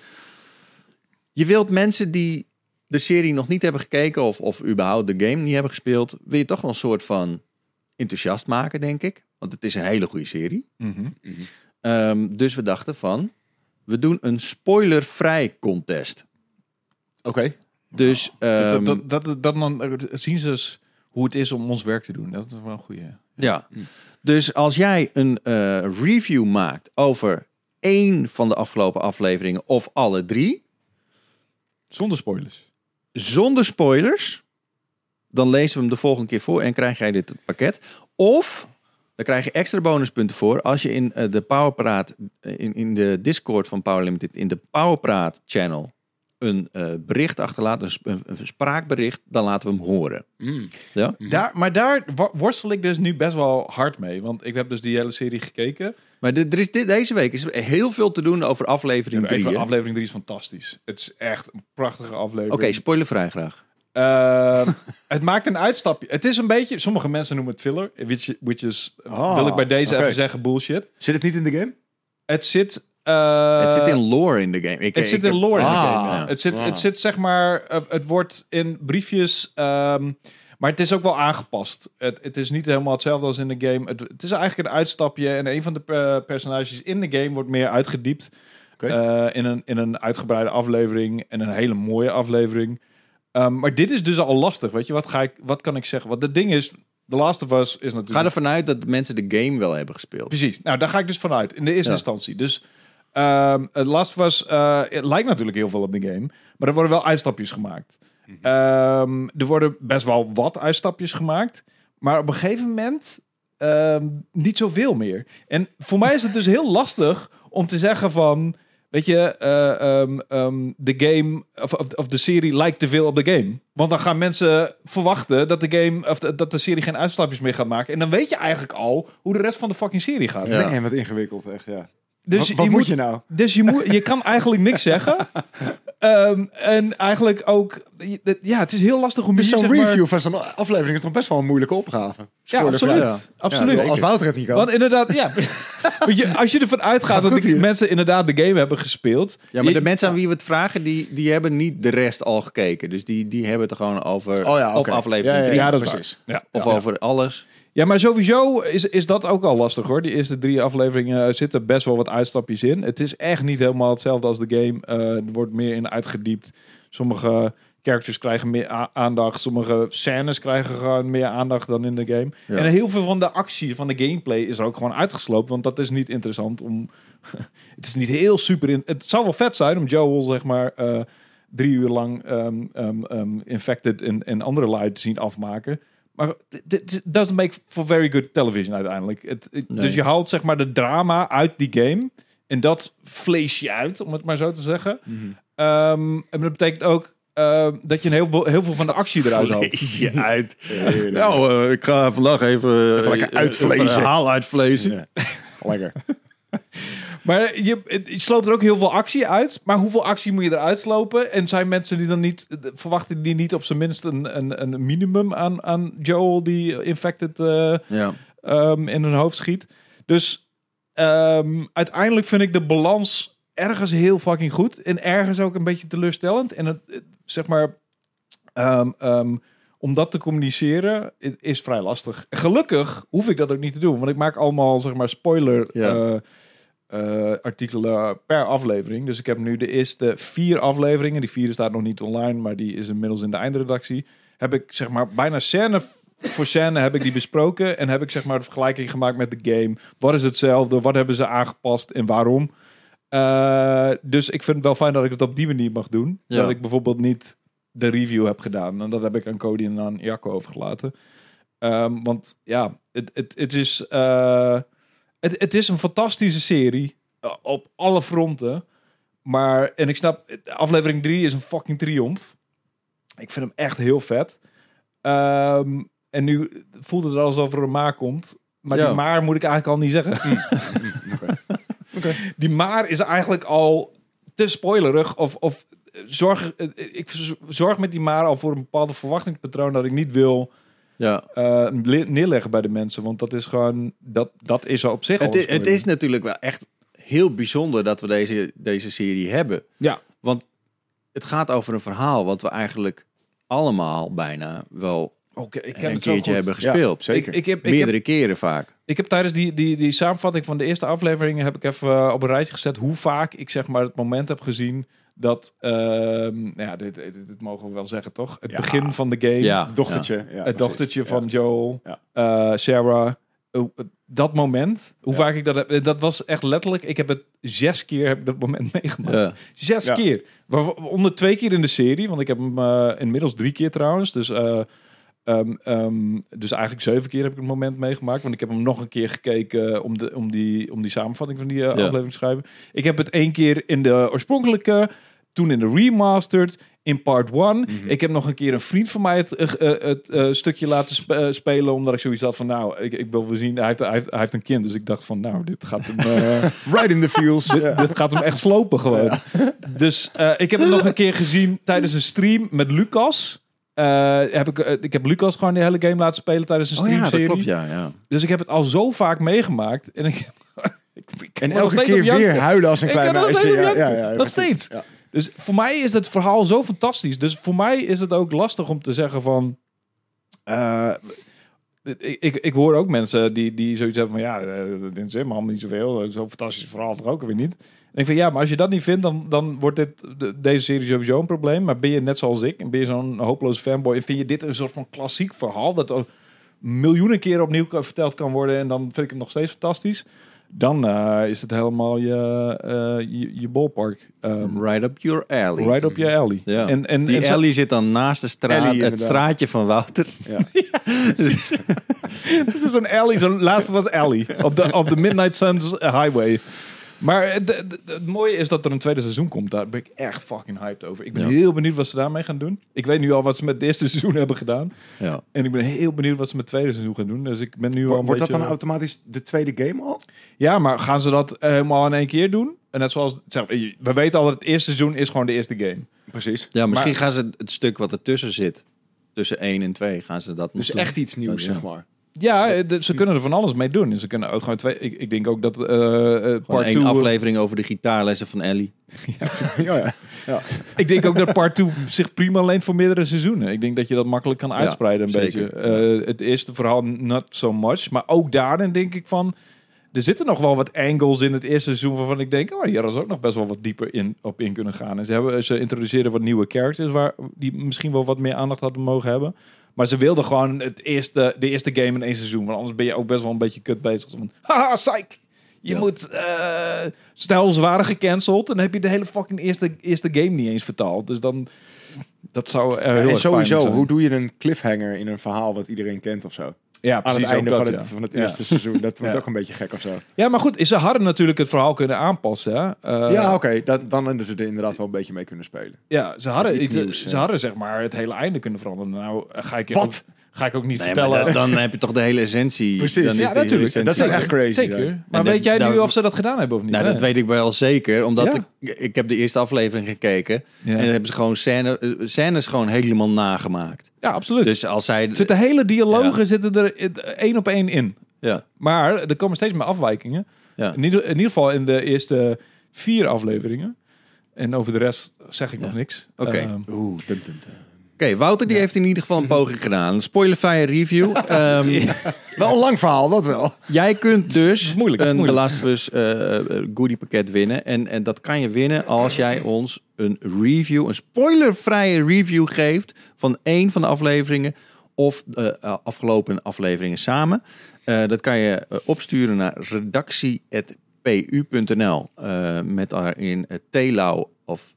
[SPEAKER 1] je wilt mensen die de serie nog niet hebben gekeken... of, of überhaupt de game niet hebben gespeeld... wil je toch wel een soort van enthousiast maken, denk ik. Want het is een hele goede serie.
[SPEAKER 2] Mhm.
[SPEAKER 1] Ehm, dus we dachten van, we doen een spoilervrij contest.
[SPEAKER 3] Oké.
[SPEAKER 1] Dus ehm,
[SPEAKER 2] dat, dat, dat, dat dan zien ze eens hoe het is om ons werk te doen. Dat is wel een goede.
[SPEAKER 1] ja. Dus als jij een eh, review maakt over één van de afgelopen afleveringen of alle drie,
[SPEAKER 2] Zonder spoilers.
[SPEAKER 1] zonder spoilers, dan lezen we hem de volgende keer voor en krijg jij dit pakket. Of dan krijg je extra bonuspunten voor als je in eh, de Powerpraat, eh, in, in de Discord van Power Limited, in de Powerpraat channel een eh, bericht achterlaat, een, sp- een, spraakbericht, dan laten we hem horen.
[SPEAKER 3] Mm.
[SPEAKER 1] Ja?
[SPEAKER 2] Daar, maar daar wo- worstel ik dus nu best wel hard mee. Want ik heb dus die hele serie gekeken.
[SPEAKER 1] Maar de- er is dit, deze week is er heel veel te doen over aflevering 3.
[SPEAKER 2] Even,
[SPEAKER 1] Oké,
[SPEAKER 2] aflevering 3 is fantastisch. Het is echt een prachtige aflevering.
[SPEAKER 1] spoilervrij graag.
[SPEAKER 2] Eh, het maakt een uitstapje. Het is een beetje, sommige mensen noemen het filler. Which, which is,
[SPEAKER 3] Ah,
[SPEAKER 2] wil ik bij deze even zeggen, bullshit.
[SPEAKER 3] Zit het niet in de game?
[SPEAKER 2] Het zit eh,
[SPEAKER 1] het zit in lore in de game. Ik,
[SPEAKER 2] het
[SPEAKER 1] ik
[SPEAKER 2] zit in
[SPEAKER 1] heb-
[SPEAKER 2] lore in de
[SPEAKER 3] Ah,
[SPEAKER 2] game. ja.
[SPEAKER 1] ja.
[SPEAKER 2] Het, zit,
[SPEAKER 3] Ah.
[SPEAKER 2] het zit zeg maar, eh, het wordt in briefjes, ehm, maar het is ook wel aangepast. Het, het is niet helemaal hetzelfde als in de game. Het, het is eigenlijk een uitstapje en een van de eh, personages in de game wordt meer uitgediept.
[SPEAKER 3] Oké.
[SPEAKER 2] Eh, in, een, in een uitgebreide aflevering en een hele mooie aflevering. Ehm, maar dit is dus al lastig, weet je. Wat, ga ik, wat kan ik zeggen? Want het ding is, The Last of Us is natuurlijk...
[SPEAKER 1] Ga ervan uit dat mensen de game wel hebben gespeeld.
[SPEAKER 2] Precies. Nou, daar ga ik dus vanuit. In de eerste
[SPEAKER 1] Ja.
[SPEAKER 2] instantie. Dus ehm het Last of Us eh, het lijkt natuurlijk heel veel op de game. Maar er worden wel uitstapjes gemaakt. Ehm, er worden best wel wat uitstapjes gemaakt. Maar op een gegeven moment ehm, niet zoveel meer. En voor mij is het dus heel lastig om te zeggen van... Weet je, eh, ehm, ehm, de game of, of, of de serie lijkt te veel op de game. Want dan gaan mensen verwachten dat de game of de- dat de serie geen uitstapjes meer gaat maken. En dan weet je eigenlijk al hoe de rest van de fucking serie gaat.
[SPEAKER 1] Ja.
[SPEAKER 3] Nee, wat ingewikkeld, echt, ja.
[SPEAKER 2] Dus
[SPEAKER 3] wat wat moet, je nou?
[SPEAKER 2] Dus je, moet, je kan eigenlijk niks zeggen. Ehm, en eigenlijk ook... Ja, het is heel lastig om
[SPEAKER 3] Dus zo'n
[SPEAKER 2] maar-
[SPEAKER 3] review van zo'n aflevering is toch best wel een moeilijke opgave?
[SPEAKER 2] Ja, absoluut. absoluut.
[SPEAKER 3] Ja, als Wouter het niet kan.
[SPEAKER 2] Want inderdaad, ja. Want je, als je ervan uitgaat dat de
[SPEAKER 3] hier.
[SPEAKER 2] mensen inderdaad de game hebben gespeeld.
[SPEAKER 1] Ja, maar
[SPEAKER 2] je-
[SPEAKER 1] de mensen aan wie we het vragen, die, die hebben niet de rest al gekeken. Dus die, die hebben het er gewoon over
[SPEAKER 3] Oh ja,
[SPEAKER 1] of
[SPEAKER 3] oké.
[SPEAKER 1] aflevering
[SPEAKER 3] Ja, ja,
[SPEAKER 1] drie,
[SPEAKER 2] Ja, dat is
[SPEAKER 3] precies.
[SPEAKER 2] Ja,
[SPEAKER 1] of
[SPEAKER 2] ja.
[SPEAKER 1] over alles.
[SPEAKER 2] Ja, maar sowieso is, is dat ook al lastig hoor. Die eerste drie afleveringen eh, zitten best wel wat uitstapjes in. Het is echt niet helemaal hetzelfde als de game. Eh, er wordt meer in uitgediept. Sommige characters krijgen meer aandacht. Sommige scènes krijgen gewoon meer aandacht dan in de game.
[SPEAKER 1] Ja.
[SPEAKER 2] En heel veel van de actie, van de gameplay is er ook gewoon uitgesloopt. Want dat is niet interessant om... het is niet heel super... In, het zou wel vet zijn om Joel zeg maar... eh, drie uur lang ehm, ehm, ehm, infected en, en andere lui te zien afmaken. Maar it doesn't make for very good television uiteindelijk. Het, het-
[SPEAKER 1] Nee.
[SPEAKER 2] Dus je haalt zeg maar de drama uit die game. En dat vlees je uit, om het maar zo te zeggen. Ehm, en dat betekent ook ehm, dat je een heel, veel- heel veel van de actie eruit haalt.
[SPEAKER 1] Vlees je uit. Nou, eh, ik ga vandaag even,
[SPEAKER 3] Even lekker
[SPEAKER 1] eh,
[SPEAKER 3] uitvlezen.
[SPEAKER 1] een verhaal uitvlezen.
[SPEAKER 3] Ja. Lekker.
[SPEAKER 2] Maar je, het- je sloopt er ook heel veel actie uit. Maar hoeveel actie moet je eruit slopen? En zijn mensen die dan niet... Verwachten die niet op zijn minst een, een, een minimum aan, aan Joel die infected... eh,
[SPEAKER 1] Ja.
[SPEAKER 2] ehm, in hun hoofd schiet. Dus ehm, uiteindelijk vind ik de balans ergens heel fucking goed. En ergens ook een beetje teleurstellend. En het, het- zeg maar, ehm, om dat te communiceren is vrij lastig. Gelukkig hoef ik dat ook niet te doen. Want ik maak allemaal, zeg maar, spoiler...
[SPEAKER 1] Ja.
[SPEAKER 2] eh, eh, artikelen per aflevering. Dus ik heb nu de eerste vier afleveringen. Die vierde staat nog niet online, maar die is inmiddels in de eindredactie. Heb ik zeg maar bijna scène voor scène heb ik die besproken en heb ik zeg maar de vergelijking gemaakt met de game. Wat is hetzelfde? Wat hebben ze aangepast en waarom? Eh, dus ik vind het wel fijn dat ik het op die manier mag doen.
[SPEAKER 1] Ja.
[SPEAKER 2] Dat ik bijvoorbeeld niet de review heb gedaan. En dat heb ik aan Cody en aan Jacco overgelaten. Ehm, want ja, het, het, het is... eh, het, het is een fantastische serie eh, op alle fronten. Maar, en ik snap, aflevering 3 is een fucking triomf. Ik vind hem echt heel vet. Ehm, en nu voelt het alsof er een maar komt. Maar
[SPEAKER 1] Ja.
[SPEAKER 2] die maar moet ik eigenlijk al niet zeggen. Die maar is eigenlijk al te spoilerig. Of, of zorg, eh, ik zorg met die maar al voor een bepaalde verwachtingspatroon dat ik niet wil
[SPEAKER 1] Ja.
[SPEAKER 2] eh, le- neerleggen bij de mensen. Want dat is gewoon, dat, dat is er op zich
[SPEAKER 1] Het, is, het is natuurlijk wel echt heel bijzonder dat we deze, deze serie hebben.
[SPEAKER 2] Ja.
[SPEAKER 1] Want het gaat over een verhaal wat we eigenlijk allemaal bijna wel
[SPEAKER 2] Oké, ik heb
[SPEAKER 1] een keertje hebben gespeeld.
[SPEAKER 3] Ja, zeker.
[SPEAKER 2] Ik, ik, heb, ik,
[SPEAKER 1] Meerdere
[SPEAKER 2] heb,
[SPEAKER 1] keren vaak.
[SPEAKER 2] ik heb tijdens die, die, die samenvatting van de eerste afleveringen... heb ik even eh, op een rijtje gezet hoe vaak ik zeg maar het moment heb gezien... dat, ehm, nou ja, dit, dit, dit mogen we wel zeggen toch? Het
[SPEAKER 3] Ja.
[SPEAKER 2] begin van de game.
[SPEAKER 1] Ja.
[SPEAKER 3] Dochtertje. Ja,
[SPEAKER 2] het dochtertje
[SPEAKER 3] Ja.
[SPEAKER 2] van Joel,
[SPEAKER 3] Ja.
[SPEAKER 2] eh, Sarah. Oh, dat moment, hoe
[SPEAKER 3] Ja.
[SPEAKER 2] vaak ik dat heb... Dat was echt letterlijk... Ik heb het zes keer heb ik dat moment meegemaakt.
[SPEAKER 1] Ja.
[SPEAKER 2] Zes
[SPEAKER 3] Ja.
[SPEAKER 2] keer. Waaronder twee keer in de serie. Want ik heb hem eh, inmiddels drie keer trouwens. Dus, eh, ehm, ehm, dus eigenlijk zeven keer heb ik het moment meegemaakt. Want ik heb hem nog een keer gekeken om, de, om, die, om die samenvatting van die eh,
[SPEAKER 1] Ja.
[SPEAKER 2] aflevering te schrijven. Ik heb het één keer in de oorspronkelijke. Toen in de remastered. In part one.
[SPEAKER 3] Mhm.
[SPEAKER 2] Ik heb nog een keer een vriend van mij het, eh, eh, het stukje laten sp- spelen. Omdat ik zoiets had van nou, ik, ik wil wel zien. Hij heeft, hij, heeft, hij heeft een kind. Dus ik dacht van nou, dit gaat hem...
[SPEAKER 3] Right in the feels.
[SPEAKER 2] dit, gaat hem echt slopen gewoon. Dus ik heb het nog een keer gezien tijdens een stream met Lucas. Eh, heb ik, eh, ik heb Lucas gewoon de hele game laten spelen tijdens een
[SPEAKER 1] Oh ja, dat klopt, ja. ja.
[SPEAKER 2] Dus ik heb het al zo vaak meegemaakt. En ik, Ik, ik
[SPEAKER 3] En elke keer
[SPEAKER 2] janken.
[SPEAKER 3] weer huilen als een klein meisje. Ja, ja,
[SPEAKER 2] Nog steeds. Dus voor mij is het verhaal zo fantastisch. Dus voor mij is het ook lastig om te zeggen van... eh, ik, ik, ik hoor ook mensen die, die zoiets hebben van... Ja, eh, dit is helemaal niet zoveel. Zo'n fantastisch verhaal toch ook weer niet. En ik vind ja, maar als je dat niet vindt, dan, dan wordt dit, de- deze serie sowieso een probleem. Maar ben je net zoals ik en ben je zo'n hopeloos fanboy... en vind je dit een soort van klassiek verhaal... dat miljoenen keren opnieuw verteld kan worden... en dan vind ik het nog steeds fantastisch... dan eh, is het helemaal je, eh, je, je ballpark. Ehm,
[SPEAKER 1] Right up your alley.
[SPEAKER 2] Right up your alley.
[SPEAKER 1] Ja.
[SPEAKER 2] En, en,
[SPEAKER 1] Die
[SPEAKER 2] en
[SPEAKER 1] alley zit dan naast de straat,
[SPEAKER 3] Alley,
[SPEAKER 1] het
[SPEAKER 3] inderdaad.
[SPEAKER 1] straatje van Wouter.
[SPEAKER 2] Het is een alley, zo'n laatste was alley. Op de, op de Midnight Suns Highway. Maar het, mooie is dat er een tweede seizoen komt. Daar ben ik echt fucking hyped over. Ik ben
[SPEAKER 1] Ja.
[SPEAKER 2] heel benieuwd wat ze daarmee gaan doen. Ik weet nu al wat ze met het eerste seizoen hebben gedaan.
[SPEAKER 1] Ja.
[SPEAKER 2] En ik ben heel benieuwd wat ze met het tweede seizoen gaan doen. Dus ik ben nu al een
[SPEAKER 3] Wordt dat
[SPEAKER 2] beetje...
[SPEAKER 3] dan automatisch de tweede game al?
[SPEAKER 2] Ja, maar gaan ze dat eh, helemaal in één keer doen? En net zoals... Zeg, we weten al dat het eerste seizoen is gewoon de eerste game.
[SPEAKER 3] Precies.
[SPEAKER 1] ja, misschien
[SPEAKER 2] Maar-
[SPEAKER 1] gaan ze het stuk wat ertussen zit, tussen 1 en 2, gaan ze dat
[SPEAKER 3] Dus
[SPEAKER 1] doen.
[SPEAKER 3] echt iets nieuws,
[SPEAKER 1] Ja.
[SPEAKER 3] zeg maar.
[SPEAKER 2] Ja, eh, de- ze kunnen er van alles mee doen. En ze kunnen ook gewoon twee... Ik, ik denk ook dat
[SPEAKER 1] Gewoon
[SPEAKER 2] part
[SPEAKER 1] één
[SPEAKER 2] 2...
[SPEAKER 1] aflevering over de gitaarlessen van Ellie.
[SPEAKER 3] ja, ja.
[SPEAKER 2] Ik denk ook dat part 2 zich prima leent voor meerdere seizoenen. Ik denk dat je dat makkelijk kan uitspreiden een
[SPEAKER 1] zeker.
[SPEAKER 2] beetje. Eh, het eerste verhaal not so much. Maar ook daarin denk ik van... Er zitten nog wel wat angles in het eerste seizoen waarvan ik denk... Oh, hier hadden ze ook nog best wel wat dieper in, op in kunnen gaan. En ze, hebben, ze introduceerden wat nieuwe characters... Waar, die misschien wel wat meer aandacht hadden mogen hebben. Maar ze wilden gewoon het eerste, de eerste game in één seizoen. Want anders ben je ook best wel een beetje kut bezig. Van, Haha, psych! Je
[SPEAKER 1] Ja.
[SPEAKER 2] moet... eh stel, ze waren gecanceld... en dan heb je de hele fucking eerste, eerste game niet eens vertaald. Dus dan... Dat zou heel
[SPEAKER 3] En
[SPEAKER 2] erg
[SPEAKER 3] sowieso, hoe doe je een cliffhanger in een verhaal wat iedereen kent of zo?
[SPEAKER 2] Ja,
[SPEAKER 3] Aan het einde van het, van eerste seizoen. Dat wordt
[SPEAKER 2] Ja.
[SPEAKER 3] ook een beetje gek of zo.
[SPEAKER 2] Ja, maar goed, ze hadden natuurlijk het verhaal kunnen aanpassen. Hè? Eh,
[SPEAKER 3] ja, oké. Dan, dan hadden ze er inderdaad wel een beetje mee kunnen spelen.
[SPEAKER 2] ja, ze hadden,
[SPEAKER 3] Iets
[SPEAKER 2] iets,
[SPEAKER 3] nieuws,
[SPEAKER 2] ze
[SPEAKER 3] ja.
[SPEAKER 2] hadden zeg maar het hele einde kunnen veranderen. Nou, ga ik
[SPEAKER 3] Wat?
[SPEAKER 2] Ook, ga ik ook niet
[SPEAKER 1] Nee,
[SPEAKER 2] vertellen.
[SPEAKER 1] maar dan, dan heb je toch de hele essentie.
[SPEAKER 3] Precies.
[SPEAKER 1] Dan is
[SPEAKER 2] ja,
[SPEAKER 1] hele
[SPEAKER 2] natuurlijk.
[SPEAKER 1] essentie-
[SPEAKER 3] Dat is echt crazy.
[SPEAKER 2] Zeker.
[SPEAKER 3] dan.
[SPEAKER 2] Maar
[SPEAKER 1] En
[SPEAKER 2] weet jij nu
[SPEAKER 1] daar-
[SPEAKER 2] of ze dat gedaan hebben of niet?
[SPEAKER 1] Nou, dat weet ik wel zeker, omdat
[SPEAKER 2] Ja.
[SPEAKER 1] ik, ik heb de eerste aflevering gekeken.
[SPEAKER 2] Ja.
[SPEAKER 1] En dan hebben ze gewoon scène, eh, scènes gewoon helemaal nagemaakt.
[SPEAKER 2] Ja, absoluut.
[SPEAKER 1] Dus als zij...
[SPEAKER 2] zitten hele dialogen zitten er één op één in.
[SPEAKER 1] Ja,
[SPEAKER 2] Maar er komen steeds meer afwijkingen.
[SPEAKER 1] ja.
[SPEAKER 2] In ieder, in ieder geval in de eerste vier afleveringen. En over de rest zeg ik nog niks.
[SPEAKER 1] Oké.
[SPEAKER 2] Ehm,
[SPEAKER 3] Oeh, tum, tum, tum.
[SPEAKER 1] Oké, Wouter die heeft in ieder geval een poging gedaan. Een spoilervrije review. Ehm,
[SPEAKER 3] Wel een lang verhaal, dat wel.
[SPEAKER 1] Jij kunt dus
[SPEAKER 2] is moeilijk, het is
[SPEAKER 1] een The. Last of Us eh, eh, goodie pakket winnen. En, en dat kan je winnen als jij ons een review, een spoilervrije review geeft van één van de afleveringen of de eh, afgelopen afleveringen samen. Eh, dat kan je opsturen naar redactie.pu.nl eh, met daarin uh, Telau of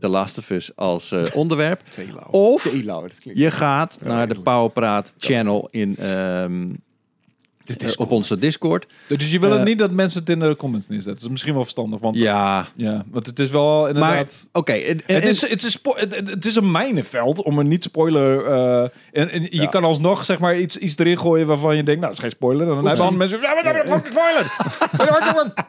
[SPEAKER 1] The Last of Us als eh, onderwerp. Of
[SPEAKER 3] Telau, dat klinkt...
[SPEAKER 1] je gaat naar de. Powerpraat channel in, ehm, eh, op onze Discord.
[SPEAKER 2] dus je wil het
[SPEAKER 1] Eh,
[SPEAKER 2] niet dat mensen het in de comments neerzetten. Dat is misschien wel verstandig. Want,
[SPEAKER 1] Ja,
[SPEAKER 2] ja, want het is wel
[SPEAKER 1] maar
[SPEAKER 2] inderdaad...
[SPEAKER 1] oké.
[SPEAKER 2] Het is, het, is het, is een mijnenveld om een niet spoiler. eh, en, en je
[SPEAKER 3] Ja.
[SPEAKER 2] kan alsnog zeg maar iets, iets erin gooien waarvan je denkt, nou, dat is geen spoiler. En dan hebben andere mensen. Ja, maar dat is fucking spoiler.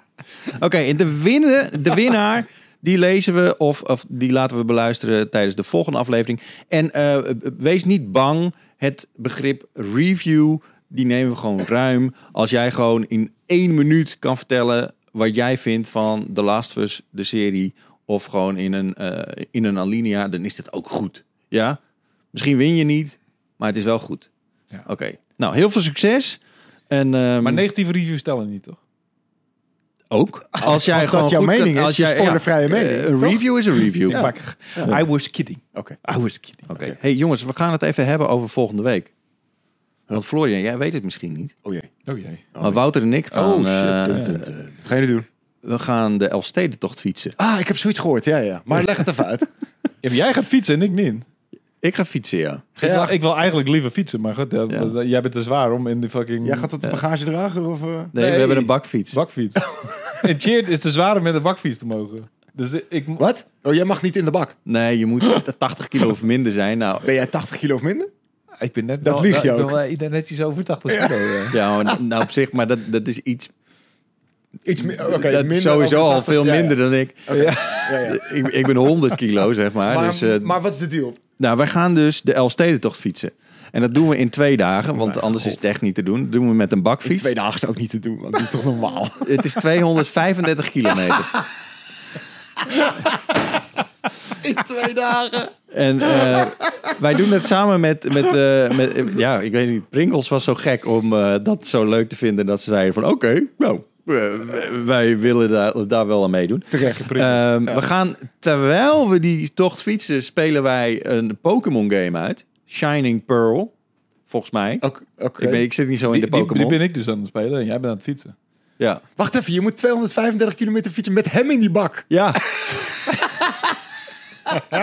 [SPEAKER 1] Oké, en de, winnen, de winnaar, die lezen we of, of die laten we beluisteren tijdens de volgende aflevering. En eh, wees niet bang, het begrip review, die nemen we gewoon ruim. Als jij gewoon in één minuut kan vertellen wat jij vindt van The Last of Us, de serie, of gewoon in een, eh, in een alinea, dan is dit ook goed. Ja? Misschien win je niet, maar het is wel goed.
[SPEAKER 2] Ja.
[SPEAKER 1] Oké, nou heel veel succes. En, ehm,
[SPEAKER 2] Maar negatieve reviews stellen niet, toch?
[SPEAKER 1] Ook. Als jij
[SPEAKER 3] als dat
[SPEAKER 1] gewoon
[SPEAKER 3] jouw
[SPEAKER 1] goed
[SPEAKER 3] mening
[SPEAKER 1] kan-
[SPEAKER 3] is,
[SPEAKER 1] als
[SPEAKER 3] je
[SPEAKER 1] jij
[SPEAKER 3] spoilervrije
[SPEAKER 1] ja,
[SPEAKER 3] mening,
[SPEAKER 1] eh, Een
[SPEAKER 3] toch?
[SPEAKER 1] review is een review.
[SPEAKER 3] Ja.
[SPEAKER 2] I was kidding.
[SPEAKER 3] Oké.
[SPEAKER 2] I was kidding.
[SPEAKER 1] Oké. Hey jongens, we gaan het even hebben over volgende week. Want Florian, jij weet het misschien niet.
[SPEAKER 3] Oh jee.
[SPEAKER 2] Oh jee.
[SPEAKER 1] Maar Wouter en ik gaan,
[SPEAKER 2] Oh, shit,
[SPEAKER 1] eh,
[SPEAKER 2] ja.
[SPEAKER 3] Wat ga je nu doen?
[SPEAKER 1] we gaan de Elfstedentocht fietsen.
[SPEAKER 3] Ah, ik heb zoiets gehoord. Ja, ja. Maar leg het even uit.
[SPEAKER 2] Jij gaat fietsen en ik niet.
[SPEAKER 1] Ik ga fietsen, ja.
[SPEAKER 2] Ik, wil, ik wil eigenlijk liever fietsen, maar goed, ja,
[SPEAKER 1] Ja.
[SPEAKER 2] jij bent te zwaar om in de fucking
[SPEAKER 3] Jij gaat het bagagedrager of... eh?
[SPEAKER 1] Nee,
[SPEAKER 2] Nee.
[SPEAKER 1] we hebben een bakfiets.
[SPEAKER 2] bakfiets. en Cheert is te zwaar om met een bakfiets te mogen. Dus ik,
[SPEAKER 3] Wat? Oh, jij mag niet in de bak.
[SPEAKER 1] Nee, je moet 80 kilo of minder zijn. Nou,
[SPEAKER 3] Ben jij 80 kilo of minder?
[SPEAKER 2] ik ben net
[SPEAKER 3] Dat
[SPEAKER 2] wel-
[SPEAKER 3] lieg je
[SPEAKER 2] ik ben
[SPEAKER 3] ook.
[SPEAKER 2] Ik ben net iets over 80 kilo. ja.
[SPEAKER 1] ja, maar nou op zich, maar dat, dat is iets.
[SPEAKER 3] Iets oké,
[SPEAKER 1] dat
[SPEAKER 3] minder
[SPEAKER 1] sowieso al
[SPEAKER 3] 80,
[SPEAKER 1] veel
[SPEAKER 3] ja, ja.
[SPEAKER 1] minder dan ik.
[SPEAKER 3] Ja, ja.
[SPEAKER 1] Ik, ik ben 100 kilo, zeg maar.
[SPEAKER 3] Maar,
[SPEAKER 1] dus, eh,
[SPEAKER 3] maar wat is de deal?
[SPEAKER 1] Nou, wij gaan dus de Elfstedentocht fietsen. En dat doen we in twee dagen, want
[SPEAKER 3] Mijn
[SPEAKER 1] anders
[SPEAKER 3] God.
[SPEAKER 1] is het echt niet te doen. Dat doen we met een
[SPEAKER 3] In
[SPEAKER 1] bakfiets.
[SPEAKER 3] twee dagen is ook niet te doen, want dat is toch normaal.
[SPEAKER 1] Het is 235 kilometer.
[SPEAKER 3] In twee dagen.
[SPEAKER 1] En eh, wij doen het samen met, met, eh, met ja, ik weet niet, Pringles was zo gek om eh, dat zo leuk te vinden dat ze zeiden van oké, nou, wij willen daar, daar wel aan meedoen.
[SPEAKER 3] Terecht.
[SPEAKER 1] Ehm, We gaan, terwijl we die tocht fietsen, spelen wij een Pokémon game uit. Shining Pearl, volgens mij.
[SPEAKER 3] Oké.
[SPEAKER 1] Ik, ben, ik zit niet zo in
[SPEAKER 2] Die,
[SPEAKER 1] de
[SPEAKER 2] die,
[SPEAKER 1] Pokémon.
[SPEAKER 2] die ben ik dus aan het spelen en jij bent aan het fietsen.
[SPEAKER 1] Ja.
[SPEAKER 3] Wacht even, je moet 235 kilometer fietsen met hem in die bak.
[SPEAKER 1] ja,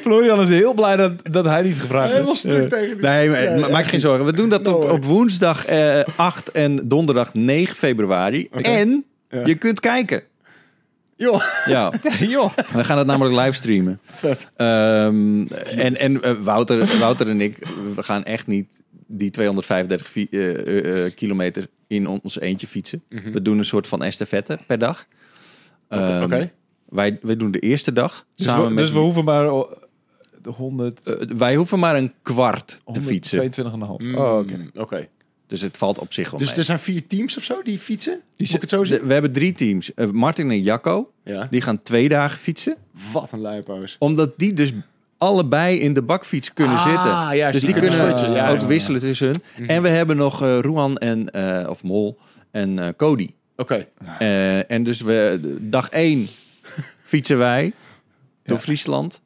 [SPEAKER 2] Florian is heel blij dat, dat hij niet gevraagd
[SPEAKER 3] Helemaal
[SPEAKER 2] is.
[SPEAKER 3] stuk tegen die...
[SPEAKER 1] nee, maar,
[SPEAKER 3] Ja,
[SPEAKER 1] maak geen zorgen. We doen dat
[SPEAKER 3] No
[SPEAKER 1] op, op woensdag eh, 8 en donderdag 9 februari. En
[SPEAKER 3] Ja.
[SPEAKER 1] je kunt kijken.
[SPEAKER 3] Joh,
[SPEAKER 1] Ja,
[SPEAKER 2] Joh.
[SPEAKER 1] we gaan het namelijk livestreamen.
[SPEAKER 3] vet.
[SPEAKER 1] Ehm, en en eh, Wouter, Wouter en ik, we gaan echt niet die 235 fi- eh, eh, eh, kilometer in ons eentje fietsen. We doen een soort van estafette per dag. Ehm,
[SPEAKER 3] Oké.
[SPEAKER 1] Wij, wij doen de eerste dag
[SPEAKER 2] Dus,
[SPEAKER 1] samen
[SPEAKER 2] we,
[SPEAKER 1] met...
[SPEAKER 2] dus we hoeven maar oh, de 100,
[SPEAKER 1] eh, wij hoeven maar een kwart te fietsen.
[SPEAKER 2] 122,5.
[SPEAKER 3] Mm,
[SPEAKER 2] Oh, oké.
[SPEAKER 3] Oké.
[SPEAKER 1] Dus het valt op zich wel
[SPEAKER 3] Dus
[SPEAKER 1] mee.
[SPEAKER 3] er zijn vier teams of zo die fietsen?
[SPEAKER 2] Die
[SPEAKER 3] Moet ik het zo zien?
[SPEAKER 1] De- we hebben drie teams. Eh, Martin en Jacco,
[SPEAKER 3] Ja.
[SPEAKER 1] die gaan twee dagen fietsen.
[SPEAKER 3] Wat een luipoos.
[SPEAKER 1] Omdat die dus allebei in de bakfiets kunnen
[SPEAKER 3] Ah,
[SPEAKER 1] zitten.
[SPEAKER 3] juist,
[SPEAKER 1] dus
[SPEAKER 3] die
[SPEAKER 1] die,
[SPEAKER 3] kunnen
[SPEAKER 1] kunnen
[SPEAKER 3] switchen,
[SPEAKER 1] ook
[SPEAKER 3] juist.
[SPEAKER 1] wisselen tussen hun. En we hebben nog eh Ruan en, eh, of Mol en eh, Cody.
[SPEAKER 3] Oké.
[SPEAKER 1] Eh, en dus we, dag één fietsen wij door. Friesland.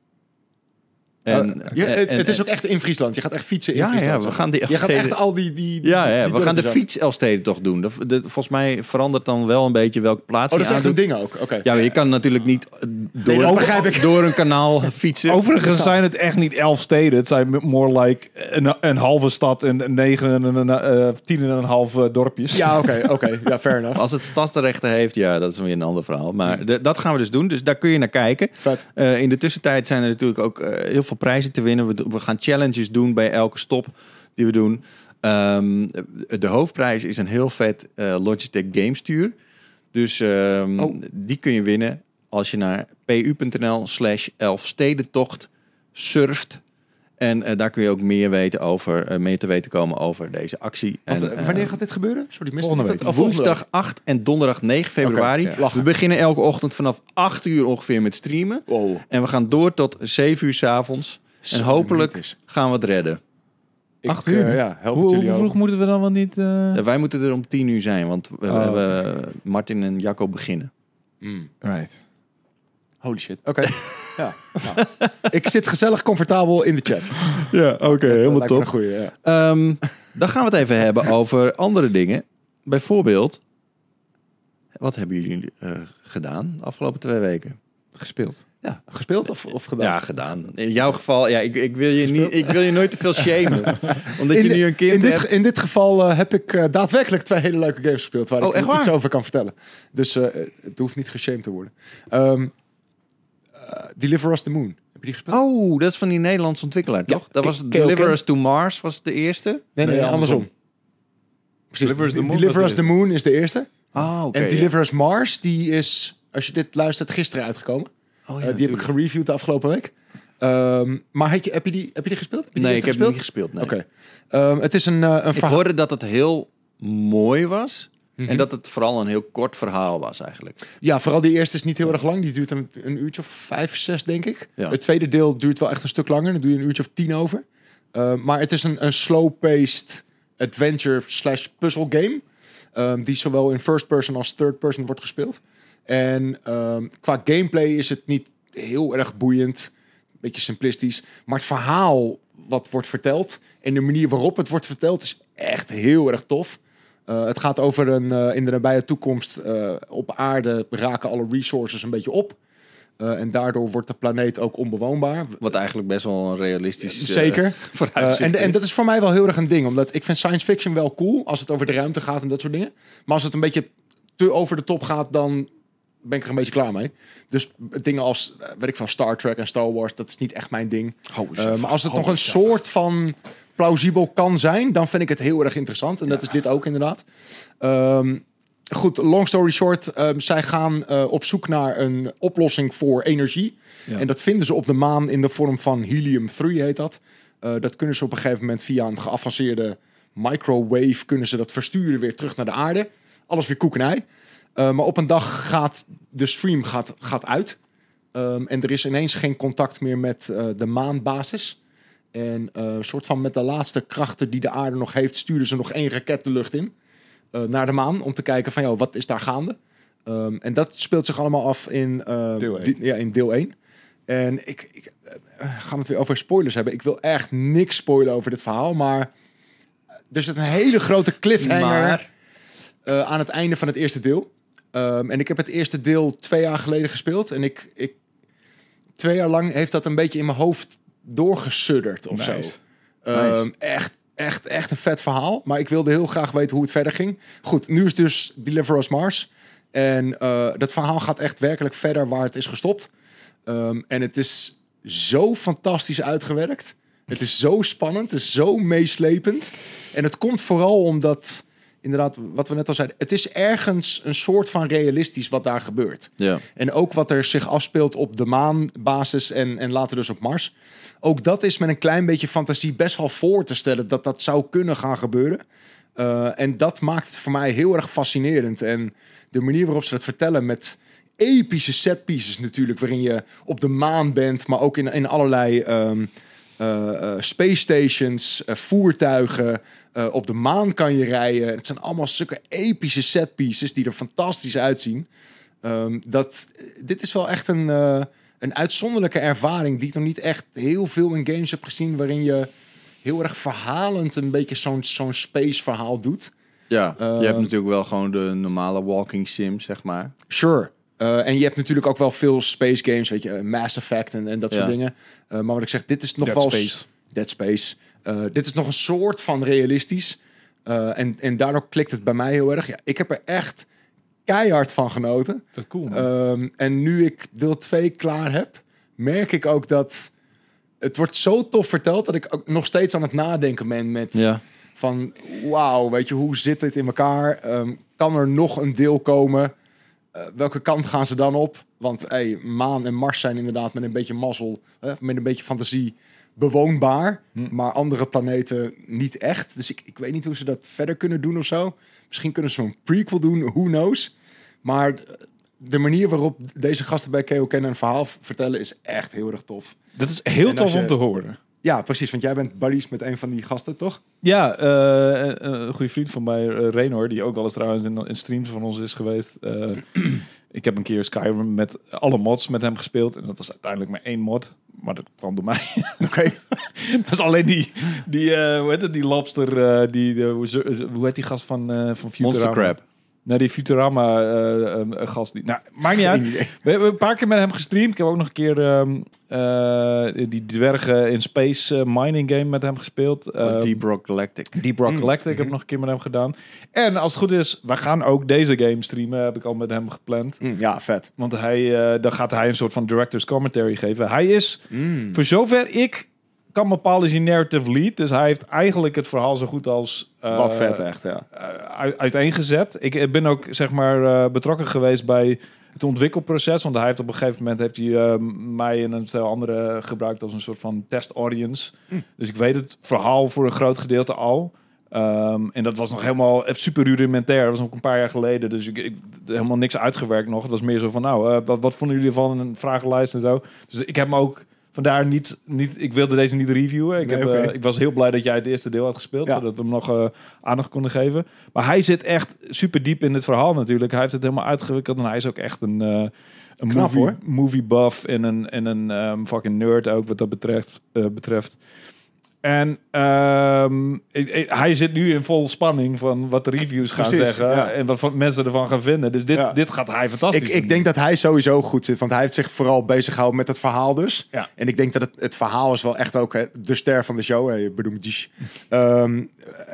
[SPEAKER 1] En,
[SPEAKER 3] Ja, het,
[SPEAKER 1] en-
[SPEAKER 3] het is ook echt in Friesland. Je gaat echt fietsen in
[SPEAKER 1] Ja,
[SPEAKER 3] Friesland.
[SPEAKER 1] ja, we gaan die
[SPEAKER 3] Je gaat echt al die... die, die
[SPEAKER 1] ja, ja,
[SPEAKER 3] die
[SPEAKER 1] we gaan de
[SPEAKER 3] dorpjes af.
[SPEAKER 1] fiets Elfsteden toch doen. De, de- volgens mij verandert dan wel een beetje welke plaats
[SPEAKER 3] Oh, dat is echt een ding ook. Oké.
[SPEAKER 1] Ja, je kan natuurlijk niet eh, door,
[SPEAKER 3] dat begrijp ik.
[SPEAKER 1] door een kanaal fietsen.
[SPEAKER 2] Overigens zijn het echt niet elf steden. Het zijn more like een, een halve stad en negen en een, eh, tien en een half eh, dorpjes.
[SPEAKER 3] Ja, oké. oké. Ja, fair enough.
[SPEAKER 1] Als het stadsrechten heeft, ja, dat is weer een ander verhaal. Maar de- dat gaan we dus doen. Dus daar kun je naar kijken.
[SPEAKER 3] Vet.
[SPEAKER 1] Eh, in de tussentijd zijn er natuurlijk ook eh, heel veel prijzen te winnen. We, we gaan challenges doen bij elke stop die we doen. Ehm, de hoofdprijs is een heel vet eh, Logitech Game Stuur. Dus ehm,
[SPEAKER 3] Oh.
[SPEAKER 1] die kun je winnen als je naar pu.nl slash elfstedentocht surft. En eh, daar kun je ook meer, weten over, eh, meer te weten komen over deze actie.
[SPEAKER 3] Want,
[SPEAKER 1] en,
[SPEAKER 3] eh, wanneer gaat dit gebeuren? Sorry, miste
[SPEAKER 2] volgende
[SPEAKER 3] ik dat?
[SPEAKER 2] week.
[SPEAKER 3] Oh,
[SPEAKER 1] Woensdag 8 en donderdag 9 februari.
[SPEAKER 3] Ja.
[SPEAKER 1] We beginnen elke ochtend vanaf 8 uur ongeveer met streamen.
[SPEAKER 3] Wow.
[SPEAKER 1] En we gaan door tot 7 uur s'avonds. En
[SPEAKER 3] Zo,
[SPEAKER 1] hopelijk gaan we het redden.
[SPEAKER 3] Ik,
[SPEAKER 2] Acht uur?
[SPEAKER 3] eh, ja, help
[SPEAKER 2] Hoe,
[SPEAKER 3] het
[SPEAKER 2] hoe
[SPEAKER 3] jullie
[SPEAKER 2] vroeg
[SPEAKER 3] ook.
[SPEAKER 2] moeten we dan wel niet... eh,
[SPEAKER 1] Ja, wij moeten er om 10 uur zijn, want we,
[SPEAKER 2] Oh,
[SPEAKER 1] we- Martin en Jacco beginnen.
[SPEAKER 3] Mm.
[SPEAKER 2] Right.
[SPEAKER 3] Holy shit. Oké. ja. nou. Ik zit gezellig comfortabel in de chat.
[SPEAKER 1] Ja, oké, helemaal
[SPEAKER 3] Lijkt me een goeie, ja.
[SPEAKER 1] Ehm, dan gaan we het even hebben over andere dingen. Bijvoorbeeld, wat hebben jullie eh, gedaan de afgelopen twee weken?
[SPEAKER 2] Gespeeld.
[SPEAKER 3] ja. Gespeeld of, of gedaan?
[SPEAKER 1] Ja, gedaan. In jouw geval, ja, ik, ik, wil, je niet, ik wil je nooit te veel shamen. Omdat je
[SPEAKER 3] in,
[SPEAKER 1] nu een kind
[SPEAKER 3] in, dit,
[SPEAKER 1] hebt.
[SPEAKER 3] in dit geval eh, heb ik eh, daadwerkelijk twee hele leuke games gespeeld waar
[SPEAKER 1] Oh,
[SPEAKER 3] ik
[SPEAKER 1] echt waar?
[SPEAKER 3] iets over kan vertellen. Dus eh, het hoeft niet geshamed te worden. Ehm, eh, Deliver Us the Moon. Heb je die gespeeld?
[SPEAKER 1] Oh, dat is van die Nederlandse ontwikkelaar,
[SPEAKER 3] Ja,
[SPEAKER 1] toch? Dat
[SPEAKER 3] K-
[SPEAKER 1] was. Deliver Us to Mars, was de eerste?
[SPEAKER 3] nee, nee,
[SPEAKER 2] nee,
[SPEAKER 3] andersom.
[SPEAKER 2] andersom.
[SPEAKER 3] Precies.
[SPEAKER 2] Deliver Us the Moon
[SPEAKER 3] Deliver
[SPEAKER 2] was
[SPEAKER 3] Us
[SPEAKER 2] de
[SPEAKER 3] the Moon is de eerste.
[SPEAKER 1] Oh, oké.
[SPEAKER 3] en
[SPEAKER 1] ja.
[SPEAKER 3] Deliver Us Mars, die is, als je dit luistert, gisteren uitgekomen.
[SPEAKER 1] Oh,
[SPEAKER 3] Eh,
[SPEAKER 1] ja,
[SPEAKER 3] die heb ik gereviewd de afgelopen week. Ehm, maar heb je, heb, je die, heb je die gespeeld? Heb je die
[SPEAKER 1] Nee, ik heb het niet gespeeld. Nee.
[SPEAKER 3] Oké. Ehm, het is een, eh, een
[SPEAKER 1] Ik
[SPEAKER 3] verhaal.
[SPEAKER 1] hoorde dat het heel mooi was.
[SPEAKER 3] Mhm.
[SPEAKER 1] En dat het vooral een heel kort verhaal was eigenlijk.
[SPEAKER 3] Ja, vooral die eerste is niet heel erg lang. Die duurt een, een uurtje of vijf, zes, denk ik.
[SPEAKER 1] Ja.
[SPEAKER 3] Het tweede deel duurt wel echt een stuk langer. Dan doe je een uurtje of tien over. Uh, maar het is een, een slow-paced adventure slash puzzle game. Um, die zowel in first person als third person wordt gespeeld. En um, qua gameplay is het niet heel erg boeiend. Beetje simplistisch. Maar het verhaal wat wordt verteld en de manier waarop het wordt verteld is echt heel erg tof. Uh, het gaat over een uh, in de nabije toekomst uh, op aarde raken alle resources een beetje op. En daardoor wordt de planeet ook onbewoonbaar.
[SPEAKER 1] Wat eigenlijk best wel een realistisch
[SPEAKER 3] Zeker. en, en dat is voor mij wel heel erg een ding. Omdat ik vind science fiction wel cool als het over de ruimte gaat en dat soort dingen. Maar als het een beetje te over de top gaat, dan ben ik er een beetje klaar mee. Dus dingen als, weet ik van Star Trek en Star Wars, dat is niet echt mijn ding. Uh, maar als het nog een soort van plausibel kan zijn, dan vind ik het heel erg interessant. En dat is dit ook inderdaad. Um, goed, long story short. ehm, zij gaan eh, op zoek naar een oplossing voor energie.
[SPEAKER 1] Ja.
[SPEAKER 3] En dat vinden ze op de maan in de vorm van helium-3 heet dat. Eh, dat kunnen ze op een gegeven moment via een geavanceerde microwave... kunnen ze dat versturen weer terug naar de aarde. Alles weer koek en ei. Eh, maar op een dag gaat de stream gaat, gaat uit. Ehm, en er is ineens geen contact meer met eh, de maanbasis. En eh, soort van met de laatste krachten die de aarde nog heeft... sturen ze nog één raket de lucht in eh, naar de maan... om te kijken van, joh, wat is daar gaande? Ehm, en dat speelt zich allemaal af in,
[SPEAKER 2] Deel één.
[SPEAKER 3] die- ja, in deel 1. En ik, ik gaan we het weer over spoilers hebben. Ik wil echt niks spoilen over dit verhaal, maar er zit een hele grote cliffhanger
[SPEAKER 1] Maar-
[SPEAKER 3] aan het einde van het eerste deel. Ehm, en ik heb het eerste deel twee jaar geleden gespeeld. En ik, ik twee jaar lang heeft dat een beetje in mijn hoofd doorgesudderd of
[SPEAKER 2] Nice.
[SPEAKER 3] zo. Ehm, Echt, echt, echt een vet verhaal. Maar ik wilde heel graag weten hoe het verder ging. Goed, nu is dus Deliver Us Mars. En eh, dat verhaal gaat echt werkelijk verder waar het is gestopt. Ehm, en het is zo fantastisch uitgewerkt. Het is zo spannend, het is zo meeslepend. En het komt vooral omdat, inderdaad, wat we net al zeiden, het is ergens een soort van realistisch wat daar gebeurt.
[SPEAKER 1] Ja.
[SPEAKER 3] En ook wat er zich afspeelt op de maanbasis en, en later dus op Mars. Ook dat is met een klein beetje fantasie best wel voor te stellen dat dat zou kunnen gaan gebeuren. Eh, en dat maakt het voor mij heel erg fascinerend. En de manier waarop ze dat vertellen met epische set pieces natuurlijk, waarin je op de maan bent, maar ook in, in allerlei ehm, eh, eh, space stations, eh, voertuigen. eh, op de maan kan je rijden. Het zijn allemaal stukken epische set pieces die er fantastisch uitzien. Ehm, dat, dit is wel echt een, eh, een uitzonderlijke ervaring die ik nog niet echt heel veel in games heb gezien, waarin je heel erg verhalend een beetje zo'n zo'n space verhaal doet.
[SPEAKER 1] Ja,
[SPEAKER 3] Eh,
[SPEAKER 1] je hebt natuurlijk wel gewoon de normale walking sim, zeg maar.
[SPEAKER 3] Sure. Eh, en je hebt natuurlijk ook wel veel space games, weet je, eh, Mass Effect en, en dat soort
[SPEAKER 1] Ja.
[SPEAKER 3] dingen. Eh, maar wat ik zeg, dit is nog
[SPEAKER 2] Dead
[SPEAKER 3] wel...
[SPEAKER 2] Space.
[SPEAKER 3] Dead Space. Eh, dit is nog een soort van realistisch. Eh, en, en daardoor klikt het bij mij heel erg. Ja, ik heb er echt keihard van genoten.
[SPEAKER 2] Dat is cool, man.
[SPEAKER 3] Ehm, en nu ik deel 2 klaar heb, merk ik ook dat het wordt zo tof verteld dat ik ook nog steeds aan het nadenken ben met
[SPEAKER 1] Ja.
[SPEAKER 3] van wauw, weet je, hoe zit dit in elkaar? Ehm, kan er nog een deel komen? Eh, welke kant gaan ze dan op? Want hey, maan en Mars zijn inderdaad met een beetje mazzel, met een beetje fantasie bewoonbaar, maar andere planeten niet echt. Dus ik, ik weet niet hoe ze dat verder kunnen doen of zo. Misschien kunnen ze een prequel doen, who knows? Maar de manier waarop deze gasten bij KO Kennen een verhaal vertellen is echt heel erg tof.
[SPEAKER 2] dat is heel tof om te horen.
[SPEAKER 3] Ja, precies. Want jij bent buddies met een van die gasten, toch?
[SPEAKER 2] Ja, eh, een een goede vriend van mij, eh, Renor, die ook wel eens trouwens in, in streams van ons is geweest. Eh, ik heb een keer Skyrim met alle mods met hem gespeeld. En dat was uiteindelijk maar één mod. Maar dat kwam door mij.
[SPEAKER 3] Oké.
[SPEAKER 2] dat was alleen die, die eh, hoe heet het, die lobster, eh, die, de, hoe, heet die gast van, eh van Futurama?
[SPEAKER 1] Monster Crab.
[SPEAKER 2] Nee, die Futurama eh, eh, gast. Die, nou, maakt niet uit. We hebben een paar keer met hem gestreamd. Ik heb ook nog een keer ehm, eh, die dwergen in space eh, mining game met hem gespeeld. Ehm,
[SPEAKER 1] Deep Rock Galactic.
[SPEAKER 2] Deep Rock
[SPEAKER 3] Mm.
[SPEAKER 2] Galactic heb ik nog een keer met hem gedaan. En als het goed is, we gaan ook deze game streamen. Heb ik al met hem gepland.
[SPEAKER 3] Hm, ja, vet.
[SPEAKER 2] Want hij, eh, dan gaat hij een soort van director's commentary geven. Hij is,
[SPEAKER 3] Mm.
[SPEAKER 2] voor zover ik kan bepalen, is hij narrative lead. Dus hij heeft eigenlijk het verhaal zo goed als... eh,
[SPEAKER 3] Wat vet, echt, ja.
[SPEAKER 2] eh, uit- uiteengezet. Ik ben ook zeg maar eh, betrokken geweest bij het ontwikkelproces. Want hij heeft op een gegeven moment heeft hij, mij en een stel anderen gebruikt als een soort van test audience. Dus ik weet het verhaal voor een groot gedeelte al. Ehm, en dat was nog helemaal super rudimentair. Dat was nog een paar jaar geleden. Dus ik, ik helemaal niks uitgewerkt nog. Dat was meer zo van, nou, wat, wat vonden jullie van een vragenlijst en zo. Dus ik heb hem ook vandaar niet, niet ik wilde deze niet reviewen. Ik,
[SPEAKER 3] Nee,
[SPEAKER 2] heb, eh, ik was heel blij dat jij het eerste deel had gespeeld,
[SPEAKER 3] Ja.
[SPEAKER 2] zodat we hem nog eh, aandacht konden geven. Maar hij zit echt super diep in het verhaal natuurlijk. Hij heeft het helemaal uitgewikkeld en hij is ook echt een, eh, een
[SPEAKER 3] Knap,
[SPEAKER 2] movie, movie buff en een, en een ehm, fucking nerd ook wat dat betreft. betreft. En ehm, hij zit nu in vol spanning van wat de reviews gaan
[SPEAKER 3] Precies,
[SPEAKER 2] zeggen
[SPEAKER 3] ja.
[SPEAKER 2] en wat mensen ervan gaan vinden. Dus dit,
[SPEAKER 3] Ja.
[SPEAKER 2] dit gaat hij fantastisch
[SPEAKER 3] Ik, ik denk dat hij sowieso goed zit, want hij heeft zich vooral bezig gehouden met het verhaal dus.
[SPEAKER 2] Ja.
[SPEAKER 3] En ik denk dat het, het verhaal is wel echt ook hè, de ster van de show. Hè. Ehm,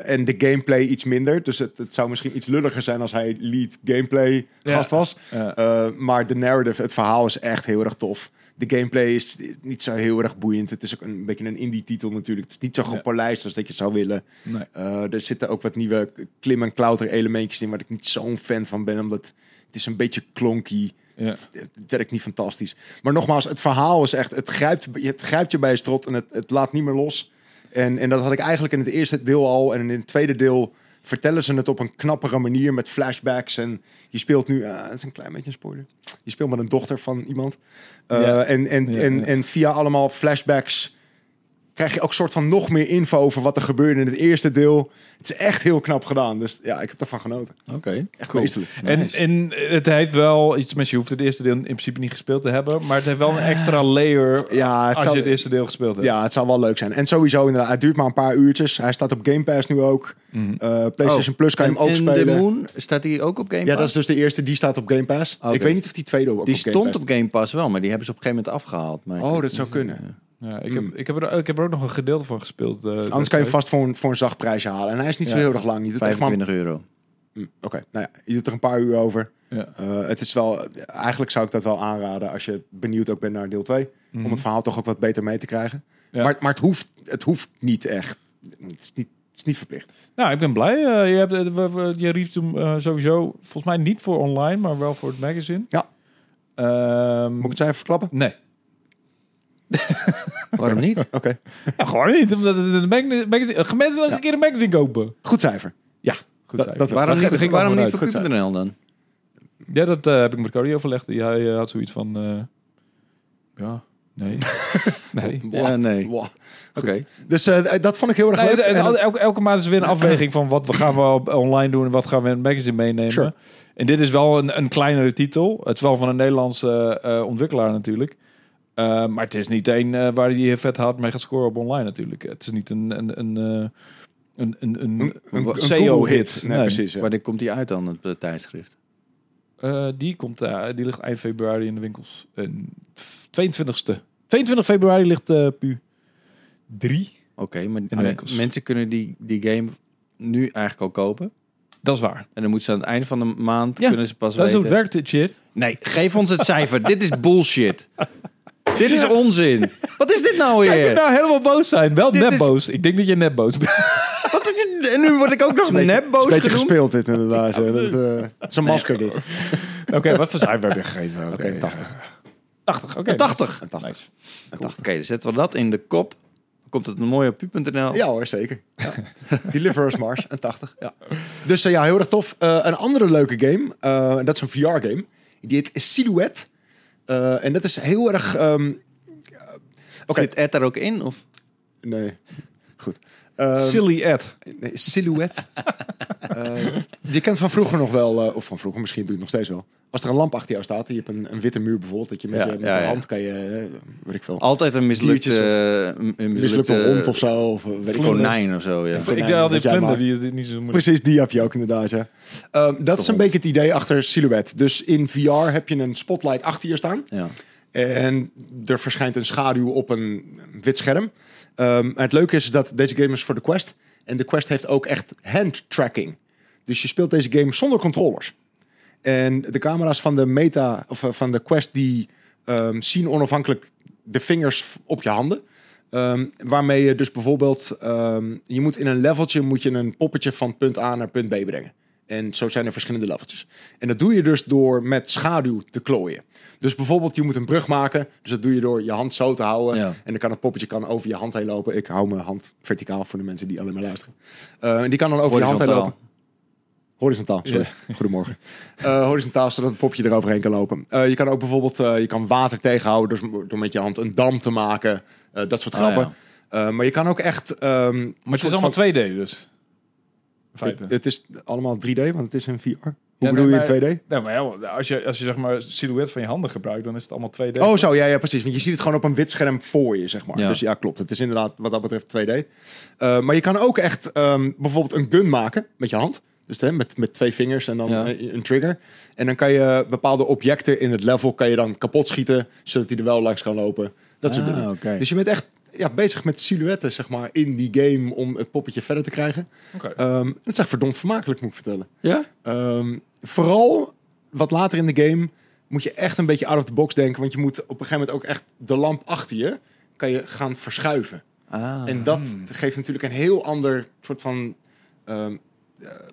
[SPEAKER 3] en de gameplay iets minder. Dus het, het zou misschien iets lulliger zijn als hij lead gameplay gast was. Eh, maar de narrative, het verhaal is echt heel erg tof. De gameplay is niet zo heel erg boeiend. Het is ook een beetje een indie titel natuurlijk. Het is niet zo gepolijst als dat je zou willen.
[SPEAKER 2] Nee.
[SPEAKER 3] Eh, er zitten ook wat nieuwe klim- en klauter elementjes in... waar ik niet zo'n fan van ben, omdat het is een beetje klonky.
[SPEAKER 2] Ja.
[SPEAKER 3] Het, het werkt niet fantastisch. Maar nogmaals, het verhaal is echt... Het grijpt, het grijpt je bij je strot en het, het laat niet meer los. En, en dat had ik eigenlijk in het eerste deel al. En in het tweede deel vertellen ze het op een knappere manier met flashbacks. En je speelt nu... ah, het is een klein beetje een spoiler. Je speelt met een dochter van iemand. Uh,
[SPEAKER 2] Ja.
[SPEAKER 3] en, en,
[SPEAKER 2] Ja,
[SPEAKER 3] en, en via allemaal flashbacks krijg je ook soort van nog meer info over wat er gebeurde in het eerste deel. Het is echt heel knap gedaan. Dus ja, ik heb ervan genoten.
[SPEAKER 1] Oké.
[SPEAKER 3] Echt
[SPEAKER 2] Cool.
[SPEAKER 3] meesterlijk.
[SPEAKER 2] En,
[SPEAKER 1] Nice.
[SPEAKER 2] en het heeft wel iets, mensen, je hoeft het eerste deel in principe niet gespeeld te hebben, maar het heeft wel een extra layer
[SPEAKER 3] Ja, het
[SPEAKER 2] als je het eerste deel gespeeld hebt.
[SPEAKER 3] Ja, het zou wel leuk zijn. En sowieso inderdaad, het duurt maar een paar uurtjes. Hij staat op Game Pass nu ook.
[SPEAKER 2] Mhm.
[SPEAKER 3] Eh, PlayStation Plus kan je hem ook
[SPEAKER 1] en
[SPEAKER 3] spelen.
[SPEAKER 1] de Moon, staat die ook op Game
[SPEAKER 3] Ja,
[SPEAKER 1] Pass?
[SPEAKER 3] dat is dus de eerste. Die staat op Game Pass.
[SPEAKER 1] Oké.
[SPEAKER 3] Ik weet niet of die tweede ook
[SPEAKER 1] die
[SPEAKER 3] op Game
[SPEAKER 1] stond
[SPEAKER 3] Pass
[SPEAKER 1] op Game Pass wel, maar die hebben ze op een gegeven moment afgehaald. Maar
[SPEAKER 3] Oh, dat zou kunnen.
[SPEAKER 2] Ja, ik, heb,
[SPEAKER 3] Hmm.
[SPEAKER 2] ik, heb er, ik heb er ook nog een gedeelte van gespeeld. eh,
[SPEAKER 3] Anders kan je hem vast voor een, voor een zacht prijsje halen. En hij is niet zo
[SPEAKER 2] Ja.
[SPEAKER 3] heel erg lang. Je doet echt maar...
[SPEAKER 1] 25 euro.
[SPEAKER 3] Hm, Oké, nou ja, je doet er een paar uur over.
[SPEAKER 2] Ja.
[SPEAKER 3] Eh, het is wel, eigenlijk zou ik dat wel aanraden als je benieuwd ook bent naar deel 2.
[SPEAKER 2] Mhm.
[SPEAKER 3] Om het verhaal toch ook wat beter mee te krijgen.
[SPEAKER 2] Ja.
[SPEAKER 3] Maar, maar het, hoeft, het hoeft niet echt. Het is niet, het is niet verplicht.
[SPEAKER 2] Nou, ik ben blij. Eh, je, hebt, je rief hem sowieso, volgens mij niet voor online, maar wel voor het magazine.
[SPEAKER 3] Ja.
[SPEAKER 2] Ehm,
[SPEAKER 3] Moet ik het zo even verklappen?
[SPEAKER 2] Nee.
[SPEAKER 1] Waarom niet?
[SPEAKER 3] Oké.
[SPEAKER 2] Ja, gewoon niet. Omdat het mag- magazine, gaan mensen nog een keer een magazine kopen?
[SPEAKER 3] Goed cijfer.
[SPEAKER 2] Ja, goed.
[SPEAKER 3] Dat-
[SPEAKER 2] cijfer.
[SPEAKER 3] dat-
[SPEAKER 1] waarom niet,
[SPEAKER 2] ging
[SPEAKER 1] waarom niet voor dan?
[SPEAKER 2] Ja, dat eh, heb ik met Cody overlegd. Hij eh, had zoiets van... eh, ja, nee. nee.
[SPEAKER 1] Ja, nee.
[SPEAKER 3] Wow.
[SPEAKER 1] Oké.
[SPEAKER 3] Dus eh, dat vond ik heel erg
[SPEAKER 2] Nee,
[SPEAKER 3] leuk.
[SPEAKER 2] het- elke, elke maand is weer een afweging van wat we gaan we online doen en wat gaan we in het magazine meenemen.
[SPEAKER 3] Sure.
[SPEAKER 2] En dit is wel een, een kleinere titel. Het is wel van een Nederlandse eh, ontwikkelaar natuurlijk. Eh, maar het is niet één eh, waar hij vet hard mee gaat scoren op online natuurlijk. Het is niet een, een, een, eh, een, een, een,
[SPEAKER 3] een, een, een
[SPEAKER 2] SEO
[SPEAKER 3] Google-hit.
[SPEAKER 2] hit.
[SPEAKER 3] Nee,
[SPEAKER 2] Nee.
[SPEAKER 3] precies. ja.
[SPEAKER 1] Wanneer komt die uit dan, het tijdschrift?
[SPEAKER 2] Eh, die, komt, die ligt eind februari in de winkels. En 22ste. 22 februari ligt eh Pu 3.
[SPEAKER 1] Oké, maar
[SPEAKER 2] de
[SPEAKER 1] mensen kunnen die, die game nu eigenlijk al kopen.
[SPEAKER 2] Dat is waar.
[SPEAKER 1] En dan moeten ze aan het einde van de maand
[SPEAKER 2] Ja,
[SPEAKER 1] kunnen ze pas
[SPEAKER 2] Dat is
[SPEAKER 1] weten.
[SPEAKER 2] hoe het werkt, shit.
[SPEAKER 1] Nee, geef ons het cijfer. dit is bullshit. dit is onzin. Wat is dit nou
[SPEAKER 2] ik
[SPEAKER 1] weer?
[SPEAKER 2] moet nou helemaal boos zijn. Wel net
[SPEAKER 1] is-
[SPEAKER 2] boos. Ik denk dat je net boos bent.
[SPEAKER 1] Wat is dit? En nu word ik ook nog nep boos
[SPEAKER 3] een beetje
[SPEAKER 1] genoemd.
[SPEAKER 3] gespeeld dit inderdaad. ja. Dat, eh, het is een masker dit.
[SPEAKER 2] Oké, wat voor cijfer heb je gegeven? Oké,
[SPEAKER 3] Oké, 80.
[SPEAKER 2] 80, oké.
[SPEAKER 1] Een 80.
[SPEAKER 3] Een 80.
[SPEAKER 2] Nice.
[SPEAKER 3] 80.
[SPEAKER 1] Oké, dan zetten we dat in de kop. Dan komt het mooi op pu.nl.
[SPEAKER 3] Ja hoor, zeker. Ja. Deliver us Mars, een 80. Ja. Dus eh, ja, heel erg tof. Eh, een andere leuke game, eh, en dat is een VR-game. Die heet Silhouette. Eh, en dat is heel erg... ehm, Oké,
[SPEAKER 1] Zit Ed er ook in? Of?
[SPEAKER 3] nee. Ehm,
[SPEAKER 2] Silly Ed.
[SPEAKER 3] nee, Silhouette. Eh, je kent van vroeger nog wel, eh, of van vroeger misschien doe je het nog steeds wel. Als er een lamp achter jou staat, en je hebt een, een witte muur bijvoorbeeld, dat je met
[SPEAKER 1] Ja,
[SPEAKER 3] je, met
[SPEAKER 1] ja,
[SPEAKER 3] je
[SPEAKER 1] ja.
[SPEAKER 3] hand kan je, eh, weet ik veel,
[SPEAKER 1] Altijd een mislukte,
[SPEAKER 3] Diertjes
[SPEAKER 1] een
[SPEAKER 3] een
[SPEAKER 1] mislukte,
[SPEAKER 3] mislukte hond of zo. Of, eh, weet ik
[SPEAKER 1] konijn of zo. Ja.
[SPEAKER 2] Ik
[SPEAKER 3] konijn
[SPEAKER 2] deed al die
[SPEAKER 3] dat jij
[SPEAKER 2] vlinder, die is niet zo moeilijk.
[SPEAKER 3] Precies, die heb je ook inderdaad, ja. Ehm, dat is een beetje het idee achter Silhouette. Dus in VR heb je een spotlight achter je staan.
[SPEAKER 1] Ja.
[SPEAKER 3] En er verschijnt een schaduw op een wit scherm. Ehm, het leuke is dat deze game is voor de Quest. En de Quest heeft ook echt hand tracking. Dus je speelt deze game zonder controllers. En de camera's van de Meta of eh, van de Quest die ehm, zien onafhankelijk de vingers op je handen. Ehm, waarmee je dus bijvoorbeeld, je moet in een leveltje moet je een poppetje van punt A naar punt B brengen. En zo zijn er verschillende leveltjes. En dat doe je dus door met schaduw te klooien. Dus bijvoorbeeld, je moet een brug maken. Dus dat doe je door je hand zo te houden.
[SPEAKER 1] Ja.
[SPEAKER 3] En dan kan het poppetje kan over je hand heen lopen. Ik hou mijn hand verticaal voor de mensen die alleen maar luisteren. Eh, en die kan dan over je hand heen lopen. Horizontaal, sorry. Goedemorgen. Eh, horizontaal, zodat het popje eroverheen kan lopen. Eh, je kan ook bijvoorbeeld je kan water tegenhouden door, door met je hand een dam te maken. Dat soort
[SPEAKER 1] Ah,
[SPEAKER 3] grappen.
[SPEAKER 1] ja.
[SPEAKER 3] Maar je kan ook echt... ehm,
[SPEAKER 2] Maar het is allemaal
[SPEAKER 3] van-
[SPEAKER 2] 2D dus.
[SPEAKER 3] Het, het is allemaal 3D, want het is een VR. Hoe
[SPEAKER 2] Ja,
[SPEAKER 3] bedoel
[SPEAKER 2] nee,
[SPEAKER 3] je in
[SPEAKER 2] maar-
[SPEAKER 3] 2D?
[SPEAKER 2] Nou, maar ja, als je, als je zeg maar silhouet van je handen gebruikt, dan is het allemaal 2D.
[SPEAKER 3] Oh, zo, ja, ja, precies. Want je ziet het gewoon op een wit scherm voor je, zeg maar.
[SPEAKER 1] Ja.
[SPEAKER 3] Dus ja, klopt. Het is inderdaad wat dat betreft 2D. Eh, maar je kan ook echt ehm, bijvoorbeeld een gun maken met je hand. Dus hè, met, met twee vingers en dan
[SPEAKER 1] Ja.
[SPEAKER 3] een trigger. En dan kan je bepaalde objecten in het level kan je dan kapot schieten, zodat hij er wel langs kan lopen. Dat soort
[SPEAKER 1] Ah,
[SPEAKER 3] dingen. Dus je bent echt ja, bezig met silhouetten, zeg maar, in die game om het poppetje verder te krijgen.
[SPEAKER 2] Oké.
[SPEAKER 3] Ehm, het is echt verdomd vermakelijk, moet ik vertellen.
[SPEAKER 1] Ja?
[SPEAKER 3] Ehm, vooral wat later in de game moet je echt een beetje out of the box denken. Want je moet op een gegeven moment ook echt de lamp achter je kan je gaan verschuiven.
[SPEAKER 1] Ah.
[SPEAKER 3] En dat geeft natuurlijk een heel ander soort van... ehm,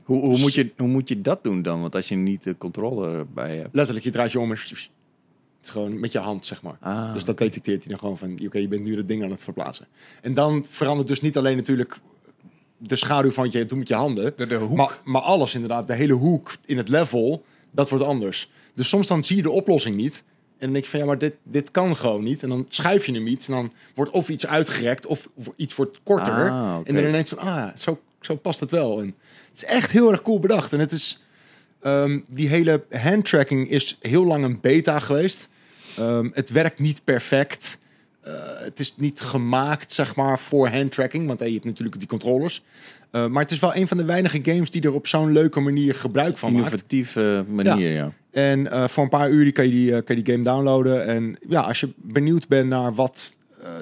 [SPEAKER 1] Hoe, hoe, moet je, hoe moet je dat doen dan? Want als je niet de controller bij hebt.
[SPEAKER 3] letterlijk, je draait je om en... Het is gewoon met je hand, zeg maar.
[SPEAKER 1] Ah,
[SPEAKER 3] Dus dat detecteert hij dan gewoon van, oké, je bent nu dat ding aan het verplaatsen. En dan verandert dus niet alleen natuurlijk de schaduw van wat je doet met je handen,
[SPEAKER 2] De, de hoek.
[SPEAKER 3] maar, maar alles inderdaad, de hele hoek in het level, dat wordt anders. Dus soms dan zie je de oplossing niet. En dan denk je van, ja, maar dit, dit kan gewoon niet. En dan schuif je hem iets en dan wordt of iets uitgerekt of iets wordt korter.
[SPEAKER 1] Ah.
[SPEAKER 3] En dan ineens van, ah, zo, zo past het wel. En het is echt heel erg cool bedacht. En het is, ehm, die hele handtracking is heel lang een beta geweest. Ehm, het werkt niet perfect. Eh, het is niet gemaakt, zeg maar, voor handtracking. Want hey, je hebt natuurlijk die controllers. Eh, maar het is wel een van de weinige games die er op zo'n leuke manier gebruik van maakt.
[SPEAKER 1] Innovatieve manier, ja.
[SPEAKER 3] En eh, voor een paar uur kan je die, kan je die game downloaden. En ja, als je benieuwd bent naar wat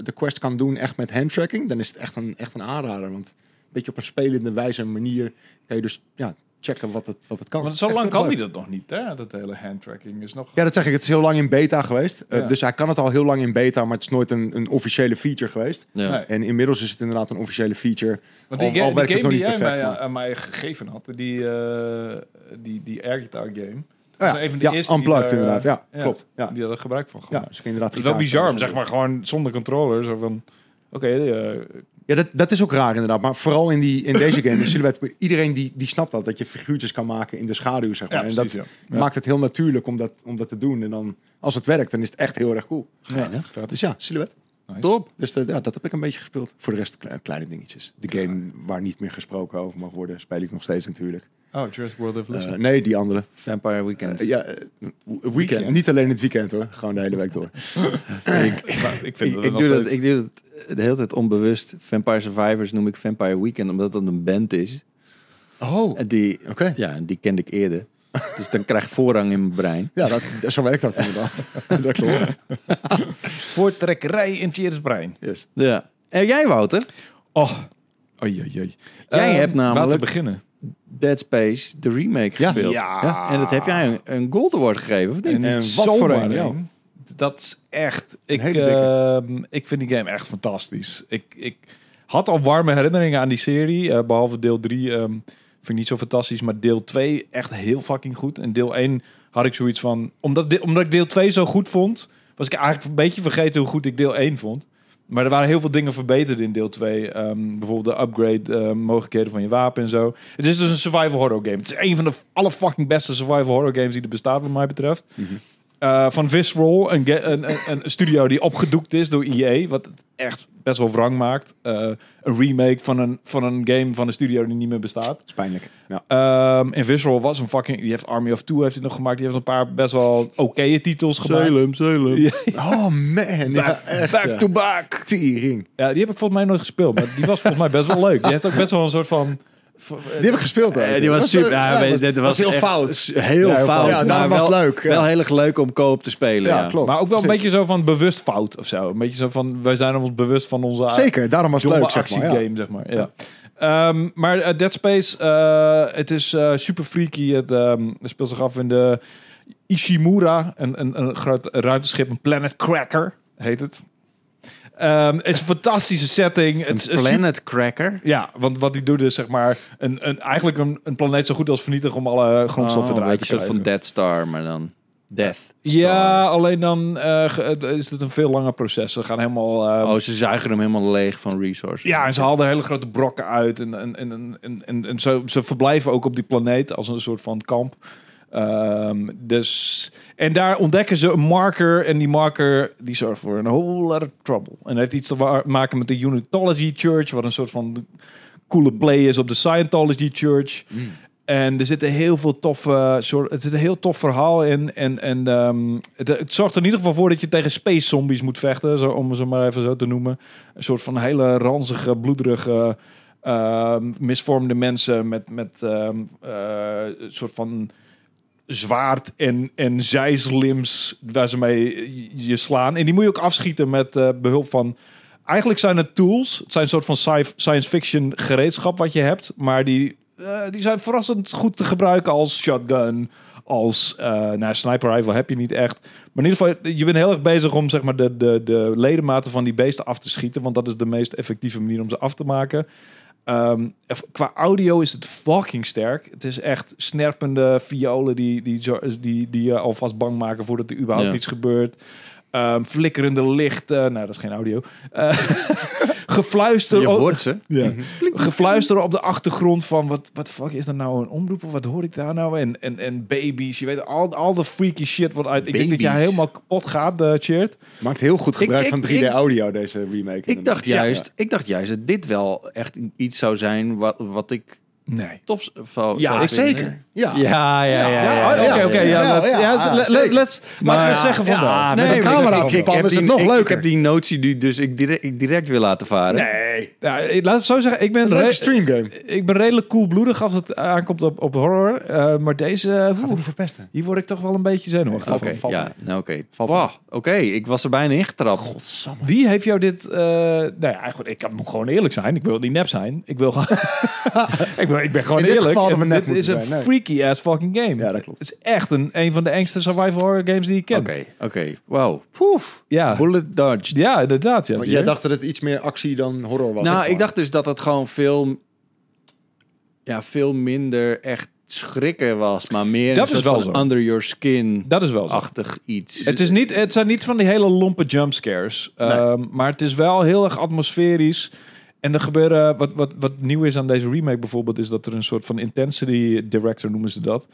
[SPEAKER 3] de Quest kan doen echt met handtracking, dan is het echt een, echt een aanrader. Want een beetje op een spelende wijze en manier kan je dus ja, checken wat het, wat het kan.
[SPEAKER 2] Want zo lang kan
[SPEAKER 3] leuk.
[SPEAKER 2] hij dat nog niet, hè? Dat hele handtracking is nog...
[SPEAKER 3] Ja, dat zeg ik. Het is heel lang in beta geweest. Eh,
[SPEAKER 2] Ja.
[SPEAKER 3] Dus hij kan het al heel lang in beta, maar het is nooit een, een officiële feature geweest.
[SPEAKER 1] ja.
[SPEAKER 2] Nee.
[SPEAKER 3] En inmiddels is het inderdaad een officiële feature.
[SPEAKER 2] Want die,
[SPEAKER 3] Al-
[SPEAKER 2] ga-
[SPEAKER 3] al
[SPEAKER 2] die
[SPEAKER 3] werkt het
[SPEAKER 2] game
[SPEAKER 3] nog
[SPEAKER 2] die
[SPEAKER 3] niet
[SPEAKER 2] jij
[SPEAKER 3] perfect,
[SPEAKER 2] mij,
[SPEAKER 3] maar-
[SPEAKER 2] aan mij gegeven had, die, eh die, die air guitar game.
[SPEAKER 3] Oh
[SPEAKER 2] Dat
[SPEAKER 3] ja,
[SPEAKER 2] is een van de
[SPEAKER 3] ja,
[SPEAKER 2] eerste die
[SPEAKER 3] unplugged
[SPEAKER 2] daar,
[SPEAKER 3] inderdaad. Ja,
[SPEAKER 2] ja,
[SPEAKER 3] klopt. Ja,
[SPEAKER 2] Die hadden er gebruik van
[SPEAKER 3] ja
[SPEAKER 2] gemaakt.
[SPEAKER 3] dus ik inderdaad
[SPEAKER 2] Het is wel bizar, zeg maar, gewoon zonder controller. Zo van, oké, eh,
[SPEAKER 3] Ja, dat, dat is ook raar inderdaad. Maar vooral in, die, in deze game, de silhouet, iedereen die, die snapt dat. Dat je figuurtjes kan maken in de schaduw, zeg maar.
[SPEAKER 2] ja,
[SPEAKER 3] en dat
[SPEAKER 2] ja. Ja.
[SPEAKER 3] maakt het heel natuurlijk om dat, om dat te doen. En dan, als het werkt, dan is het echt heel erg cool.
[SPEAKER 1] Geinig.
[SPEAKER 2] vet.
[SPEAKER 3] Dus ja, silhouet.
[SPEAKER 2] Nice.
[SPEAKER 1] Top.
[SPEAKER 3] Dus dat- ja, dat heb ik een beetje gespeeld. Voor de rest kle- kleine dingetjes. De game waar niet meer gesproken over mag worden, speel ik nog steeds natuurlijk.
[SPEAKER 2] Oh, Jurassic World Evolution.
[SPEAKER 3] Eh, nee, die andere.
[SPEAKER 1] Vampire Weekend.
[SPEAKER 3] Eh, ja, eh, weekend.
[SPEAKER 2] Weekend.
[SPEAKER 3] Niet alleen het weekend hoor. Gewoon de hele week door.
[SPEAKER 2] Ik vind
[SPEAKER 1] Ik, ik, doe dat, ik doe dat de hele tijd onbewust. Vampire Survivors noem ik Vampire Weekend, omdat dat een band is.
[SPEAKER 3] Oh,
[SPEAKER 1] En die,
[SPEAKER 3] oké.
[SPEAKER 1] ja, die kende ik eerder. Dus dan krijg ik voorrang in mijn brein.
[SPEAKER 3] Ja, dat, zo werkt dat inderdaad. dat klopt.
[SPEAKER 2] Voortrekkerij in Cheers Brein.
[SPEAKER 3] Yes.
[SPEAKER 1] Ja. En jij, Wouter?
[SPEAKER 2] Oh, oei, oei, oei.
[SPEAKER 1] Jij
[SPEAKER 2] Ehm,
[SPEAKER 1] hebt namelijk-
[SPEAKER 2] Laten we beginnen.
[SPEAKER 1] Dead Space, de remake,
[SPEAKER 3] Ja.
[SPEAKER 1] gespeeld.
[SPEAKER 2] Ja.
[SPEAKER 1] En dat heb jij een, een Gold Award gegeven, of niet?
[SPEAKER 2] En,
[SPEAKER 3] wat voor een, ja.
[SPEAKER 2] Dat is echt... Ik, ehm, ik vind die game echt fantastisch. Ik, ik had al warme herinneringen aan die serie. eh, behalve deel 3 ehm, vind ik niet zo fantastisch. Maar deel 2 echt heel fucking goed. En deel 1 had ik zoiets van... Omdat, de- omdat ik deel 2 zo goed vond... was ik eigenlijk een beetje vergeten hoe goed ik deel 1 vond. Maar er waren heel veel dingen verbeterd in deel 2. Ehm, bijvoorbeeld de upgrade eh, mogelijkheden van je wapen en zo. Het is dus een survival horror game. Het is een van de alle fucking beste survival horror games die er bestaat wat mij betreft. Eh, van Visceral, een, een, een, een studio die opgedoekt is door EA. Wat het echt best wel wrang maakt. Eh, een remake van een, van een game van een studio die niet meer bestaat.
[SPEAKER 3] Is pijnlijk. Ja.
[SPEAKER 2] Ehm en Visceral was een fucking... Die heeft Army of Two heeft hij nog gemaakt. Die heeft een paar best wel oké titels gemaakt.
[SPEAKER 1] Salem.
[SPEAKER 2] Ja,
[SPEAKER 3] Oh man. Ja, echt,
[SPEAKER 1] Back to back.
[SPEAKER 3] Tering.
[SPEAKER 2] ja, die heb ik volgens mij nooit gespeeld. Maar die was volgens mij best wel leuk. Die heeft ook best wel een soort van...
[SPEAKER 3] Die heb ik gespeeld. ook.
[SPEAKER 1] Eh, die was super. Ja, je,
[SPEAKER 3] was-
[SPEAKER 1] dit was,
[SPEAKER 3] was heel
[SPEAKER 1] echt
[SPEAKER 3] fout.
[SPEAKER 1] Heel
[SPEAKER 3] Ja,
[SPEAKER 1] fout.
[SPEAKER 3] Ja,
[SPEAKER 1] maar
[SPEAKER 3] daarom was
[SPEAKER 1] wel,
[SPEAKER 3] leuk, ja.
[SPEAKER 1] Wel heel erg leuk om co-op te spelen.
[SPEAKER 3] Ja,
[SPEAKER 1] Ja,
[SPEAKER 3] klopt.
[SPEAKER 2] Maar ook wel een beetje zo van bewust fout of zo. Een beetje zo van... Wij zijn ons bewust van onze...
[SPEAKER 3] Zeker, daarom was het leuk, zeg maar. Ja.
[SPEAKER 2] actiegame, zeg maar. Ja. Ehm, maar eh, Dead Space, eh, het is eh, super freaky. Het, ehm, het speelt zich af in de Ishimura, een, een, een groot ruimteschip, een Planet Cracker heet het. Ehm, het is een fantastische setting. Het is
[SPEAKER 1] Een
[SPEAKER 2] een
[SPEAKER 1] Planet Cracker.
[SPEAKER 2] ja, want wat die doet is zeg maar een, een, eigenlijk een, een planeet zo goed als vernietigen om alle grondstoffen
[SPEAKER 1] Oh,
[SPEAKER 2] eruit te
[SPEAKER 1] een soort
[SPEAKER 2] krijgen.
[SPEAKER 1] van Dead Star, maar dan Death Star.
[SPEAKER 2] Ja, alleen dan eh, ge- is het een veel langer proces. Ze gaan helemaal... ehm,
[SPEAKER 1] Oh, ze zuigen hem helemaal leeg van resources.
[SPEAKER 2] Ja, en ze haalden hele grote brokken uit. En, en, en, en, en, en, en zo, ze verblijven ook op die planeet als een soort van kamp. Ehm, dus, en daar ontdekken ze een marker. En die marker die zorgt voor een whole lot of trouble. En dat heeft iets te maken met de Unitology Church. Wat een soort van coole play is op de Scientology Church. En er zitten heel veel toffe soort. Het zit een heel tof verhaal in. En, en ehm, het, het zorgt er in ieder geval voor dat je tegen space zombies moet vechten. Zo, om ze maar even zo te noemen. Een soort van hele ranzige, bloederige, ehm, misvormde mensen met, met ehm, eh, een soort van zwaard en, en zijslims waar ze mee je slaan. En die moet je ook afschieten met eh, behulp van... Eigenlijk zijn het tools. Het zijn een soort van sci- science fiction gereedschap wat je hebt. Maar die, eh, die zijn verrassend goed te gebruiken als shotgun, als eh nou, sniper rifle heb je niet echt. Maar in ieder geval, je bent heel erg bezig om zeg maar, de, de, de ledematen van die beesten af te schieten. Want dat is de meest effectieve manier om ze af te maken. Ehm, qua audio is het fucking sterk. Het is echt snerpende violen die, die, die, die je alvast bang maken voordat er überhaupt
[SPEAKER 1] Ja.
[SPEAKER 2] iets gebeurt. Ehm, flikkerende lichten. Nou, dat is geen audio. Eh, gefluister.
[SPEAKER 1] Je hoort ze.
[SPEAKER 2] ja. Gefluister op de achtergrond van wat, wat fuck is dat nou een omroep of wat hoor ik daar nou? En, en, en baby's, je weet al, al de freaky shit wat uit. Ik denk dat jij helemaal kapot gaat, uh, Cheert.
[SPEAKER 3] Maakt heel goed gebruik
[SPEAKER 1] ik-
[SPEAKER 3] van 3D
[SPEAKER 1] ik-
[SPEAKER 3] audio, deze remake.
[SPEAKER 1] Ik dacht,
[SPEAKER 2] Ja,
[SPEAKER 1] juist, ik dacht juist dat dit wel echt iets zou zijn wat, wat ik
[SPEAKER 2] Nee.
[SPEAKER 1] tof zou
[SPEAKER 3] Ja,
[SPEAKER 1] zou vinden.
[SPEAKER 3] zeker. Ja.
[SPEAKER 1] Ja, ja, ja. ja,
[SPEAKER 2] oké, oké. Let's- laten we zeggen van
[SPEAKER 1] ja,
[SPEAKER 2] wel.
[SPEAKER 3] met een
[SPEAKER 1] maar
[SPEAKER 3] camera
[SPEAKER 1] ik-
[SPEAKER 3] op
[SPEAKER 1] ik- ik
[SPEAKER 3] is het
[SPEAKER 1] die-
[SPEAKER 3] nog
[SPEAKER 1] ik- Ik
[SPEAKER 3] leuker.
[SPEAKER 1] heb die notie nu, dus ik direct, ik direct wil laten varen.
[SPEAKER 2] Nee. Ja, ik- laat het zo zeggen. Ik ben,
[SPEAKER 3] Een streamgame.
[SPEAKER 2] ik ben redelijk koelbloedig als het aankomt op, op horror. eh, maar deze,
[SPEAKER 3] niet verpesten.
[SPEAKER 2] hier word ik toch wel een beetje zenuwachtig
[SPEAKER 1] Oké, ja, nou oké. Oké, ik was er bijna ingetrapt.
[SPEAKER 3] Godsamme.
[SPEAKER 2] Wie heeft jou dit... eh nou ja, eigenlijk, ik kan moet gewoon eerlijk zijn. Ik wil niet nep zijn. Ik wil gewoon... ik, wil, ik ben gewoon eerlijk. dit is een
[SPEAKER 3] zijn,
[SPEAKER 2] freaky ass fucking game.
[SPEAKER 3] Ja, dat klopt.
[SPEAKER 2] Het is echt een, een van de engste survival horror games die ik ken.
[SPEAKER 1] Oké, oké. Wauw. Poef.
[SPEAKER 2] Ja.
[SPEAKER 1] Bullet dodged.
[SPEAKER 2] ja, inderdaad. Ja,
[SPEAKER 3] Maar jij dacht dat het iets meer actie dan horror was.
[SPEAKER 1] Nou, ik dacht dus dat het gewoon veel, ja, veel minder echt schrikken was, maar meer
[SPEAKER 2] Dat is wel zo.
[SPEAKER 1] under your skin
[SPEAKER 2] Dat is wel zo.
[SPEAKER 1] achtig iets.
[SPEAKER 2] Het, is niet, het zijn niet van die hele lompe jumpscares. Ehm maar het is wel heel erg atmosferisch. En er gebeuren, wat, wat, wat nieuw is aan deze remake bijvoorbeeld, is dat er een soort van intensity director noemen ze dat.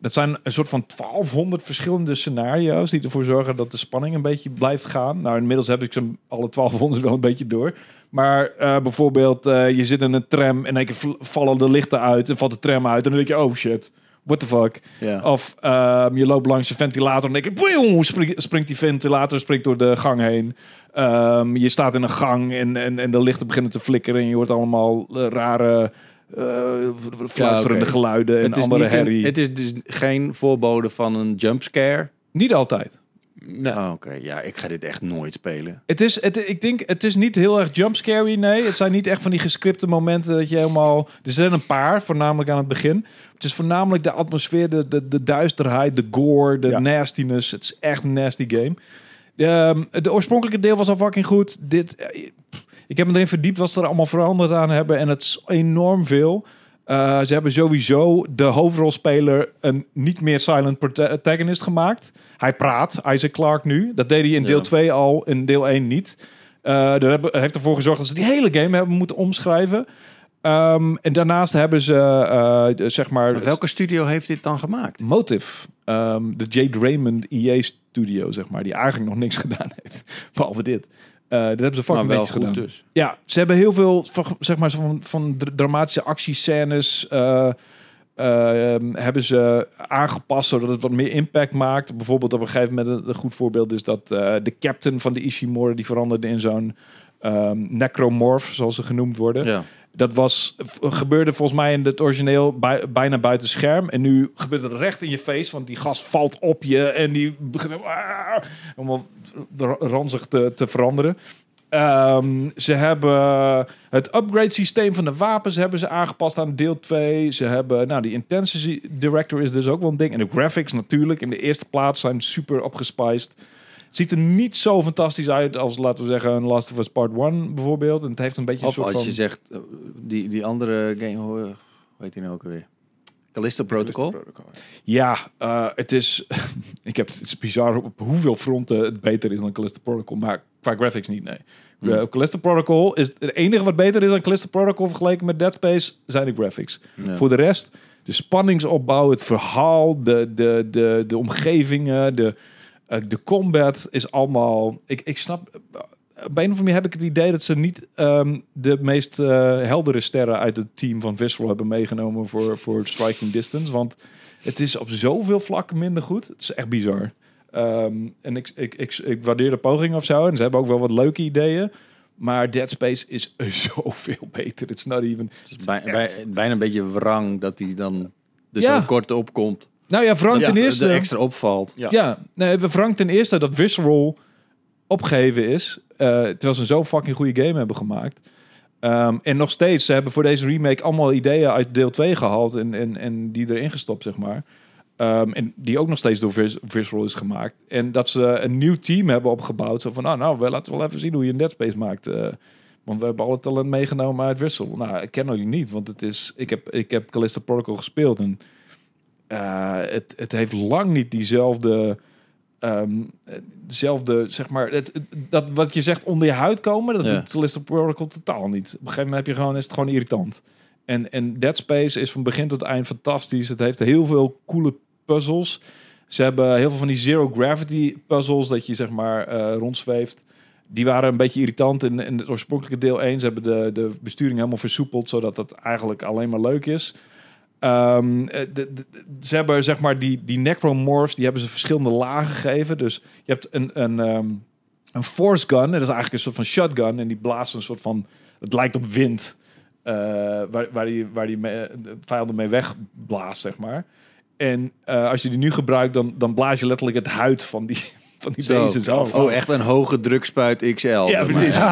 [SPEAKER 2] Dat zijn een soort van 1200 verschillende scenario's die ervoor zorgen dat de spanning een beetje blijft gaan. Nou, inmiddels heb ik ze alle 1200 wel een beetje door. Maar eh, bijvoorbeeld, eh, je zit in een tram en val- vallen de lichten uit en valt de tram uit. En dan denk je, oh shit, what the fuck. Of ehm, je loopt langs een ventilator en denk je, springt die ventilator springt door de gang heen. Ehm, je staat in een gang en, en, en de lichten beginnen te flikkeren en je hoort allemaal eh, rare eh, fluisterende geluiden en
[SPEAKER 1] het, is
[SPEAKER 2] andere
[SPEAKER 1] een- het is dus geen voorbode van een jumpscare.
[SPEAKER 2] Niet altijd.
[SPEAKER 3] Nee.
[SPEAKER 1] Oh, Oké, ja, ik ga dit echt nooit spelen.
[SPEAKER 2] Het is, het, ik denk, het is niet heel erg jumpscary, nee. Het zijn niet echt van die gescripte momenten dat je helemaal... Er zijn een paar, voornamelijk aan het begin. Het is voornamelijk de atmosfeer, de, de, de duisterheid, de gore, de
[SPEAKER 3] Ja.
[SPEAKER 2] nastiness. Het is echt een nasty game. Ehm, de oorspronkelijke deel was al fucking goed. Dit, eh, ik heb me erin verdiept wat ze er allemaal veranderd aan hebben. En het is enorm veel. Eh, ze hebben sowieso de hoofdrolspeler een niet meer silent protagonist gemaakt. Hij praat, Isaac Clarke nu. Dat deed hij in deel
[SPEAKER 1] Ja.
[SPEAKER 2] 2 al, in deel 1 niet. Eh dat hebben- heeft ervoor gezorgd dat ze die hele game hebben moeten omschrijven. Ehm, en daarnaast hebben ze, eh, de- zeg maar...
[SPEAKER 1] Maar welke studio heeft dit dan gemaakt?
[SPEAKER 2] Motive. ehm, de Jade Raymond EA studio, zeg maar. Die eigenlijk nog niks gedaan heeft. Behalve dit. Eh dat hebben ze fucking
[SPEAKER 1] wel goed
[SPEAKER 2] gedaan.
[SPEAKER 1] dus.
[SPEAKER 2] Ja, ze hebben heel veel van, zeg maar, van, van dra- dramatische actiescènes eh, ehm, hebben ze aangepast zodat het wat meer impact maakt. Bijvoorbeeld op een gegeven moment een, goed voorbeeld is dat eh, de captain van de Ishimura die veranderde in zo'n ehm, necromorph, zoals ze genoemd worden.
[SPEAKER 1] Ja.
[SPEAKER 2] Dat was, gebeurde volgens mij in het origineel bij- bijna buiten scherm. En nu gebeurt het recht in je face, want die gast valt op je en die begint ah, allemaal r- ranzig te, te veranderen. Ehm, ze hebben het upgrade systeem van de wapens hebben ze aangepast aan deel 2. Ze hebben, nou, die intensity director is dus ook wel een ding. En de graphics natuurlijk in de eerste plaats zijn super opgespiced. Het ziet er niet zo fantastisch uit als, laten we zeggen, een Last of Us Part 1 bijvoorbeeld. En het heeft een beetje een
[SPEAKER 1] Of
[SPEAKER 2] soort
[SPEAKER 1] als
[SPEAKER 2] van...
[SPEAKER 1] je zegt, eh, die, die andere game, hoe hoe heet die nou ook alweer? Callisto Protocol?
[SPEAKER 2] Ja, eh, het is. ik heb het is bizar op hoeveel fronten het beter is dan Callisto Protocol, maar qua graphics niet. Nee.
[SPEAKER 1] Hmm.
[SPEAKER 2] Eh, Callisto Protocol is het enige wat beter is dan Callisto Protocol vergeleken met Dead Space zijn de graphics.
[SPEAKER 1] Ja.
[SPEAKER 2] Voor de rest, de spanningsopbouw, het verhaal, de, de, de, de omgevingen, de, de combat is allemaal. Ik, ik snap. eh, Op een of andere manier heb ik het idee dat ze niet ehm, de meest eh, heldere sterren uit het team van Visceral hebben meegenomen voor, voor Striking Distance. Want het is op zoveel vlakken minder goed. Het is echt bizar. Ehm, en ik, ik, ik, ik waardeer de poging of zo. En ze hebben ook wel wat leuke ideeën. Maar Dead Space is zoveel beter. It's not even...
[SPEAKER 1] Het is bij- bij- bijna een beetje wrang dat hij dan er
[SPEAKER 2] Ja.
[SPEAKER 1] zo kort opkomt.
[SPEAKER 2] Nou ja, Frank ten eerste...
[SPEAKER 1] er extra opvalt.
[SPEAKER 3] Ja.
[SPEAKER 2] Ja, nee, we Frank ten eerste dat Visceral opgegeven is. eh, terwijl ze zo'n fucking goede game hebben gemaakt. Ehm, en nog steeds, ze hebben voor deze remake allemaal ideeën uit deel 2 gehaald en, en, en die erin gestopt, zeg maar. Ehm, en die ook nog steeds door Vis- Visceral is gemaakt. En dat ze een nieuw team hebben opgebouwd. Zo van, nou, nou we laten wel even zien hoe je een Dead Space maakt. eh, want we hebben al het talent meegenomen uit Visceral. Nou, ik ken jullie niet, want het is... Ik heb, ik heb Callisto Protocol gespeeld en... eh, het, het heeft lang niet diezelfde... ehm, eh, dezelfde, zeg maar... Het, het- dat wat je zegt onder je huid komen, dat
[SPEAKER 1] Ja.
[SPEAKER 2] doet Callisto Protocol totaal niet. Op een gegeven moment heb je gewoon, is het gewoon irritant. En, en Dead Space is van begin tot eind fantastisch. Het heeft heel veel coole puzzels. Ze hebben heel veel van die zero gravity puzzles dat je zeg maar eh, rondzweeft. Die waren een beetje irritant in, in het oorspronkelijke deel 1. Ze hebben de, de besturing helemaal versoepeld, zodat het eigenlijk alleen maar leuk is. Ehm, eh, ze hebben zeg maar die, die necromorphs, die hebben ze verschillende lagen gegeven. Dus je hebt een, een, ehm, een force gun, dat is eigenlijk een soort van shotgun. En die blaast een soort van, het lijkt op wind. eh, waar, waar die, waar die mee, de vijanden mee wegblaast, zeg maar. En eh, als je die nu gebruikt, dan, dan blaas je letterlijk het huid van die, van die
[SPEAKER 1] Zo.
[SPEAKER 2] af.
[SPEAKER 1] Oh, echt een hoge drukspuit XL.
[SPEAKER 2] Ja, precies.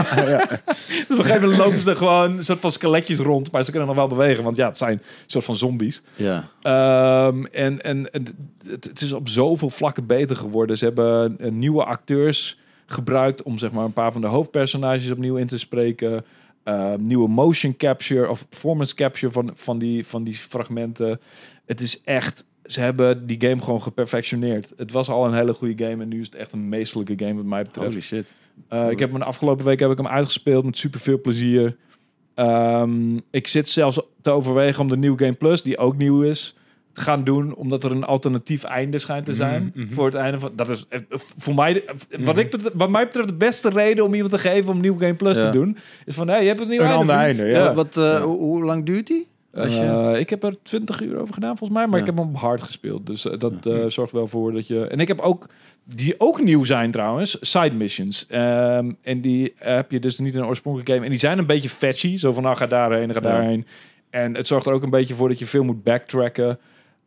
[SPEAKER 2] Dus op een gegeven moment lopen ze er gewoon een soort van skeletjes rond, maar ze kunnen nog wel bewegen, want ja, het zijn een soort van zombies.
[SPEAKER 1] Ja.
[SPEAKER 2] Ehm, en en en het, het is op zoveel vlakken beter geworden. Ze hebben eh, nieuwe acteurs gebruikt om zeg maar een paar van de hoofdpersonages opnieuw in te spreken. Ehm, nieuwe motion capture of performance capture van, van, die, van die fragmenten. Het is echt. Ze hebben die game gewoon geperfectioneerd. Het was al een hele goede game en nu is het echt een meestelijke game wat mij betreft.
[SPEAKER 1] Holy shit.
[SPEAKER 2] Uh, ik heb hem de afgelopen week heb ik hem uitgespeeld met super veel plezier. Ehm, ik zit zelfs te overwegen om de New Game Plus, die ook nieuw is, te gaan doen, omdat er een alternatief einde schijnt te zijn
[SPEAKER 3] Mhm, mhm.
[SPEAKER 2] voor het einde van. Dat is eh, voor mij, wat ik bet- wat mij betreft de beste reden om iemand te geven om New Game Plus
[SPEAKER 1] Ja.
[SPEAKER 2] te doen, is van, hey, je hebt het nieuw
[SPEAKER 3] Een
[SPEAKER 2] einde.
[SPEAKER 3] ander einde, ja.
[SPEAKER 1] Wat, eh, hoe, hoe lang duurt die? Je...
[SPEAKER 2] Eh, ik heb er 20 uur over gedaan volgens mij, maar
[SPEAKER 1] Ja.
[SPEAKER 2] ik heb hem hard gespeeld. Dus eh, dat eh, zorgt wel voor dat je. En ik heb ook die ook nieuw zijn trouwens, side missions. Ehm, en die heb je dus niet in een oorspronkelijke game. En die zijn een beetje fetchy, zo van nou ga daarheen, ga daarheen. En het zorgt er ook een beetje voor dat je veel moet backtracken.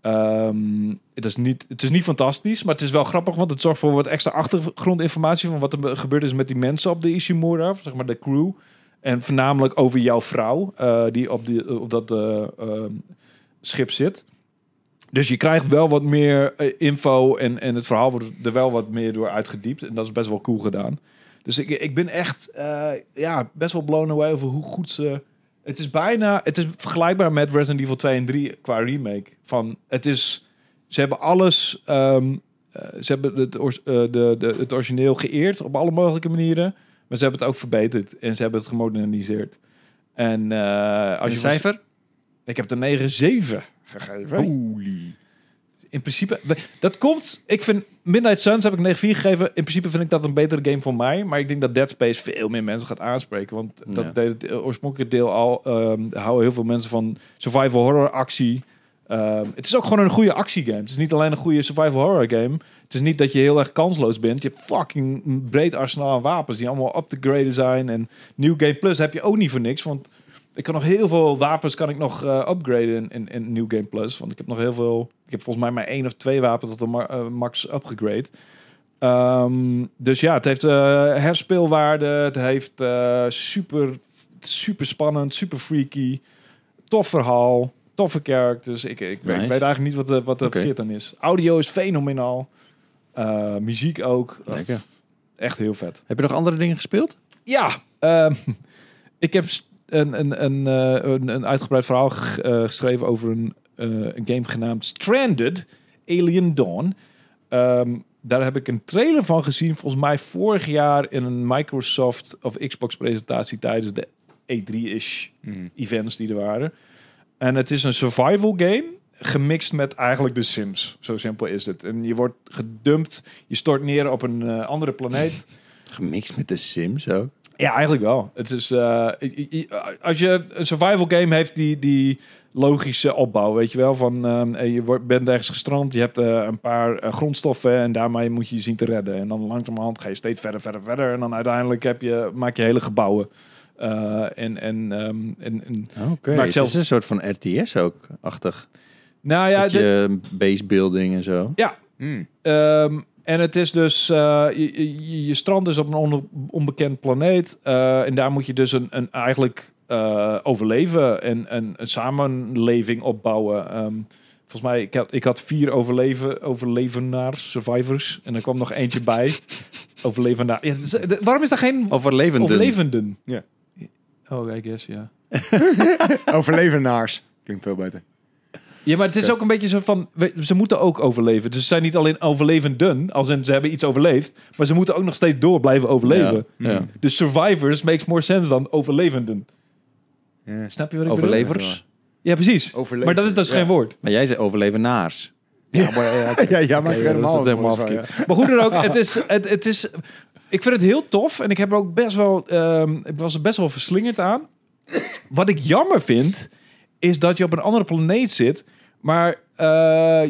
[SPEAKER 2] Ehm, het, is niet, het is niet fantastisch, maar het is wel grappig, want het zorgt voor wat extra achtergrondinformatie van wat er be- gebeurd is met die mensen op de Ishimura, zeg maar de crew. En voornamelijk over jouw vrouw, eh, die op, die, op dat eh, ehm, schip zit. Dus je krijgt wel wat meer eh, info en, en het verhaal wordt er wel wat meer door uitgediept. En dat is best wel cool gedaan. Dus ik, ik ben echt ja, best wel blown away over hoe goed ze... Het is bijna... Het is vergelijkbaar met Resident Evil 2 en 3 qua remake. Van, het is... Ze hebben alles... ehm, eh, ze hebben het, de, de, het origineel geëerd op alle mogelijke manieren. Maar ze hebben het ook verbeterd. En ze hebben het gemoderniseerd. En eh, als je
[SPEAKER 1] cijfer?
[SPEAKER 2] ik heb de 9-7 gegeven.
[SPEAKER 3] Holy.
[SPEAKER 2] In principe, dat komt. Ik vind Midnight Suns heb ik 9-4 gegeven. In principe vind ik dat een betere game voor mij. Maar ik denk dat Dead Space veel meer mensen gaat aanspreken. Want dat
[SPEAKER 1] Ja.
[SPEAKER 2] deed het eh, oorspronkelijke deel al. daar houden heel veel mensen van survival horror actie. Ehm, het is ook gewoon een goede actiegame. Het is niet alleen een goede survival horror game. Het is niet dat je heel erg kansloos bent. Je hebt fucking een breed arsenaal aan wapens die allemaal up te graden zijn. En New Game Plus heb je ook niet voor niks. Want ik kan nog heel veel wapens kan ik nog eh, upgraden in, in, in New Game Plus. Want ik heb nog heel veel. Ik heb volgens mij maar één of twee wapens tot de eh, max upgegrade. Ehm, dus ja, het heeft eh, herspeelwaarde. Het heeft super, super spannend, super freaky. Tof verhaal. Toffe characters. Ik, ik, weet, ik weet eigenlijk niet wat, er- wat
[SPEAKER 1] Oké.
[SPEAKER 2] verkeerd aan is. Audio is fenomenaal. Eh, muziek ook.
[SPEAKER 1] Lekker.
[SPEAKER 2] Echt heel vet.
[SPEAKER 1] Heb je nog andere dingen gespeeld?
[SPEAKER 2] Ja, ehm, ik heb een, een, een, eh, een, een uitgebreid verhaal eh, geschreven over een, een game genaamd Stranded Alien Dawn. Ehm, daar heb ik een trailer van gezien, volgens mij vorig jaar in een Microsoft of Xbox presentatie tijdens de E3-ish events die er waren. En het is een survival game gemixt met eigenlijk de Sims. Zo simpel is het. En je wordt gedumpt, je stort neer op een eh, andere planeet.
[SPEAKER 1] Gemixt met de Sims ook.
[SPEAKER 2] Ja, eigenlijk wel. Het is, eh, als je een survival game heeft die, die logische opbouw, weet je wel, van ehm, eh, je wordt, bent ergens gestrand, je hebt een paar grondstoffen en daarmee moet je je zien te redden. En dan langzamerhand ga je steeds verder, verder, verder. En dan uiteindelijk heb je, maak je hele gebouwen. En, en, ehm, en, en,
[SPEAKER 1] Oké,
[SPEAKER 2] Maar
[SPEAKER 1] het is een soort van RTS ook, achtig.
[SPEAKER 2] Nou ja,
[SPEAKER 1] dat
[SPEAKER 2] de-
[SPEAKER 1] je base building en zo.
[SPEAKER 2] ja,
[SPEAKER 3] Mm.
[SPEAKER 2] Ehm, en het is dus, eh, je, je, je strand is op een on- onbekend planeet. eh, en daar moet je dus een, een eigenlijk eh, overleven en een, een samenleving opbouwen. Ehm, volgens mij, ik had, ik had vier overleven, overlevenaars, survivors. En er kwam nog eentje bij. Overlevenaar. Ja, de- waarom is daar geen
[SPEAKER 1] Overlevenden.
[SPEAKER 2] overlevenden?
[SPEAKER 3] Ja.
[SPEAKER 2] Oh, I guess, ja.
[SPEAKER 3] Overlevenaars. Klinkt veel beter.
[SPEAKER 2] Ja, maar het is ook een beetje zo van, we- ze moeten ook overleven. Dus ze zijn niet alleen overlevenden, als in ze hebben iets overleefd, maar ze moeten ook nog steeds door blijven overleven.
[SPEAKER 1] Ja, ja.
[SPEAKER 2] Dus survivors makes more sense dan overlevenden.
[SPEAKER 3] Ja.
[SPEAKER 2] Snap je wat ik bedoel?
[SPEAKER 1] Overlevers.
[SPEAKER 2] Ja, precies.
[SPEAKER 3] Overleven.
[SPEAKER 2] Maar dat is dus
[SPEAKER 3] Ja.
[SPEAKER 2] geen woord.
[SPEAKER 1] Maar jij zei overlevenaars.
[SPEAKER 3] Ja, maar, ja, ja, ja, maakt
[SPEAKER 2] Oké,
[SPEAKER 3] helemaal,
[SPEAKER 2] dat is helemaal. Maar hoe dan ook, het is, het, het is, ik vind het heel tof en ik heb er ook best wel, ehm, ik was er best wel verslingerd aan. Wat ik jammer vind, is dat je op een andere planeet zit, maar eh,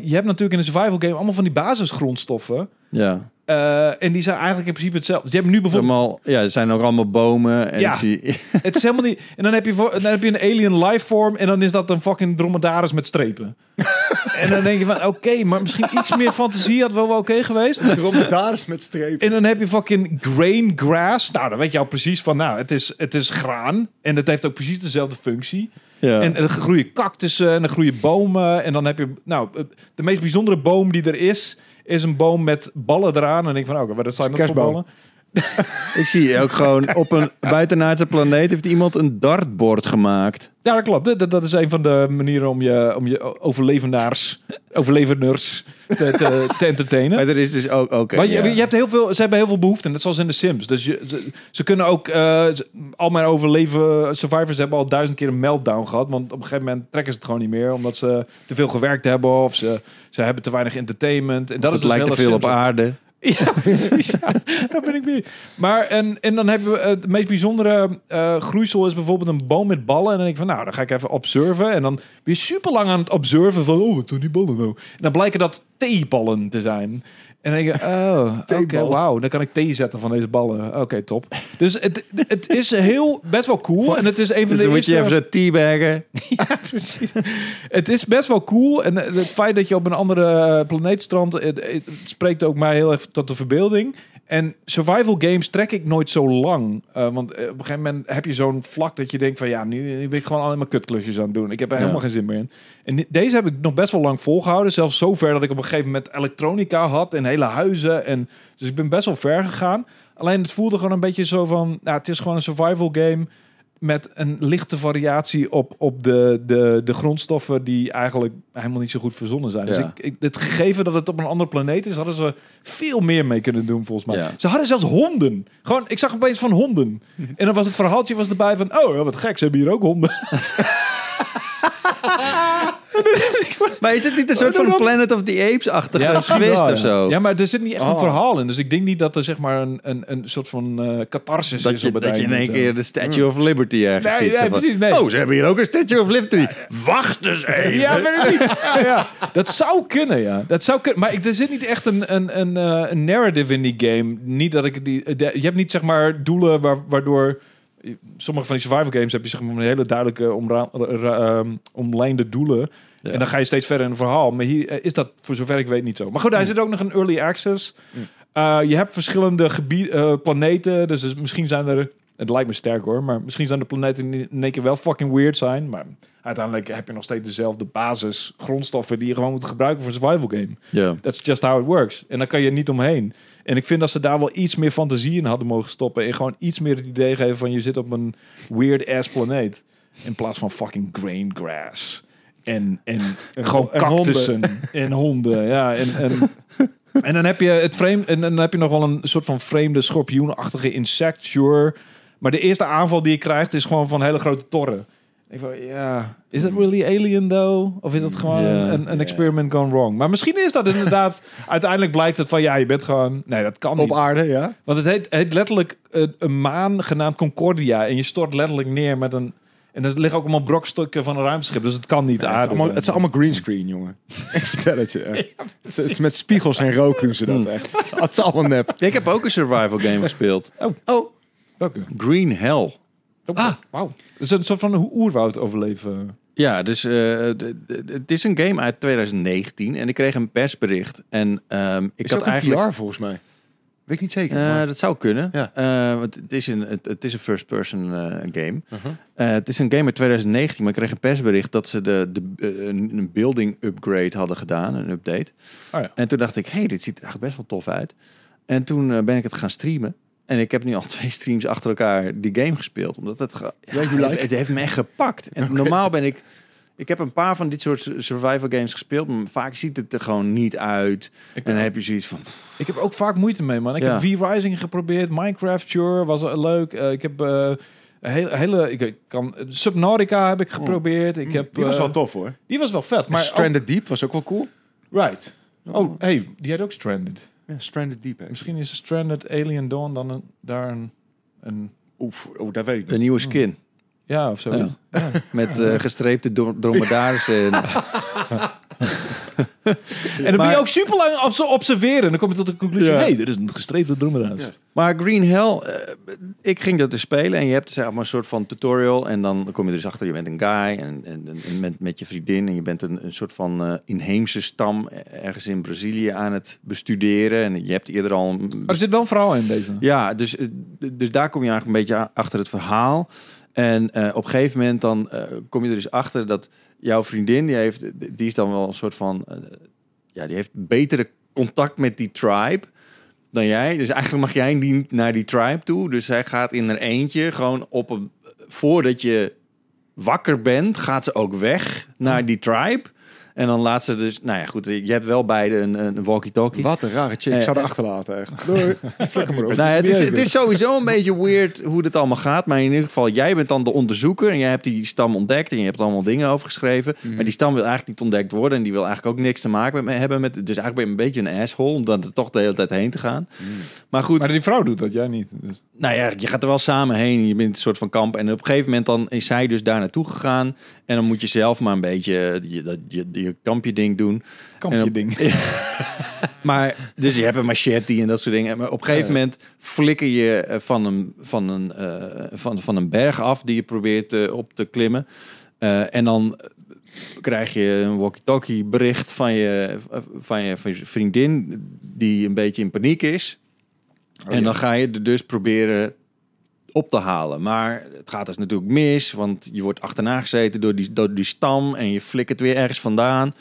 [SPEAKER 2] je hebt natuurlijk in een survival game allemaal van die basisgrondstoffen.
[SPEAKER 1] Ja.
[SPEAKER 2] eh, en die zijn eigenlijk in principe hetzelfde. Dus je hebt nu bijvoorbeeld
[SPEAKER 1] Allemaal, ja, er zijn ook allemaal bomen. En
[SPEAKER 2] Ja.
[SPEAKER 1] ik zie,
[SPEAKER 2] Het is helemaal niet. En dan heb je, voor, dan heb je een alien lifeform. En dan is dat een fucking dromedaris met strepen. en dan denk je van, oké, maar misschien iets meer fantasie had wel wel oké geweest.
[SPEAKER 3] Dromedaris met strepen.
[SPEAKER 2] En dan heb je fucking grain grass. Nou, dan weet je al precies van, nou, het is, het is graan. En het heeft ook precies dezelfde functie.
[SPEAKER 1] Ja.
[SPEAKER 2] En er groeien cactussen en er groeien bomen. En dan heb je, nou, de meest bijzondere boom die er is, is een boom met ballen eraan. En ik van, oké, wat zijn dat voor ballen?
[SPEAKER 1] ik zie ook gewoon op een buitenaardse planeet heeft iemand een dartbord gemaakt.
[SPEAKER 2] Ja, dat klopt. Dat, dat is een van de manieren om je, om je overlevenaars, overleveners te, te, te entertainen.
[SPEAKER 1] Maar er is dus ook, oké.
[SPEAKER 2] Maar je,
[SPEAKER 1] ja.
[SPEAKER 2] je hebt heel veel, ze hebben heel veel behoefte, net zoals in de Sims. Dus je, ze, ze kunnen ook, eh, al mijn overleven survivors hebben al duizend keer een meltdown gehad. Want op een gegeven moment trekken ze het gewoon niet meer, omdat ze te veel gewerkt hebben of ze, ze hebben te weinig entertainment. En dat
[SPEAKER 1] Of
[SPEAKER 2] is
[SPEAKER 1] het
[SPEAKER 2] dus
[SPEAKER 1] lijkt te veel op aarde.
[SPEAKER 2] Ja, precies. Ja, daar ben ik weer. Maar en, en dan hebben we eh, het meest bijzondere eh, groeisel is bijvoorbeeld een boom met ballen. En dan denk ik van, nou, dan ga ik even observen. En dan ben je super lang aan het observen van, oh, wat zijn die ballen nou? En dan blijken dat theeballen te zijn. En dan denk je, oh, oké, wauw. Dan kan ik thee zetten van deze ballen. Oké, top. Dus het, het is heel, best wel cool. En het is een van
[SPEAKER 1] Dus
[SPEAKER 2] de
[SPEAKER 1] moet je even zo teabaggen.
[SPEAKER 2] Ja, precies. het is best wel cool. En het feit dat je op een andere planeet strandt, het, het spreekt ook mij heel erg tot de verbeelding. En survival games trek ik nooit zo lang. Eh, want eh, op een gegeven moment heb je zo'n vlak dat je denkt van ja, nu, nu ben ik gewoon alleen maar kutklusjes aan het doen. Ik heb er
[SPEAKER 1] Ja.
[SPEAKER 2] helemaal geen zin meer in. En deze heb ik nog best wel lang volgehouden. Zelfs zover dat ik op een gegeven moment elektronica had en hele huizen. En, dus ik ben best wel ver gegaan. Alleen het voelde gewoon een beetje zo van, nou, het is gewoon een survival game met een lichte variatie op, op de, de, de grondstoffen die eigenlijk helemaal niet zo goed verzonnen zijn. Dus ik, ik, het gegeven dat het op een andere planeet is, hadden ze veel meer mee kunnen doen volgens mij.
[SPEAKER 1] Ja.
[SPEAKER 2] Ze hadden zelfs honden. Gewoon, ik zag opeens van honden. En dan was het verhaaltje was erbij van, oh wat gek, ze hebben hier ook honden.
[SPEAKER 1] Maar is het niet een soort van Planet of the Apes-achtige
[SPEAKER 2] wel, ja.
[SPEAKER 1] of zo?
[SPEAKER 2] Ja, maar er zit niet echt een
[SPEAKER 3] Oh.
[SPEAKER 2] verhaal in. Dus ik denk niet dat er zeg maar een, een, een soort van eh catharsis
[SPEAKER 1] Dat
[SPEAKER 2] is
[SPEAKER 1] je,
[SPEAKER 2] op het
[SPEAKER 1] dat je in één
[SPEAKER 2] zo.
[SPEAKER 1] keer de Statue of Liberty ergens
[SPEAKER 2] Nee,
[SPEAKER 1] ziet.
[SPEAKER 2] nee, precies, nee.
[SPEAKER 1] Oh, ze hebben hier ook een Statue of Liberty. Wacht eens even.
[SPEAKER 2] Ja, weet ik niet. Ja, ja. Dat zou kunnen, ja. Dat zou kunnen. Maar ik, er zit niet echt een, een, een, eh, een narrative in die game. Niet dat ik die. de- je hebt niet zeg maar doelen waar, waardoor. Sommige van die survival games heb je zeg maar een hele duidelijke omra- ehm, omlijnde doelen.
[SPEAKER 1] Ja.
[SPEAKER 2] En dan ga je steeds verder in een verhaal. Maar hier eh, is dat voor zover ik weet niet zo. Maar goed, hij zit ook nog in early access. Eh, je hebt verschillende gebied, eh, planeten. Dus, dus misschien zijn er. Het lijkt me sterk hoor. Maar misschien zijn de planeten in één keer wel fucking weird zijn. Maar uiteindelijk heb je nog steeds dezelfde basis grondstoffen die je gewoon moet gebruiken voor een survival game.
[SPEAKER 1] Ja.
[SPEAKER 2] That's just how it works. En daar kan je niet omheen. En ik vind dat ze daar wel iets meer fantasie in hadden mogen stoppen. En gewoon iets meer het idee geven van je zit op een weird ass planeet. In plaats van fucking grain grass. En, en, gewoon
[SPEAKER 3] en honden.
[SPEAKER 2] cactussen. En honden. Ja, en, en, en dan heb je het vreemd. En dan heb je nog wel een soort van vreemde schorpioenachtige insect, sure. Maar de eerste aanval die je krijgt is gewoon van hele grote torren. Ik van, ja, is dat really alien though? Of is dat gewoon een, een experiment gone wrong? Maar misschien is dat inderdaad... uiteindelijk blijkt het van, ja, je bent gewoon... Nee, dat kan
[SPEAKER 3] Op
[SPEAKER 2] niet.
[SPEAKER 3] aarde, ja.
[SPEAKER 2] Want het heet, heet letterlijk een maan genaamd Concordia. En je stort letterlijk neer met een... En er liggen ook allemaal brokstukken van een ruimteschip. Dus het kan niet
[SPEAKER 3] Het is,
[SPEAKER 2] aarde
[SPEAKER 3] allemaal,
[SPEAKER 2] zijn.
[SPEAKER 3] het is allemaal greenscreen, jongen. Ik vertel het je. echt. het, is, het is met spiegels en rook doen ze dat echt. Het is, allemaal nep.
[SPEAKER 1] Ik heb ook een survival game gespeeld.
[SPEAKER 3] Oh,
[SPEAKER 2] Welke?
[SPEAKER 1] Green Hell.
[SPEAKER 2] Ah, wauw. Het is een soort van oerwoud overleven.
[SPEAKER 1] Ja, dus eh, het is een game uit 2019 en ik kreeg een persbericht. En ehm, ik
[SPEAKER 3] is
[SPEAKER 1] had
[SPEAKER 3] ook een
[SPEAKER 1] eigenlijk.
[SPEAKER 3] VR volgens mij. Weet ik niet zeker.
[SPEAKER 1] Eh,
[SPEAKER 3] maar-
[SPEAKER 1] dat zou kunnen.
[SPEAKER 3] Ja.
[SPEAKER 1] Eh, want het is een, het, het is een first-person eh, game.
[SPEAKER 3] Uh-huh.
[SPEAKER 1] Eh, het is een game uit 2019, maar ik kreeg een persbericht dat ze de, de, een building upgrade hadden gedaan, een update.
[SPEAKER 2] Oh ja.
[SPEAKER 1] En toen dacht ik, hey, dit ziet er eigenlijk best wel tof uit. En toen ben ik het gaan streamen. En ik heb nu al twee streams achter elkaar die game gespeeld. Omdat het,
[SPEAKER 3] Ja, like?
[SPEAKER 1] het, het heeft me echt gepakt. En normaal ben ik... Ik heb een paar van dit soort survival games gespeeld. Maar vaak ziet het er gewoon niet uit.
[SPEAKER 2] Ik,
[SPEAKER 1] En dan heb je zoiets van...
[SPEAKER 2] ik heb ook vaak moeite mee, man. Ik
[SPEAKER 1] Ja.
[SPEAKER 2] heb V-Rising geprobeerd. Minecraft, sure, was wel leuk. Eh, ik heb... eh, een hele, hele, ik kan, Subnautica heb ik geprobeerd. Ik heb,
[SPEAKER 3] Die was
[SPEAKER 2] eh,
[SPEAKER 3] wel tof hoor.
[SPEAKER 2] Die was wel vet. Maar
[SPEAKER 3] Stranded Deep was ook wel cool.
[SPEAKER 2] ook- right. Oh, hey, die had ook Stranded.
[SPEAKER 3] Ja, Stranded Deep. hè.
[SPEAKER 2] Misschien is Stranded Alien Dawn dan een, daar een, een...
[SPEAKER 3] Oef, oh, dat weet ik niet.
[SPEAKER 1] Een nieuwe skin.
[SPEAKER 2] Ja, of zo.
[SPEAKER 1] Ja. Met eh, gestreepte dro- dromedarissen. En,
[SPEAKER 2] dan ben je ook super lang op ze observeren. En dan kom je tot de conclusie:
[SPEAKER 1] Ja.
[SPEAKER 2] hey, dit is een gestreepte dromedaris.
[SPEAKER 3] Juist.
[SPEAKER 1] Maar Green Hell, eh, ik ging dat dus spelen en je hebt zeg maar een soort van tutorial en dan kom je dus achter, je bent een guy en, en, en met, met je vriendin en je bent een, een soort van eh, inheemse stam ergens in Brazilië aan het bestuderen en je hebt eerder al... een-
[SPEAKER 2] Maar er zit wel een verhaal in deze.
[SPEAKER 1] ja, dus, eh, dus daar kom je eigenlijk een beetje achter het verhaal. En eh, op een gegeven moment dan eh, kom je er dus achter dat jouw vriendin, die, heeft, die is dan wel een soort van... eh, ja, die heeft betere contact met die tribe dan jij. Dus eigenlijk mag jij niet naar die tribe toe. Dus zij gaat in haar eentje gewoon op een... Voordat je wakker bent, gaat ze ook weg naar die tribe. En dan laat ze dus... Nou ja, goed, je hebt wel beide een, een walkie-talkie.
[SPEAKER 3] Wat een rare chick. Ik zou er
[SPEAKER 1] eh.
[SPEAKER 3] achterlaten echt. Doei.
[SPEAKER 1] Nou ja, het, is, het is sowieso een beetje weird hoe dit allemaal gaat. Maar in ieder geval, jij bent dan de onderzoeker. En jij hebt die stam ontdekt. En je hebt er allemaal dingen over geschreven. Maar die stam wil eigenlijk niet ontdekt worden. En die wil eigenlijk ook niks te maken met hebben. Met, dus eigenlijk ben je een beetje een asshole. Om dan er toch de hele tijd heen te gaan. Maar goed,
[SPEAKER 2] Maar die vrouw doet dat, jij niet. Dus.
[SPEAKER 1] nou ja, je gaat er wel samen heen. Je bent een soort van kamp. En op een gegeven moment dan is zij dus daar naartoe gegaan. En dan moet je zelf maar een beetje je, dat, je, je kampje ding doen.
[SPEAKER 2] Kampje ding.
[SPEAKER 1] Maar, dus je hebt een machete en dat soort dingen. Maar op een gegeven moment flikker je eh, van een, van een, eh, van, van een berg af die je probeert eh, op te klimmen. En dan krijg je een walkie-talkie bericht van je, van, je, van je vriendin die een beetje in paniek is. en dan ga je er dus proberen op te halen. Maar het gaat dus natuurlijk mis, want je wordt achterna gezeten door die, door die stam en je flikkert weer ergens vandaan.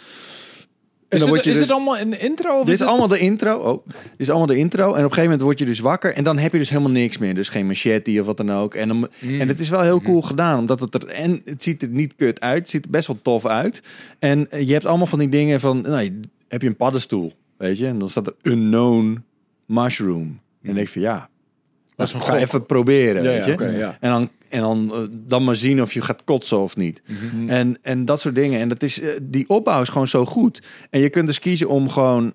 [SPEAKER 1] En
[SPEAKER 2] Is,
[SPEAKER 1] dan
[SPEAKER 2] dit,
[SPEAKER 1] je
[SPEAKER 2] is
[SPEAKER 1] dus-
[SPEAKER 2] dit allemaal een intro? Of
[SPEAKER 1] dit is allemaal de intro. Oh, dit is allemaal de intro. En op een gegeven moment word je dus wakker. En dan heb je dus helemaal niks meer. Dus geen machete of wat dan ook. En, dan, en het is wel heel cool gedaan. Omdat het er... En het ziet er niet kut uit. Het ziet er best wel tof uit. En je hebt allemaal van die dingen van... Nou, heb je een paddenstoel. Weet je? En dan staat er unknown mushroom. En denk ik van ja...
[SPEAKER 3] Dat is een
[SPEAKER 1] ga even proberen.
[SPEAKER 3] Ja,
[SPEAKER 1] weet je?
[SPEAKER 3] ja.
[SPEAKER 1] En, dan, en dan, eh, dan maar zien of je gaat kotsen of niet.
[SPEAKER 3] Mhm.
[SPEAKER 1] En, en dat soort dingen. En dat is, eh, die opbouw is gewoon zo goed. En je kunt dus kiezen om gewoon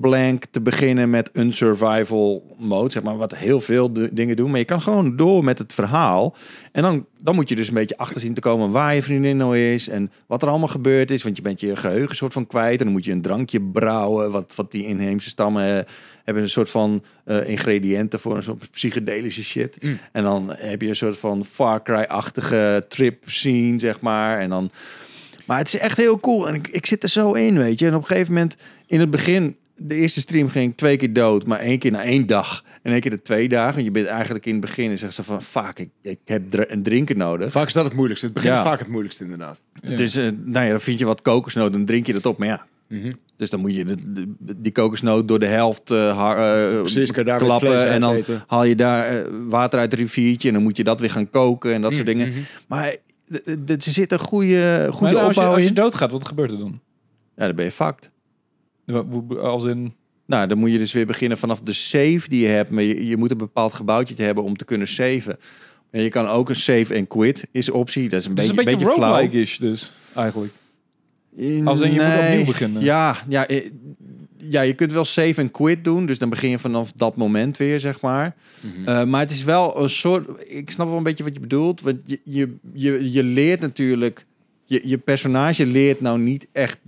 [SPEAKER 1] blank te beginnen met een survival mode. Zeg maar, wat heel veel de- dingen doen. Maar je kan gewoon door met het verhaal. En dan, dan moet je dus een beetje achter zien te komen waar je vriendin nou is. En wat er allemaal gebeurd is. Want je bent je geheugen soort van kwijt. En dan moet je een drankje brouwen. Wat, wat die inheemse stammen eh, hebben. Een soort van eh, ingrediënten voor een soort psychedelische shit. En dan heb je een soort van Far Cry-achtige trip scene, zeg maar. En dan... Maar het is echt heel cool. En ik, ik zit er zo in, weet je. En op een gegeven moment, in het begin... De eerste stream ging ik twee keer dood, maar één keer na één dag. En één keer de twee dagen. En je bent eigenlijk in het begin en zegt ze van... Fuck, ik, ik heb dr- een drinken nodig.
[SPEAKER 3] Vaak is dat het moeilijkste. Het begin
[SPEAKER 1] Ja.
[SPEAKER 3] is vaak het moeilijkste inderdaad.
[SPEAKER 2] Ja.
[SPEAKER 1] Dus eh, nou ja, dan vind je wat kokosnoot, dan drink je dat op. Maar ja,
[SPEAKER 3] Mhm.
[SPEAKER 1] dus dan moet je de, de- die kokosnoot door de helft eh, har- eh,
[SPEAKER 3] Precies, kan je daar weer
[SPEAKER 1] klappen.
[SPEAKER 3] vlees
[SPEAKER 1] En dan
[SPEAKER 3] eten.
[SPEAKER 1] haal je daar eh, water uit het riviertje. En dan moet je dat weer gaan koken en dat soort
[SPEAKER 3] Mhm,
[SPEAKER 1] dingen. Maar d- d- er zit een goede, goede
[SPEAKER 2] Maar als, je,
[SPEAKER 1] opbouw
[SPEAKER 2] als je doodgaat, wat gebeurt er dan?
[SPEAKER 1] Ja, dan ben je fucked.
[SPEAKER 2] Als in...
[SPEAKER 1] Nou, dan moet je dus weer beginnen vanaf de save die je hebt. Maar je, je moet een bepaald gebouwtje te hebben om te kunnen saven. En je kan ook een save en quit is optie. Dat is een beetje,
[SPEAKER 2] een beetje,
[SPEAKER 1] beetje flauw.
[SPEAKER 2] dus, eigenlijk. Als in, je moet opnieuw beginnen.
[SPEAKER 1] Ja, ja, ja, je kunt wel save en quit doen. Dus dan begin je vanaf dat moment weer, zeg maar.
[SPEAKER 3] Mhm.
[SPEAKER 1] Eh, maar het is wel een soort... Ik snap wel een beetje wat je bedoelt. Want je, je, je, je leert natuurlijk... Je, je personage leert nou niet echt...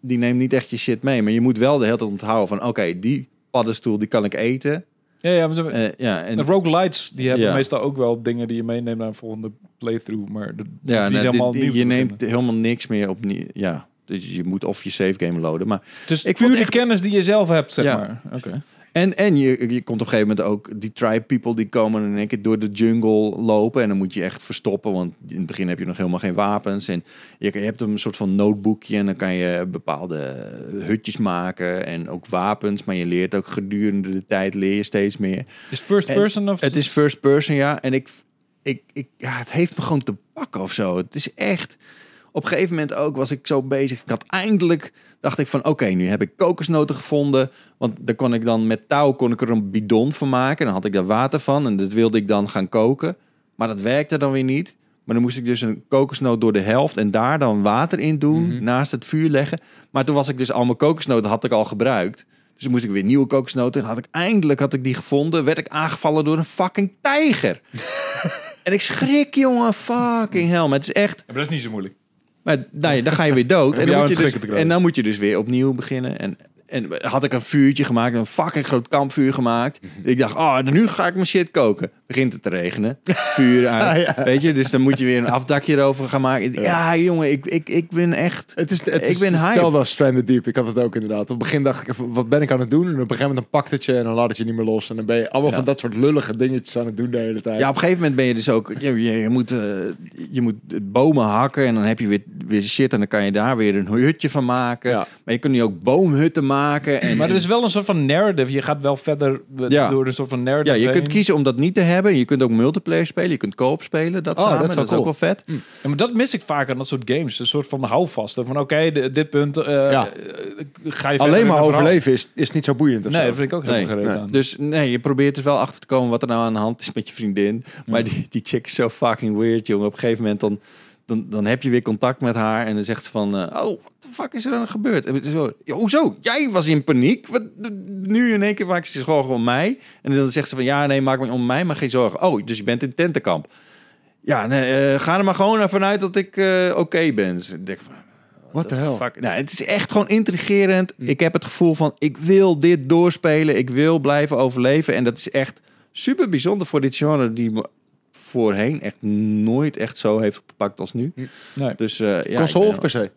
[SPEAKER 1] Die neemt niet echt je shit mee. Maar je moet wel de hele tijd onthouden van... Oké, die paddenstoel die kan ik eten.
[SPEAKER 2] Ja, ja, maar
[SPEAKER 1] Eh, ja, en,
[SPEAKER 2] de roguelites, die hebben
[SPEAKER 1] Ja.
[SPEAKER 2] meestal ook wel dingen die je meeneemt naar een volgende playthrough. Maar de,
[SPEAKER 1] ja, nou,
[SPEAKER 2] helemaal
[SPEAKER 1] dit- je neemt helemaal niks meer opnieuw. Ja, dus je moet of je save game loaden. Maar
[SPEAKER 2] Dus
[SPEAKER 1] Ik
[SPEAKER 2] puur de
[SPEAKER 1] echt-
[SPEAKER 2] kennis die je zelf hebt, zeg
[SPEAKER 1] Ja.
[SPEAKER 2] maar. Oké.
[SPEAKER 1] En, en je, je komt op een gegeven moment ook die tribe people die komen in één keer door de jungle lopen. En dan moet je echt verstoppen, want in het begin heb je nog helemaal geen wapens. En je, je hebt een soort van notebookje en dan kan je bepaalde hutjes maken en ook wapens. Maar je leert ook gedurende de tijd leer je steeds meer.
[SPEAKER 2] Is first
[SPEAKER 1] En
[SPEAKER 2] person of...
[SPEAKER 1] Het is first person, ja. En ik, ik, ik, ja, het heeft me gewoon te pakken of zo. Het is echt. Op een gegeven moment ook was ik zo bezig. Ik had eindelijk, dacht ik van, oké, nu heb ik kokosnoten gevonden. Want daar kon ik dan met touw kon ik er een bidon van maken. Dan had ik daar water van en dat wilde ik dan gaan koken. Maar dat werkte dan weer niet. Maar dan moest ik dus een kokosnoot door de helft en daar dan water in doen,
[SPEAKER 3] Mhm.
[SPEAKER 1] naast het vuur leggen. Maar toen was ik dus al mijn kokosnoten had ik al gebruikt. Dus toen moest ik weer nieuwe kokosnoten. En had ik eindelijk had ik die gevonden, werd ik aangevallen door een fucking tijger. en ik schrik, jongen, fucking hell. Maar het is echt.
[SPEAKER 2] Ja, maar dat is niet zo moeilijk.
[SPEAKER 1] Maar nou ja, dan ga je weer dood.
[SPEAKER 2] Om
[SPEAKER 1] en, dan moet je dus, en dan moet je dus weer opnieuw beginnen. En, en had ik een vuurtje gemaakt, een fucking groot kampvuur gemaakt.
[SPEAKER 2] Mhm.
[SPEAKER 1] Ik dacht, oh, nu ga ik mijn shit koken. Begint het te regenen. Vuur uit. Weet je, dus dan moet je weer een afdakje erover gaan maken. Ja, jongen, ik, ik, ik ben echt...
[SPEAKER 3] Het is, het
[SPEAKER 1] Ik
[SPEAKER 3] is
[SPEAKER 1] ben
[SPEAKER 3] hetzelfde als Stranded Deep. Ik had het ook inderdaad. Op het begin dacht ik, even, wat ben ik aan het doen? En op een gegeven moment dan pakt het je en dan laat het je niet meer los. En dan ben je allemaal
[SPEAKER 1] Ja.
[SPEAKER 3] van dat soort lullige dingetjes aan het doen de hele tijd.
[SPEAKER 1] Ja, op een gegeven moment ben je dus ook... Je, je, je moet, eh, je moet bomen hakken en dan heb je weer, weer shit. En dan kan je daar weer een hutje van maken.
[SPEAKER 3] Ja.
[SPEAKER 1] Maar je kunt nu ook boomhutten maken. En,
[SPEAKER 2] Maar er is wel een soort van narrative. Je gaat wel verder eh,
[SPEAKER 1] Ja.
[SPEAKER 2] door een soort van narrative
[SPEAKER 1] Ja, je kunt kiezen om dat niet te hebben. Je kunt ook multiplayer spelen. Je kunt co-op spelen. Dat
[SPEAKER 3] Oh,
[SPEAKER 1] samen.
[SPEAKER 3] dat is
[SPEAKER 1] Dat ook wel vet.
[SPEAKER 2] Ja, maar dat mis ik vaak aan dat soort games. Een soort van houvasten. Van oké, dit punt eh,
[SPEAKER 3] Ja.
[SPEAKER 2] eh, ga je
[SPEAKER 3] Alleen maar overleven is, is niet zo boeiend. Of
[SPEAKER 2] Nee,
[SPEAKER 3] zo.
[SPEAKER 2] dat vind ik ook heel
[SPEAKER 1] Nee,
[SPEAKER 2] aan.
[SPEAKER 1] Dus nee, je probeert er wel achter te komen wat er nou aan de hand is met je vriendin. Maar die, die chick is zo fucking weird, jongen. Op een gegeven moment dan, dan, dan heb je weer contact met haar. En dan zegt ze van, eh, oh, fuck is er dan gebeurd? En zo, ja, hoezo? Jij was in paniek? Wat, nu in één keer maakt ze zich zorgen om mij. En dan zegt ze van, ja, nee, maak me om mij maar geen zorgen. Oh, dus je bent in tentenkamp. Ja, nee, eh, ga er maar gewoon ervan uit dat ik eh, oké ben. Dus ik denk van,
[SPEAKER 3] What the hell?
[SPEAKER 1] Fuck. Nou, het is echt gewoon intrigerend. Ik heb het gevoel van, ik wil dit doorspelen. Ik wil blijven overleven. En dat is echt super bijzonder voor dit genre... die me voorheen echt nooit echt zo heeft gepakt als nu.
[SPEAKER 2] nee.
[SPEAKER 1] Dus eh ja,
[SPEAKER 3] Console of
[SPEAKER 1] ben-
[SPEAKER 3] PC?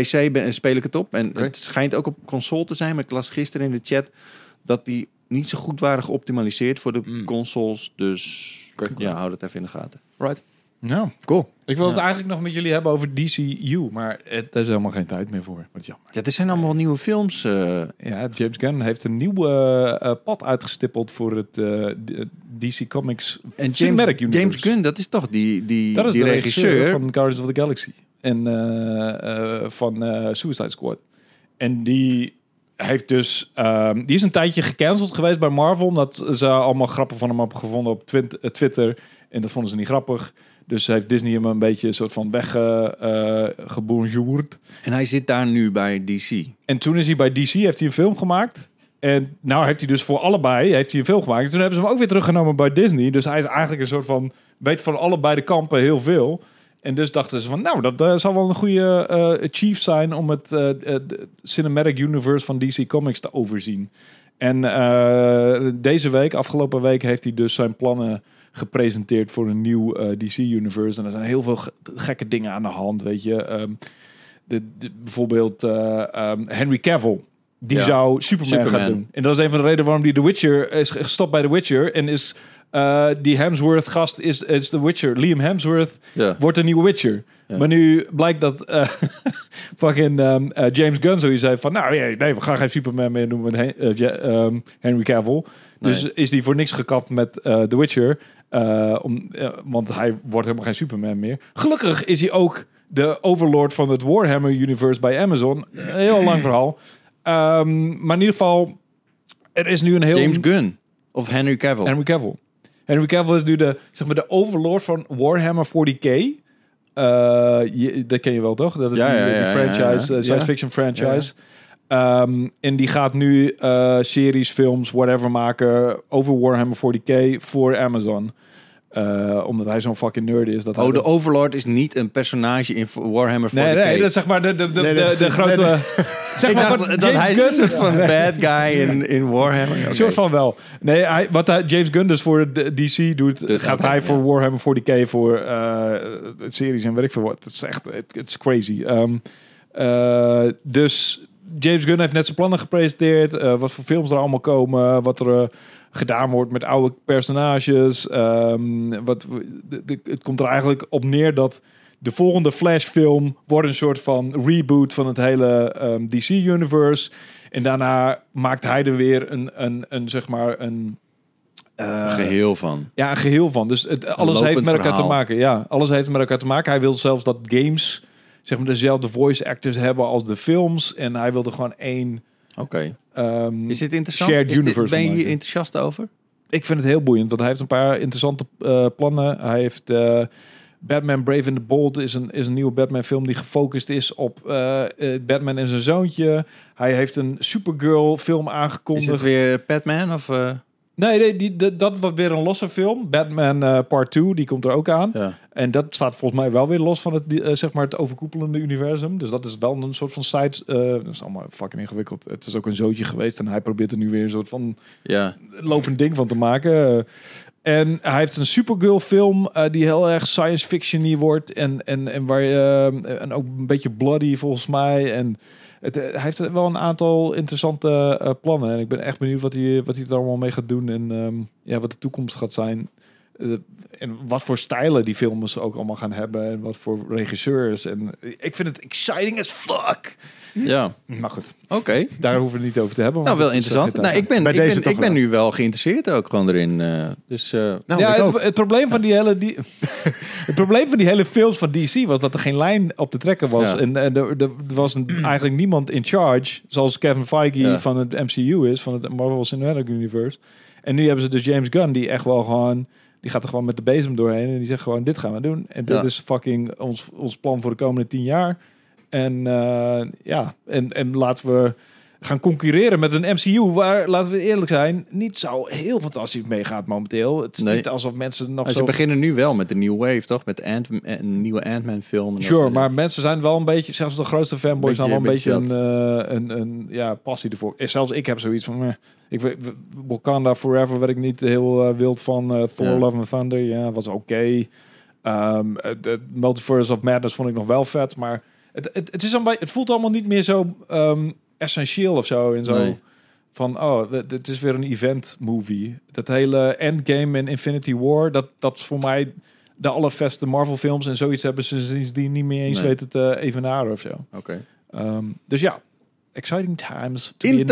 [SPEAKER 1] PC ben, speel ik het op. En het schijnt ook op console te zijn. Maar ik las gisteren in de chat dat die niet zo goed waren geoptimaliseerd voor de
[SPEAKER 3] Mm.
[SPEAKER 1] consoles. Dus
[SPEAKER 3] Oké.
[SPEAKER 1] ja, hou dat even in de gaten.
[SPEAKER 3] Right.
[SPEAKER 2] Ja.
[SPEAKER 3] Cool.
[SPEAKER 2] Ik wil het eigenlijk nog met jullie hebben over DCU, maar het, er is helemaal geen tijd meer voor. Wat jammer.
[SPEAKER 1] Ja, er zijn allemaal nieuwe films. eh,
[SPEAKER 2] Ja, James Gunn heeft een nieuw eh, eh, pad uitgestippeld voor het eh, DC Comics
[SPEAKER 1] en James. James Gunn, dat is toch die, die,
[SPEAKER 2] Dat is
[SPEAKER 1] die
[SPEAKER 2] de
[SPEAKER 1] regisseur.
[SPEAKER 2] regisseur van Guardians of the Galaxy en eh, eh, van eh, Suicide Squad. En die heeft dus, ehm, die is een tijdje gecanceld geweest bij Marvel, omdat ze allemaal grappen van hem hebben gevonden op Twitter en dat vonden ze niet grappig. Dus heeft Disney hem een beetje een soort van weggebonjourd.
[SPEAKER 1] En hij zit daar nu bij DC.
[SPEAKER 2] En toen is hij bij DC, heeft hij een film gemaakt. En nou heeft hij dus voor allebei heeft hij een film gemaakt. En toen hebben ze hem ook weer teruggenomen bij Disney. Dus hij is eigenlijk een soort van, weet van allebei de kampen heel veel. En dus dachten ze van, nou, dat eh, zal wel een goede eh chief zijn om het eh, eh, cinematic universe van DC Comics te overzien. En deze week, afgelopen week, heeft hij dus zijn plannen gepresenteerd voor een nieuw eh, DC-universe. En er zijn heel veel ge- gekke dingen aan de hand, weet je. Ehm, de, de- bijvoorbeeld eh, ehm, Henry Cavill. Die
[SPEAKER 1] Ja.
[SPEAKER 2] zou Superman,
[SPEAKER 1] Superman.
[SPEAKER 2] gaan doen. En dat is een van de redenen waarom die The Witcher is gestopt bij The Witcher. En is eh, die Hemsworth gast is, is The Witcher. Liam Hemsworth
[SPEAKER 1] Ja.
[SPEAKER 2] wordt een nieuwe Witcher.
[SPEAKER 1] Ja.
[SPEAKER 2] Maar nu blijkt dat eh, fucking ehm, eh, James Gunn zoiets zei van... Nou ja, nee, we gaan geen Superman meer doen met eh, ehm, Henry Cavill. Dus
[SPEAKER 1] Nee.
[SPEAKER 2] is die voor niks gekapt met The Witcher. om, want hij wordt helemaal geen Superman meer. Gelukkig is hij ook de overlord van het Warhammer Universe bij Amazon. Een heel lang verhaal. Ehm, maar in ieder geval, er is nu een heel...
[SPEAKER 1] James Gunn of Henry Cavill.
[SPEAKER 2] Henry Cavill. Henry Cavill is nu de, zeg maar, de overlord van Warhammer 40k. Eh, je, dat ken je wel, toch? Dat is
[SPEAKER 1] Ja,
[SPEAKER 2] die,
[SPEAKER 1] ja, ja,
[SPEAKER 2] franchise, eh, science fiction franchise. Ehm, en die gaat nu eh, series, films, whatever maken over Warhammer 40k voor Amazon. Eh, omdat hij zo'n fucking nerd is. Dat hij
[SPEAKER 1] Oh, de Overlord is niet een personage in Warhammer 40k.
[SPEAKER 2] Nee, nee, dat is zeg maar de, de, de,
[SPEAKER 3] Nee,
[SPEAKER 2] de, grote...
[SPEAKER 3] nee,
[SPEAKER 2] zeg
[SPEAKER 1] ik
[SPEAKER 2] maar
[SPEAKER 1] dacht dat
[SPEAKER 2] James
[SPEAKER 1] hij
[SPEAKER 2] Gunn-
[SPEAKER 1] een soort van bad guy in, in Warhammer. Oké.
[SPEAKER 2] soort van wel. Nee, hij, wat hij, James Gunn dus voor DC doet, gaat hij
[SPEAKER 1] ja.
[SPEAKER 2] voor Warhammer 40k, voor eh, series en weet ik veel wat. Het is echt, het het is crazy. Ehm, eh, dus James Gunn heeft net zijn plannen gepresenteerd. wat voor films er allemaal komen. Wat er gedaan wordt met oude personages. ehm, wat, het komt er eigenlijk op neer dat de volgende Flash-film wordt een soort van reboot van het hele ehm, DC-universe. En daarna maakt hij er weer een, een, een zeg maar, een... eh,
[SPEAKER 1] Geheel van.
[SPEAKER 2] ja, een geheel van. Dus het, alles heeft met elkaar
[SPEAKER 1] verhaal.
[SPEAKER 2] te maken. Ja, alles heeft met elkaar te maken. Hij wil zelfs dat games zeg maar dezelfde voice actors hebben als de films. En hij wilde gewoon één.
[SPEAKER 1] Oké.
[SPEAKER 2] Ehm,
[SPEAKER 1] Is dit interessant?
[SPEAKER 2] Shared
[SPEAKER 1] Is dit- ben je hier enthousiast over?
[SPEAKER 2] ik vind het heel boeiend, want hij heeft een paar interessante eh, plannen. Hij heeft eh, Batman Brave and the Bold is een, is een nieuwe Batman film die gefocust is op eh, Batman en zijn zoontje. Hij heeft een Supergirl film
[SPEAKER 1] Is
[SPEAKER 2] aangekondigd.
[SPEAKER 1] het weer Batman of...
[SPEAKER 2] Nee, nee die, dat was weer een losse film. Batman eh, Part 2, die komt er ook aan.
[SPEAKER 1] ja.
[SPEAKER 2] En dat staat volgens mij wel weer los van het, eh, zeg maar het overkoepelende universum. Dus dat is wel een soort van side. eh, dat is allemaal fucking ingewikkeld. Het is ook een zootje geweest en hij probeert er nu weer een soort van
[SPEAKER 1] ja.
[SPEAKER 2] lopend ding van te maken. En hij heeft een Supergirl film die heel erg science fiction wordt. En, en, en, waar, je en ook een beetje bloody volgens mij. En het, eh, hij heeft wel een aantal interessante eh, plannen. En ik ben echt benieuwd wat hij, wat hij er allemaal mee gaat doen. En ehm, ja, wat de toekomst gaat zijn. Eh, en wat voor stijlen die films ook allemaal gaan hebben. En wat voor regisseurs. En ik vind het exciting as fuck.
[SPEAKER 1] ja.
[SPEAKER 2] Maar goed,
[SPEAKER 1] Oké.
[SPEAKER 2] daar hoeven we het niet over te hebben.
[SPEAKER 1] Nou, wel interessant. Nou, ik ben,
[SPEAKER 3] Bij
[SPEAKER 1] ik
[SPEAKER 3] deze
[SPEAKER 1] ben, ik ben nu wel geïnteresseerd ook gewoon erin. eh, dus eh,
[SPEAKER 3] Nou,
[SPEAKER 2] ja, het, het probleem van die hele die, het probleem van die hele films van DC was dat er geen lijn op te trekken was
[SPEAKER 1] Ja.
[SPEAKER 2] en, en er, er was een, eigenlijk niemand in charge, zoals Kevin Feige
[SPEAKER 1] Ja.
[SPEAKER 2] van het MCU is, van het Marvel Cinematic Universe. En nu hebben ze dus James Gunn die echt wel gewoon die gaat er gewoon met de bezem doorheen en die zegt gewoon dit gaan we doen en dit
[SPEAKER 1] Ja.
[SPEAKER 2] is fucking ons ons plan voor de komende tien jaar. En eh, ja, en, en laten we gaan concurreren met een MCU waar, laten we eerlijk zijn, niet zo heel fantastisch mee gaat momenteel. Het is
[SPEAKER 1] Nee.
[SPEAKER 2] niet alsof mensen nog
[SPEAKER 1] nou, ze beginnen nu wel met de New Wave, toch? Met de Ant een nieuwe Ant-Man film. en
[SPEAKER 2] Sure, maar mensen zijn wel een beetje, zelfs de grootste fanboys zijn wel een
[SPEAKER 1] Beetje-
[SPEAKER 2] beetje een, eh, een, een ja, passie ervoor. Zelfs ik heb zoiets van, eh, ik weet, Wakanda Forever werd ik niet heel eh, wild van. eh, Thor
[SPEAKER 1] Ja.
[SPEAKER 2] Love and Thunder, ja, was oké. Ehm, eh, de Multiverse of Madness vond ik nog wel vet, maar het, het, het, is een het voelt allemaal niet meer zo ehm, essentieel of zo. En zo
[SPEAKER 1] Nee.
[SPEAKER 2] van, oh, dit- is weer een event movie. Dat hele Endgame en Infinity War, dat, dat is voor mij de allervetste Marvel films. En zoiets hebben ze sindsdien niet meer eens
[SPEAKER 1] Nee.
[SPEAKER 2] weten te evenaren of zo.
[SPEAKER 1] Oké.
[SPEAKER 2] Ehm, dus ja, exciting times. to be in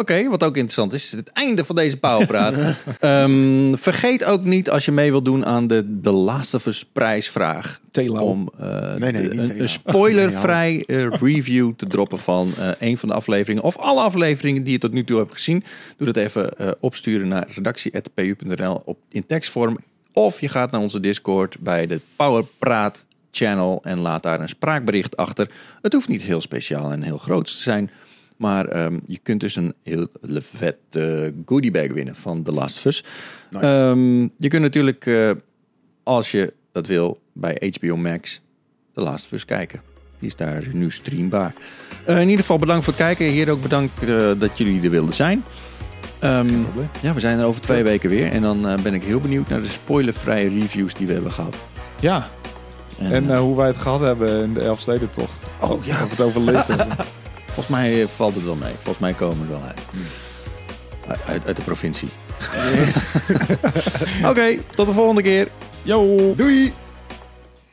[SPEAKER 1] Oké, wat ook interessant is, is het einde van deze Powerpraat. Ehm vergeet ook niet als je mee wilt doen aan de The Last of Us prijsvraag. Om eh,
[SPEAKER 3] Nee, nee,
[SPEAKER 1] de-
[SPEAKER 3] niet
[SPEAKER 1] een, spoilervrij eh, review te droppen van eh, een van de afleveringen. Of alle afleveringen die je tot nu toe hebt gezien. Doe dat even eh, opsturen naar redactie.pu.nl op in tekstvorm. Of je gaat naar onze Discord bij de Powerpraat channel en laat daar een spraakbericht achter. Het hoeft niet heel speciaal en heel groot te zijn. Maar ehm, je kunt dus een heel vet eh goodiebag winnen van The Last of Us.
[SPEAKER 3] Nice.
[SPEAKER 1] Ehm, je kunt natuurlijk, eh, als je dat wil, bij HBO Max The Last of Us kijken. Die is daar nu streambaar. Eh, in ieder geval bedankt voor het kijken. Hier ook bedankt eh, dat jullie er wilden zijn. Ehm, ja, we zijn er over twee weken weer. En dan ben ik heel benieuwd naar de spoilervrije reviews die we hebben gehad.
[SPEAKER 2] Ja, en hoe wij het gehad hebben in de Elfstedentocht.
[SPEAKER 1] oh ja,
[SPEAKER 2] Of we het overleefd hebben.
[SPEAKER 1] Volgens mij eh, valt het wel mee. Volgens mij komen we er wel uit. Uit- Uit, uit de provincie. Oké, tot de volgende keer.
[SPEAKER 2] Yo!
[SPEAKER 3] Doei!